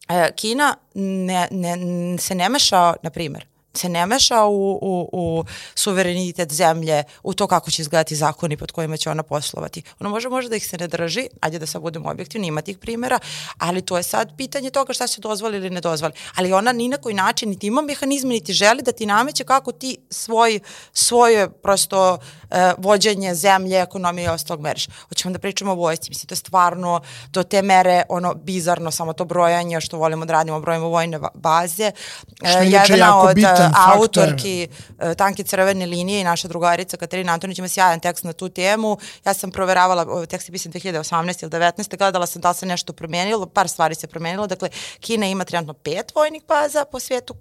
E, Kina ne, ne, se ne meša, na primjer, se ne meša u, u, u suverenitet zemlje, u to kako će izgledati zakoni pod kojima će ona poslovati. Ono može možda da ih se ne drži, ajde da sad budemo objektivni, ima tih primjera, ali to je sad pitanje toga šta se dozvoli ili ne dozvoli. Ali ona ni na koji način niti ima mehanizme, niti želi da ti nameće kako ti svoj, svoje prosto uh, vođenje zemlje, ekonomije i ostalog meriš. Hoćemo da pričamo o vojsci, mislim, to je stvarno do te mere ono bizarno, samo to brojanje što volimo da radimo, brojimo vojne baze. Što je uh, jako od, bitan bitan autorki uh, Tanke crvene linije i naša drugarica Katarina Antonić ima sjajan tekst na tu temu. Ja sam proveravala, tekst je pisan 2018 ili 19. Gledala sam da li se nešto promenilo, par stvari se promenilo. Dakle, Kina ima trenutno pet vojnih baza po svijetu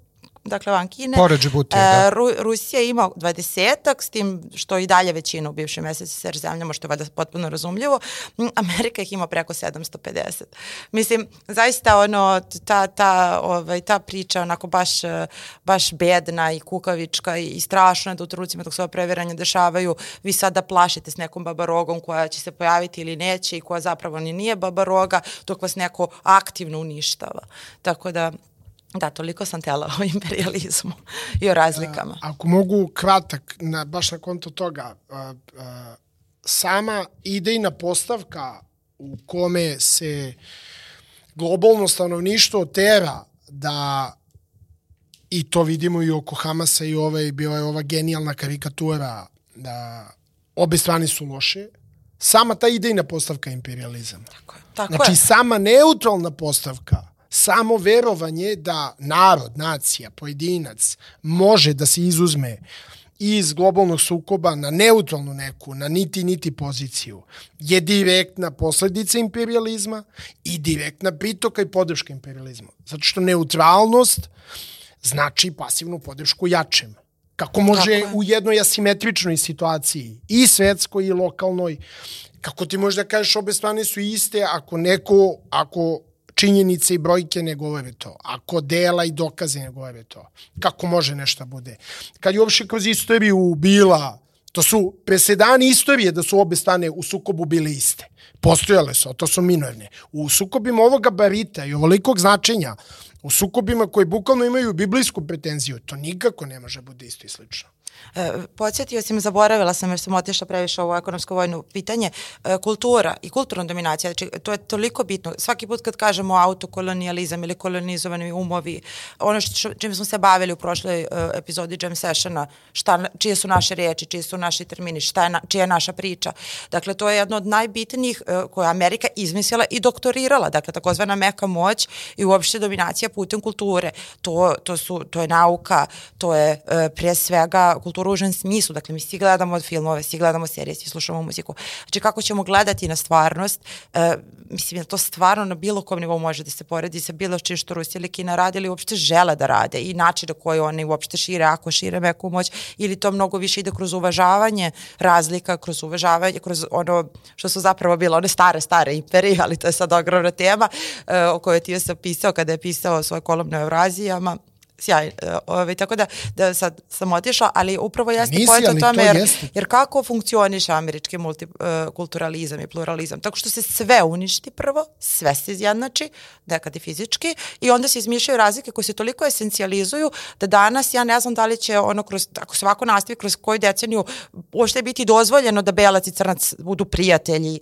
dakle van Kine. Pored Džibutija, da. E, Ru, Rusija ima 20-ak, s tim što i dalje većina u bivšem SSSR zemljama, što je valjda potpuno razumljivo. Mm, Amerika ih ima preko 750. Mislim, zaista ono, ta, ta, ovaj, ta priča onako baš, baš bedna i kukavička i, i strašna da u trucima dok se ova previranja dešavaju, vi sada plašite s nekom babarogom koja će se pojaviti ili neće i koja zapravo ni nije babaroga, dok vas neko aktivno uništava. Tako da, Da, toliko sam tela o imperializmu i o razlikama. A, ako mogu kratak, na, baš na konto toga, a, a, sama idejna postavka u kome se globalno stanovništvo tera da i to vidimo i oko Hamasa i ovaj, bila je ova genijalna karikatura da obe strane su loše, sama ta idejna postavka je imperializam. Tako je. Tako znači, je. sama neutralna postavka samo verovanje da narod, nacija, pojedinac može da se izuzme iz globalnog sukoba na neutralnu neku, na niti niti poziciju, je direktna posledica imperializma i direktna pritoka i podrška imperializma. Zato što neutralnost znači pasivnu podršku jačem. Kako može u jednoj asimetričnoj situaciji, i svetskoj i lokalnoj, kako ti možeš da kažeš obe strane su iste ako neko, ako činjenice i brojke ne govore to. Ako dela i dokaze ne govore to. Kako može nešto bude? Kad je uopšte kroz istoriju bila, to su presedani istorije da su obe stane u sukobu bile iste. Postojale su, a to su minorne. U sukobima ovoga barita i ovolikog značenja, u sukobima koji bukvalno imaju biblijsku pretenziju, to nikako ne može bude isto i slično. E, podsjetio si me, zaboravila sam jer sam otišla previše ovo ekonomsko vojno pitanje, e, kultura i kulturna dominacija, znači to je toliko bitno. Svaki put kad kažemo autokolonijalizam ili kolonizovani umovi, ono što, čim smo se bavili u prošloj uh, epizodi Jam Sessiona, šta, čije su naše riječi, čiji su naši termini, šta je na, čija je naša priča. Dakle, to je jedno od najbitnijih uh, koje je Amerika izmislila i doktorirala, dakle, takozvana meka moć i uopšte dominacija putem kulture. To, to, su, to je nauka, to je uh, prije svega kultura u užem smislu, dakle mi svi gledamo filmove, svi gledamo serije, svi slušamo muziku. Znači kako ćemo gledati na stvarnost, uh, mislim da to stvarno na bilo kom nivou može da se poredi sa bilo čim što Rusija ili Kina rade ili uopšte žele da rade? I način na koji oni uopšte šire, ako šire meku moć? Ili to mnogo više ide kroz uvažavanje razlika, kroz uvažavanje, kroz ono što su zapravo bile one stare, stare imperije, ali to je sad ogromna tema uh, o kojoj ti je sam pisao kada je pisao svoje kolumne o Eurazijama sjaj, e, ovaj, tako da, da sad sam otišla, ali upravo jeste Nisi, pojeta ali tome, to jer, jeste. jer kako funkcioniše američki multikulturalizam i pluralizam? Tako što se sve uništi prvo, sve se izjednači, nekad i fizički, i onda se izmišljaju razlike koje se toliko esencijalizuju da danas ja ne znam da li će ono kroz, ako se ovako nastavi kroz koju deceniju uopšte biti dozvoljeno da belac i crnac budu prijatelji,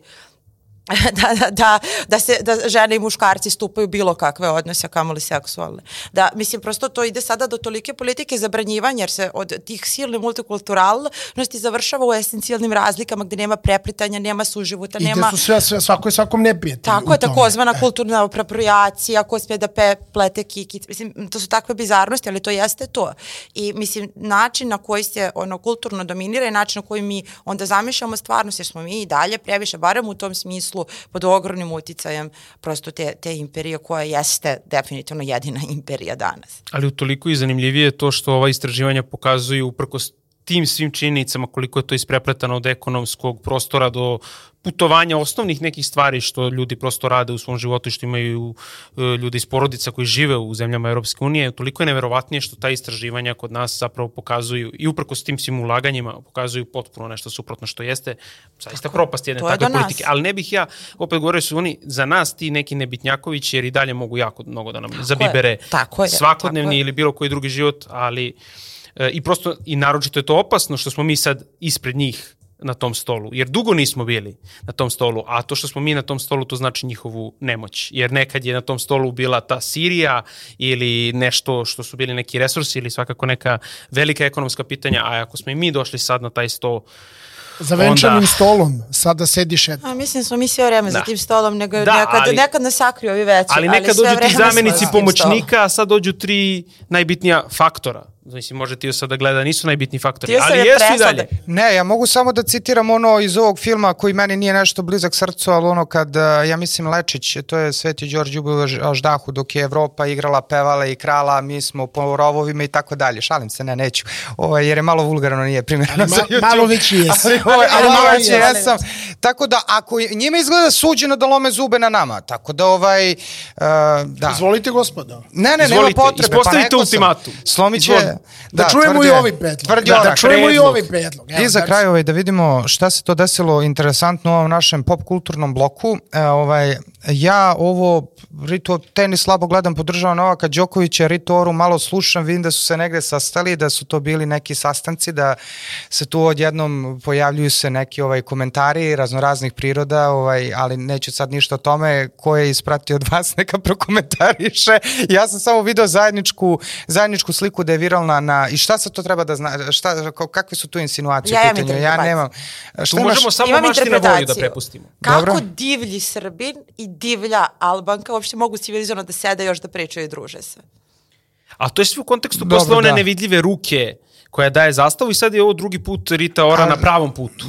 da, da, da, da, se, da žene i muškarci stupaju bilo kakve odnose, a kamoli seksualne. Da, mislim, prosto to ide sada do tolike politike zabranjivanja, jer se od tih silne multikulturalnosti završava u esencijalnim razlikama gde nema preplitanja, nema suživuta, I nema... gde su sve, sve, svako je svakom neprijatelj. Tako je, takozvana kulturna apropriacija, ko smije da pe, plete kikic. Mislim, to su takve bizarnosti, ali to jeste to. I, mislim, način na koji se ono kulturno dominira i način na koji mi onda zamišljamo stvarnost, jer smo mi i dalje previše, barem u tom smislu, pod ogromnim uticajem prosto te, te imperije koja jeste definitivno jedina imperija danas. Ali utoliko i zanimljivije je to što ova istraživanja pokazuju uprkos tim svim činjenicama koliko je to isprepletano od ekonomskog prostora do putovanja osnovnih nekih stvari što ljudi prosto rade u svom životu i što imaju e, ljudi iz porodica koji žive u zemljama Europske unije, toliko je neverovatnije što ta istraživanja kod nas zapravo pokazuju i uprko s tim svim ulaganjima pokazuju potpuno nešto suprotno što jeste zaista propast jedne je takve do nas. politike. Ali ne bih ja, opet govorio su oni za nas ti neki nebitnjakovići jer i dalje mogu jako mnogo da nam zabibere tako je, svakodnevni tako je. ili bilo koji drugi život, ali i prosto i naročito je to opasno što smo mi sad ispred njih na tom stolu, jer dugo nismo bili na tom stolu, a to što smo mi na tom stolu to znači njihovu nemoć, jer nekad je na tom stolu bila ta Sirija ili nešto što su bili neki resursi ili svakako neka velika ekonomska pitanja, a ako smo i mi došli sad na taj sto, Za venčanim onda- stolom sada sediš eto. A mislim smo mi sve vreme za Da. tim stolom, nego Da, nekad, ali- nekad nas sakriju ovi veći, ali nekad sve dođu ti zamenici za pomoćnika, a sad dođu tri najbitnija faktora. Mislim, može Tio sad da gleda, nisu najbitniji faktori, Tio ali je jesu i dalje. Ne, ja mogu samo da citiram ono iz ovog filma koji meni nije nešto blizak srcu, ali ono kad, eh, ja mislim Lečić, to je Sveti Đorđe Ljubav Ždahu, dok je Evropa igrala, pevala i krala, mi smo po rovovima i tako dalje. Šalim se, ne, neću. Ovo, jer je malo vulgarno, nije primjerno ma- za YouTube. malo već jesi. Ali, ovo, Ali- ali, ali malo već jesam. Tako da, ako je- njima izgleda suđeno da lome zube na nama, tako da ovaj, uh, da. Izvolite gospodo. Ne, ne, Izvolite, nema potrebe. ispostavite rekao sam. ultimatum. Slomit će... Izvoli. Da, čujemo i ovaj predlog. Da, da čujemo i predlog. ovaj predlog. Evo, I za znači, kraj ovaj, da vidimo šta se to desilo interesantno u ovom našem pop kulturnom bloku. E, ovaj, ja ovo Rito tenis slabo gledam, podržavam Novaka Đokovića, Rito Oru malo slušam, vidim da su se negde sastali, da su to bili neki sastanci, da se tu odjednom pojavljuju se neki ovaj komentari raznoraznih priroda, ovaj, ali neću sad ništa o tome, ko je ispratio od vas neka prokomentariše. Ja sam samo video zajedničku, zajedničku sliku da je viralna na, i šta se to treba da zna, šta, kakve su tu insinuacije Ja pitanju? Ja interpretaciju. nemam. Tu Šta imaš? možemo samo mašti na volju da prepustimo. Kako Dobro. divlji Srbin i divlja Albanka uopšte mogu civilizovano da sede još da pričaju i druže se. A to je sve u kontekstu Dobro, posle one da. nevidljive ruke koja daje zastavu i sad je ovo drugi put Rita Ora na pravom putu.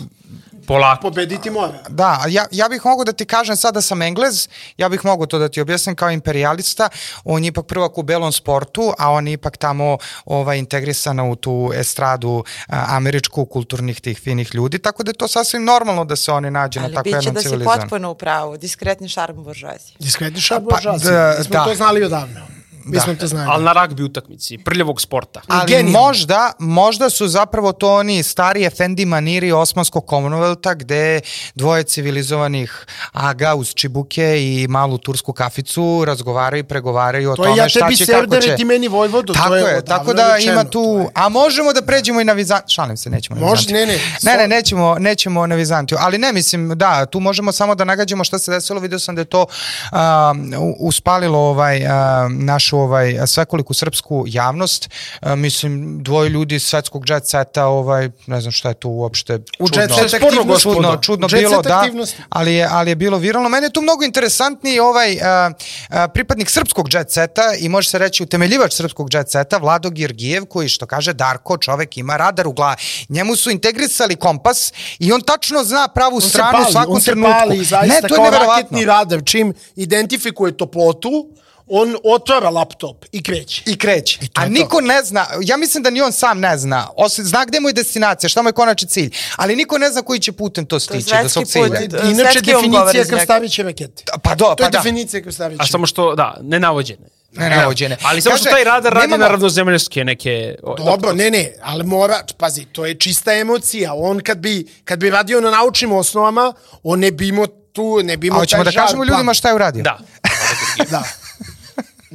Polako. Pobediti mora. Da, ja, ja bih mogu da ti kažem sad da sam Englez, ja bih mogu to da ti objasnim kao imperialista, on je ipak prvak u belom sportu, a on je ipak tamo ovaj, integrisan u tu estradu a, američku kulturnih tih finih ljudi, tako da je to sasvim normalno da se oni nađu Ali na tako bit će jednom da si potpuno u pravu. Diskretni šarm buržuazije. Diskretni šab Pa, buržuazije. da, smo da. to znali odavno. Mi Da. smo to znali. Ali na ragbi utakmici, prljavog sporta. Ali Genijalno. možda, možda su zapravo to oni stari efendi maniri Osmanskog Commonwealtha gde dvoje civilizovanih aga uz čibuke i malu tursku kaficu razgovaraju i pregovaraju o To je tome ja šta tebi će, kako će. ti meni Vojvodu, Tako to je je, tako da rečeno, ima to tu, je. a možemo da pređemo i na Vizantiju, šalim se, nećemo na Može, Vizantiju. ne, ne, Ne, ne, nećemo, nećemo na Vizantiju, ali ne, mislim, da, tu možemo samo da nagađamo šta se desilo, vidio sam da je to a, u- uspalilo ovaj, a, našu ovaj, svekoliku srpsku javnost, a, mislim, dvoje ljudi svetskog jet seta, ovaj, ne znam šta je tu uopšte U čudno. jet set Čudno, aktivnosti. čudno, čudno bilo, da, ali je, ali je bilo viralno. Meni je tu mnogo interesantniji ovaj a, a, pripadnik srpskog jet seta i može se reći utemeljivač srpskog jet seta, Vlado Georgijev, koji što kaže Darko, čovek ima radar u glavi. Njemu su integrisali kompas i on tačno zna pravu On stranu pali, u svakom on se trenutku. pali zaista ne, to je kao raketni radar. Čim identifikuje toplotu, on otvara laptop i kreće. I kreće. to A je niko ne zna, ja mislim da ni on sam ne zna, osim, zna gde mu je destinacija, šta mu je konačni cilj, ali niko ne zna koji će putem to stići do svetski svog put. cilja. E, Inače, svetski definicija krstaviće rakete. Pa do, To pa je da. definicija krstaviće. A samo što, da, nenavođene. Ne, navođene. Ali samo što taj radar radi nemamo- na ravnozemljske neke... o, Dobro, ne, ne, ali mora, pazi, to je čista emocija. On kad bi, kad bi radio na naučnim osnovama, on ne bi imao tu, ne bi A imao hoćemo da taj žar kažemo plan. ljudima šta je uradio? Da. Da.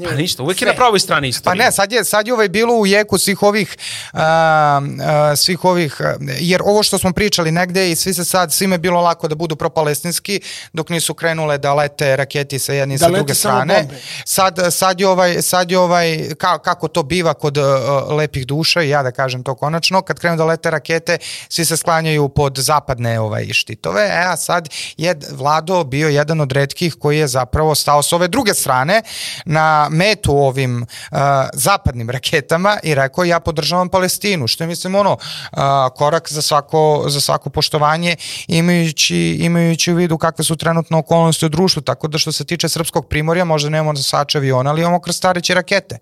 Pa ništa, uvijek je na pravoj strani Pa istorije. ne, sad je, sad je ovaj bilo u jeku svih ovih, a, a, svih ovih, jer ovo što smo pričali negde i svi se sad, svime je bilo lako da budu propalestinski, dok nisu krenule da lete raketi sa jedne i Da sa druge strane. Sad, sad je ovaj, sad je ovaj ka, kako to biva kod uh, lepih duša, i ja da kažem to konačno, kad krenu da lete rakete, svi se sklanjaju pod zapadne ovaj, štitove, e, a sad je Vlado bio jedan od redkih koji je zapravo stao s ove druge strane na metu ovim uh, zapadnim raketama i rekao ja podržavam Palestinu, što je mislim ono uh, korak za svako, za svako poštovanje imajući, imajući u vidu kakve su trenutno okolnosti u društvu, tako da što se tiče srpskog primorja možda nemamo nosače aviona, ali imamo krstareće rakete.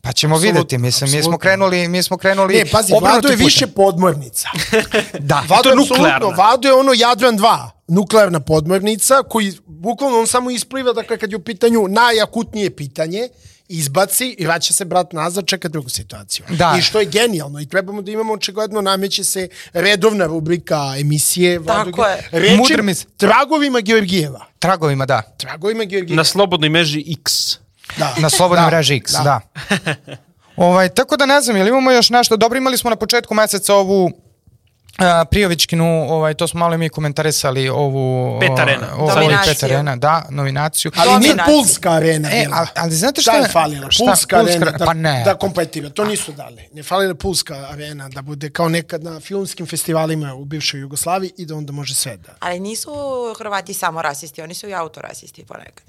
Pa ćemo Apsolutno, videti, mislim, mi smo krenuli, mi smo krenuli Ne, pazi, Vlado je putem. više podmornica. Da. Vlado to je apsolutno, Vlado je ono Jadran 2, nuklearna podmornica, koji bukvalno on samo ispliva, dakle kad je u pitanju najakutnije pitanje, izbaci i vraća se brat nazad, čeka drugu situaciju. Da. I što je genijalno i trebamo da imamo očigledno nameće se redovna rubrika emisije. Tako je. Mudra mis- tragovima Georgijeva. Tragovima, da. Tragovima Georgijeva. Na slobodnoj meži X. da. Na slobodnoj Da, mreži X, da. ovaj, tako da ne znam, jel imamo još nešto? Dobro, imali smo na početku meseca ovu Uh, Prijovićkinu, ovaj, to smo malo i mi komentarisali ovu... Pet o- arena. Nominaciju. pet arena, da, nominaciju. Ali nije Dominaciju. Pulska arena. E, ali, ali znate šta? Šta je falila? šta? Pulska arena da, pa ne. da kompletira. To nisu dali. Ne falila Pulska arena da bude kao nekad na filmskim festivalima u bivšoj Jugoslaviji i da onda može sve da... Ali nisu Hrvati samo rasisti, oni su i autorasisti ponekad.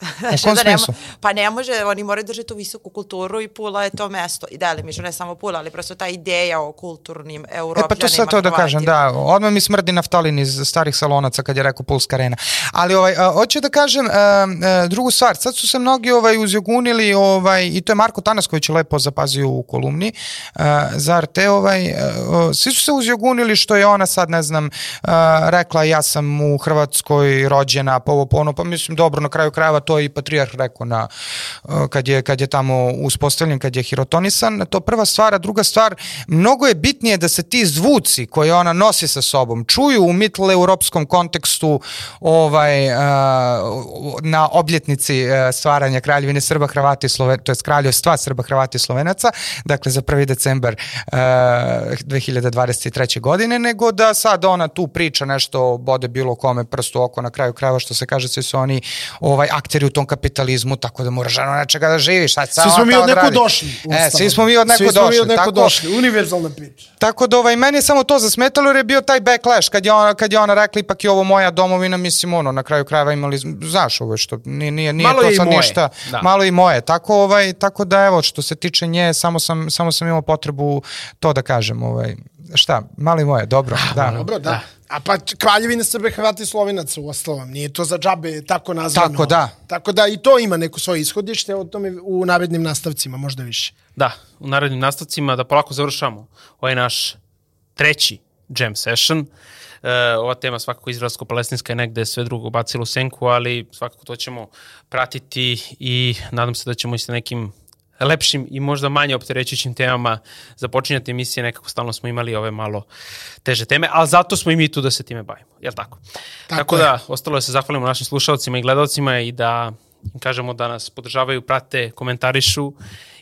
U kom da nema, pa ne može, oni moraju držati tu visoku kulturu i Pula je to mesto. I delimično, ne samo Pula, ali prosto ta ideja o kulturnim E europljanima. pa to sad to da kažem, da, odmah mi smrdi naftalin iz starih salonaca kad je rekao Pulska arena. Ali ovaj, a, hoću da kažem a, a, drugu stvar, sad su se mnogi ovaj, uzjogunili ovaj, i to je Marko Tanasković lepo zapazio u kolumni a, za RT, ovaj, a, svi su se uzjogunili što je ona sad, ne znam, a, rekla ja sam u Hrvatskoj rođena, pa ovo pa ono, pa mislim dobro, na kraju krajeva to je i patrijarh rekao na, a, kad, je, kad je tamo uspostavljen, kad je hirotonisan, to prva stvar, a druga stvar, mnogo je bitnije da se ti zvuci koje ona nosi sa sobom čuju u mitteleuropskom kontekstu ovaj, a, na obljetnici a, stvaranja Kraljevine Srba, Hrvata i Slovenaca, to je kraljevstva Srba, Hrvata i Slovenaca, dakle za 1. decembar a, 2023. godine, nego da sad ona tu priča nešto bode bilo kome prstu oko na kraju krajeva što se kaže svi su oni ovaj akteri u tom kapitalizmu tako da moraš ono nečega da živiš sad Svi smo mi od neko došli. E, svi smo mi od neko Svi smo došli. mi od neko tako, došli. Univerzalna priča. Tako da ovaj, meni je samo to zasmetalo jer je bio taj backlash kad je ona, kad je ona rekla ipak je ovo moja domovina, mislim ono, na kraju krajeva imali, znaš ovo što, nije, nije, nije Malo to sad moje. ništa, Da. malo i moje. Tako, ovaj, tako da evo, što se tiče nje, samo sam, samo sam imao potrebu to da kažem. Ovaj, šta, malo i moje, dobro. Da. Dobro, da. A pa Kraljevina Srbe, Hrvata i Slovenaca u ostalom. Nije to za džabe tako nazvano. Tako da. Tako da i to ima neko svoje ishodište, o tome u narednim nastavcima možda više. Da, u narednim nastavcima da polako završamo ovaj naš treći jam session. E, ova tema svakako izraelsko-palestinska je negde sve drugo bacilo u senku, ali svakako to ćemo pratiti i nadam se da ćemo i sa nekim lepšim i možda manje opterećućim temama započinjati emisije, nekako stalno smo imali ove malo teže teme, ali zato smo i mi tu da se time bavimo, jel tako? Tako tako je. da, ostalo je da se zahvalimo našim slušalcima i gledalcima i da im kažemo da nas podržavaju, prate, komentarišu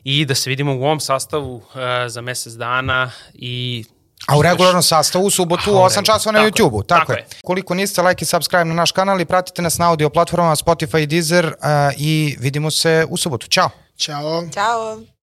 i da se vidimo u ovom sastavu uh, za mesec dana i A u regularnom sastavu u subotu u A, u 8 časova na YouTube-u. Tako, tako je. je. Koliko niste, like i subscribe na naš kanal i pratite nas na audio platformama Spotify i Deezer uh, i vidimo se u subotu. Ćao! Ćao. Ćao.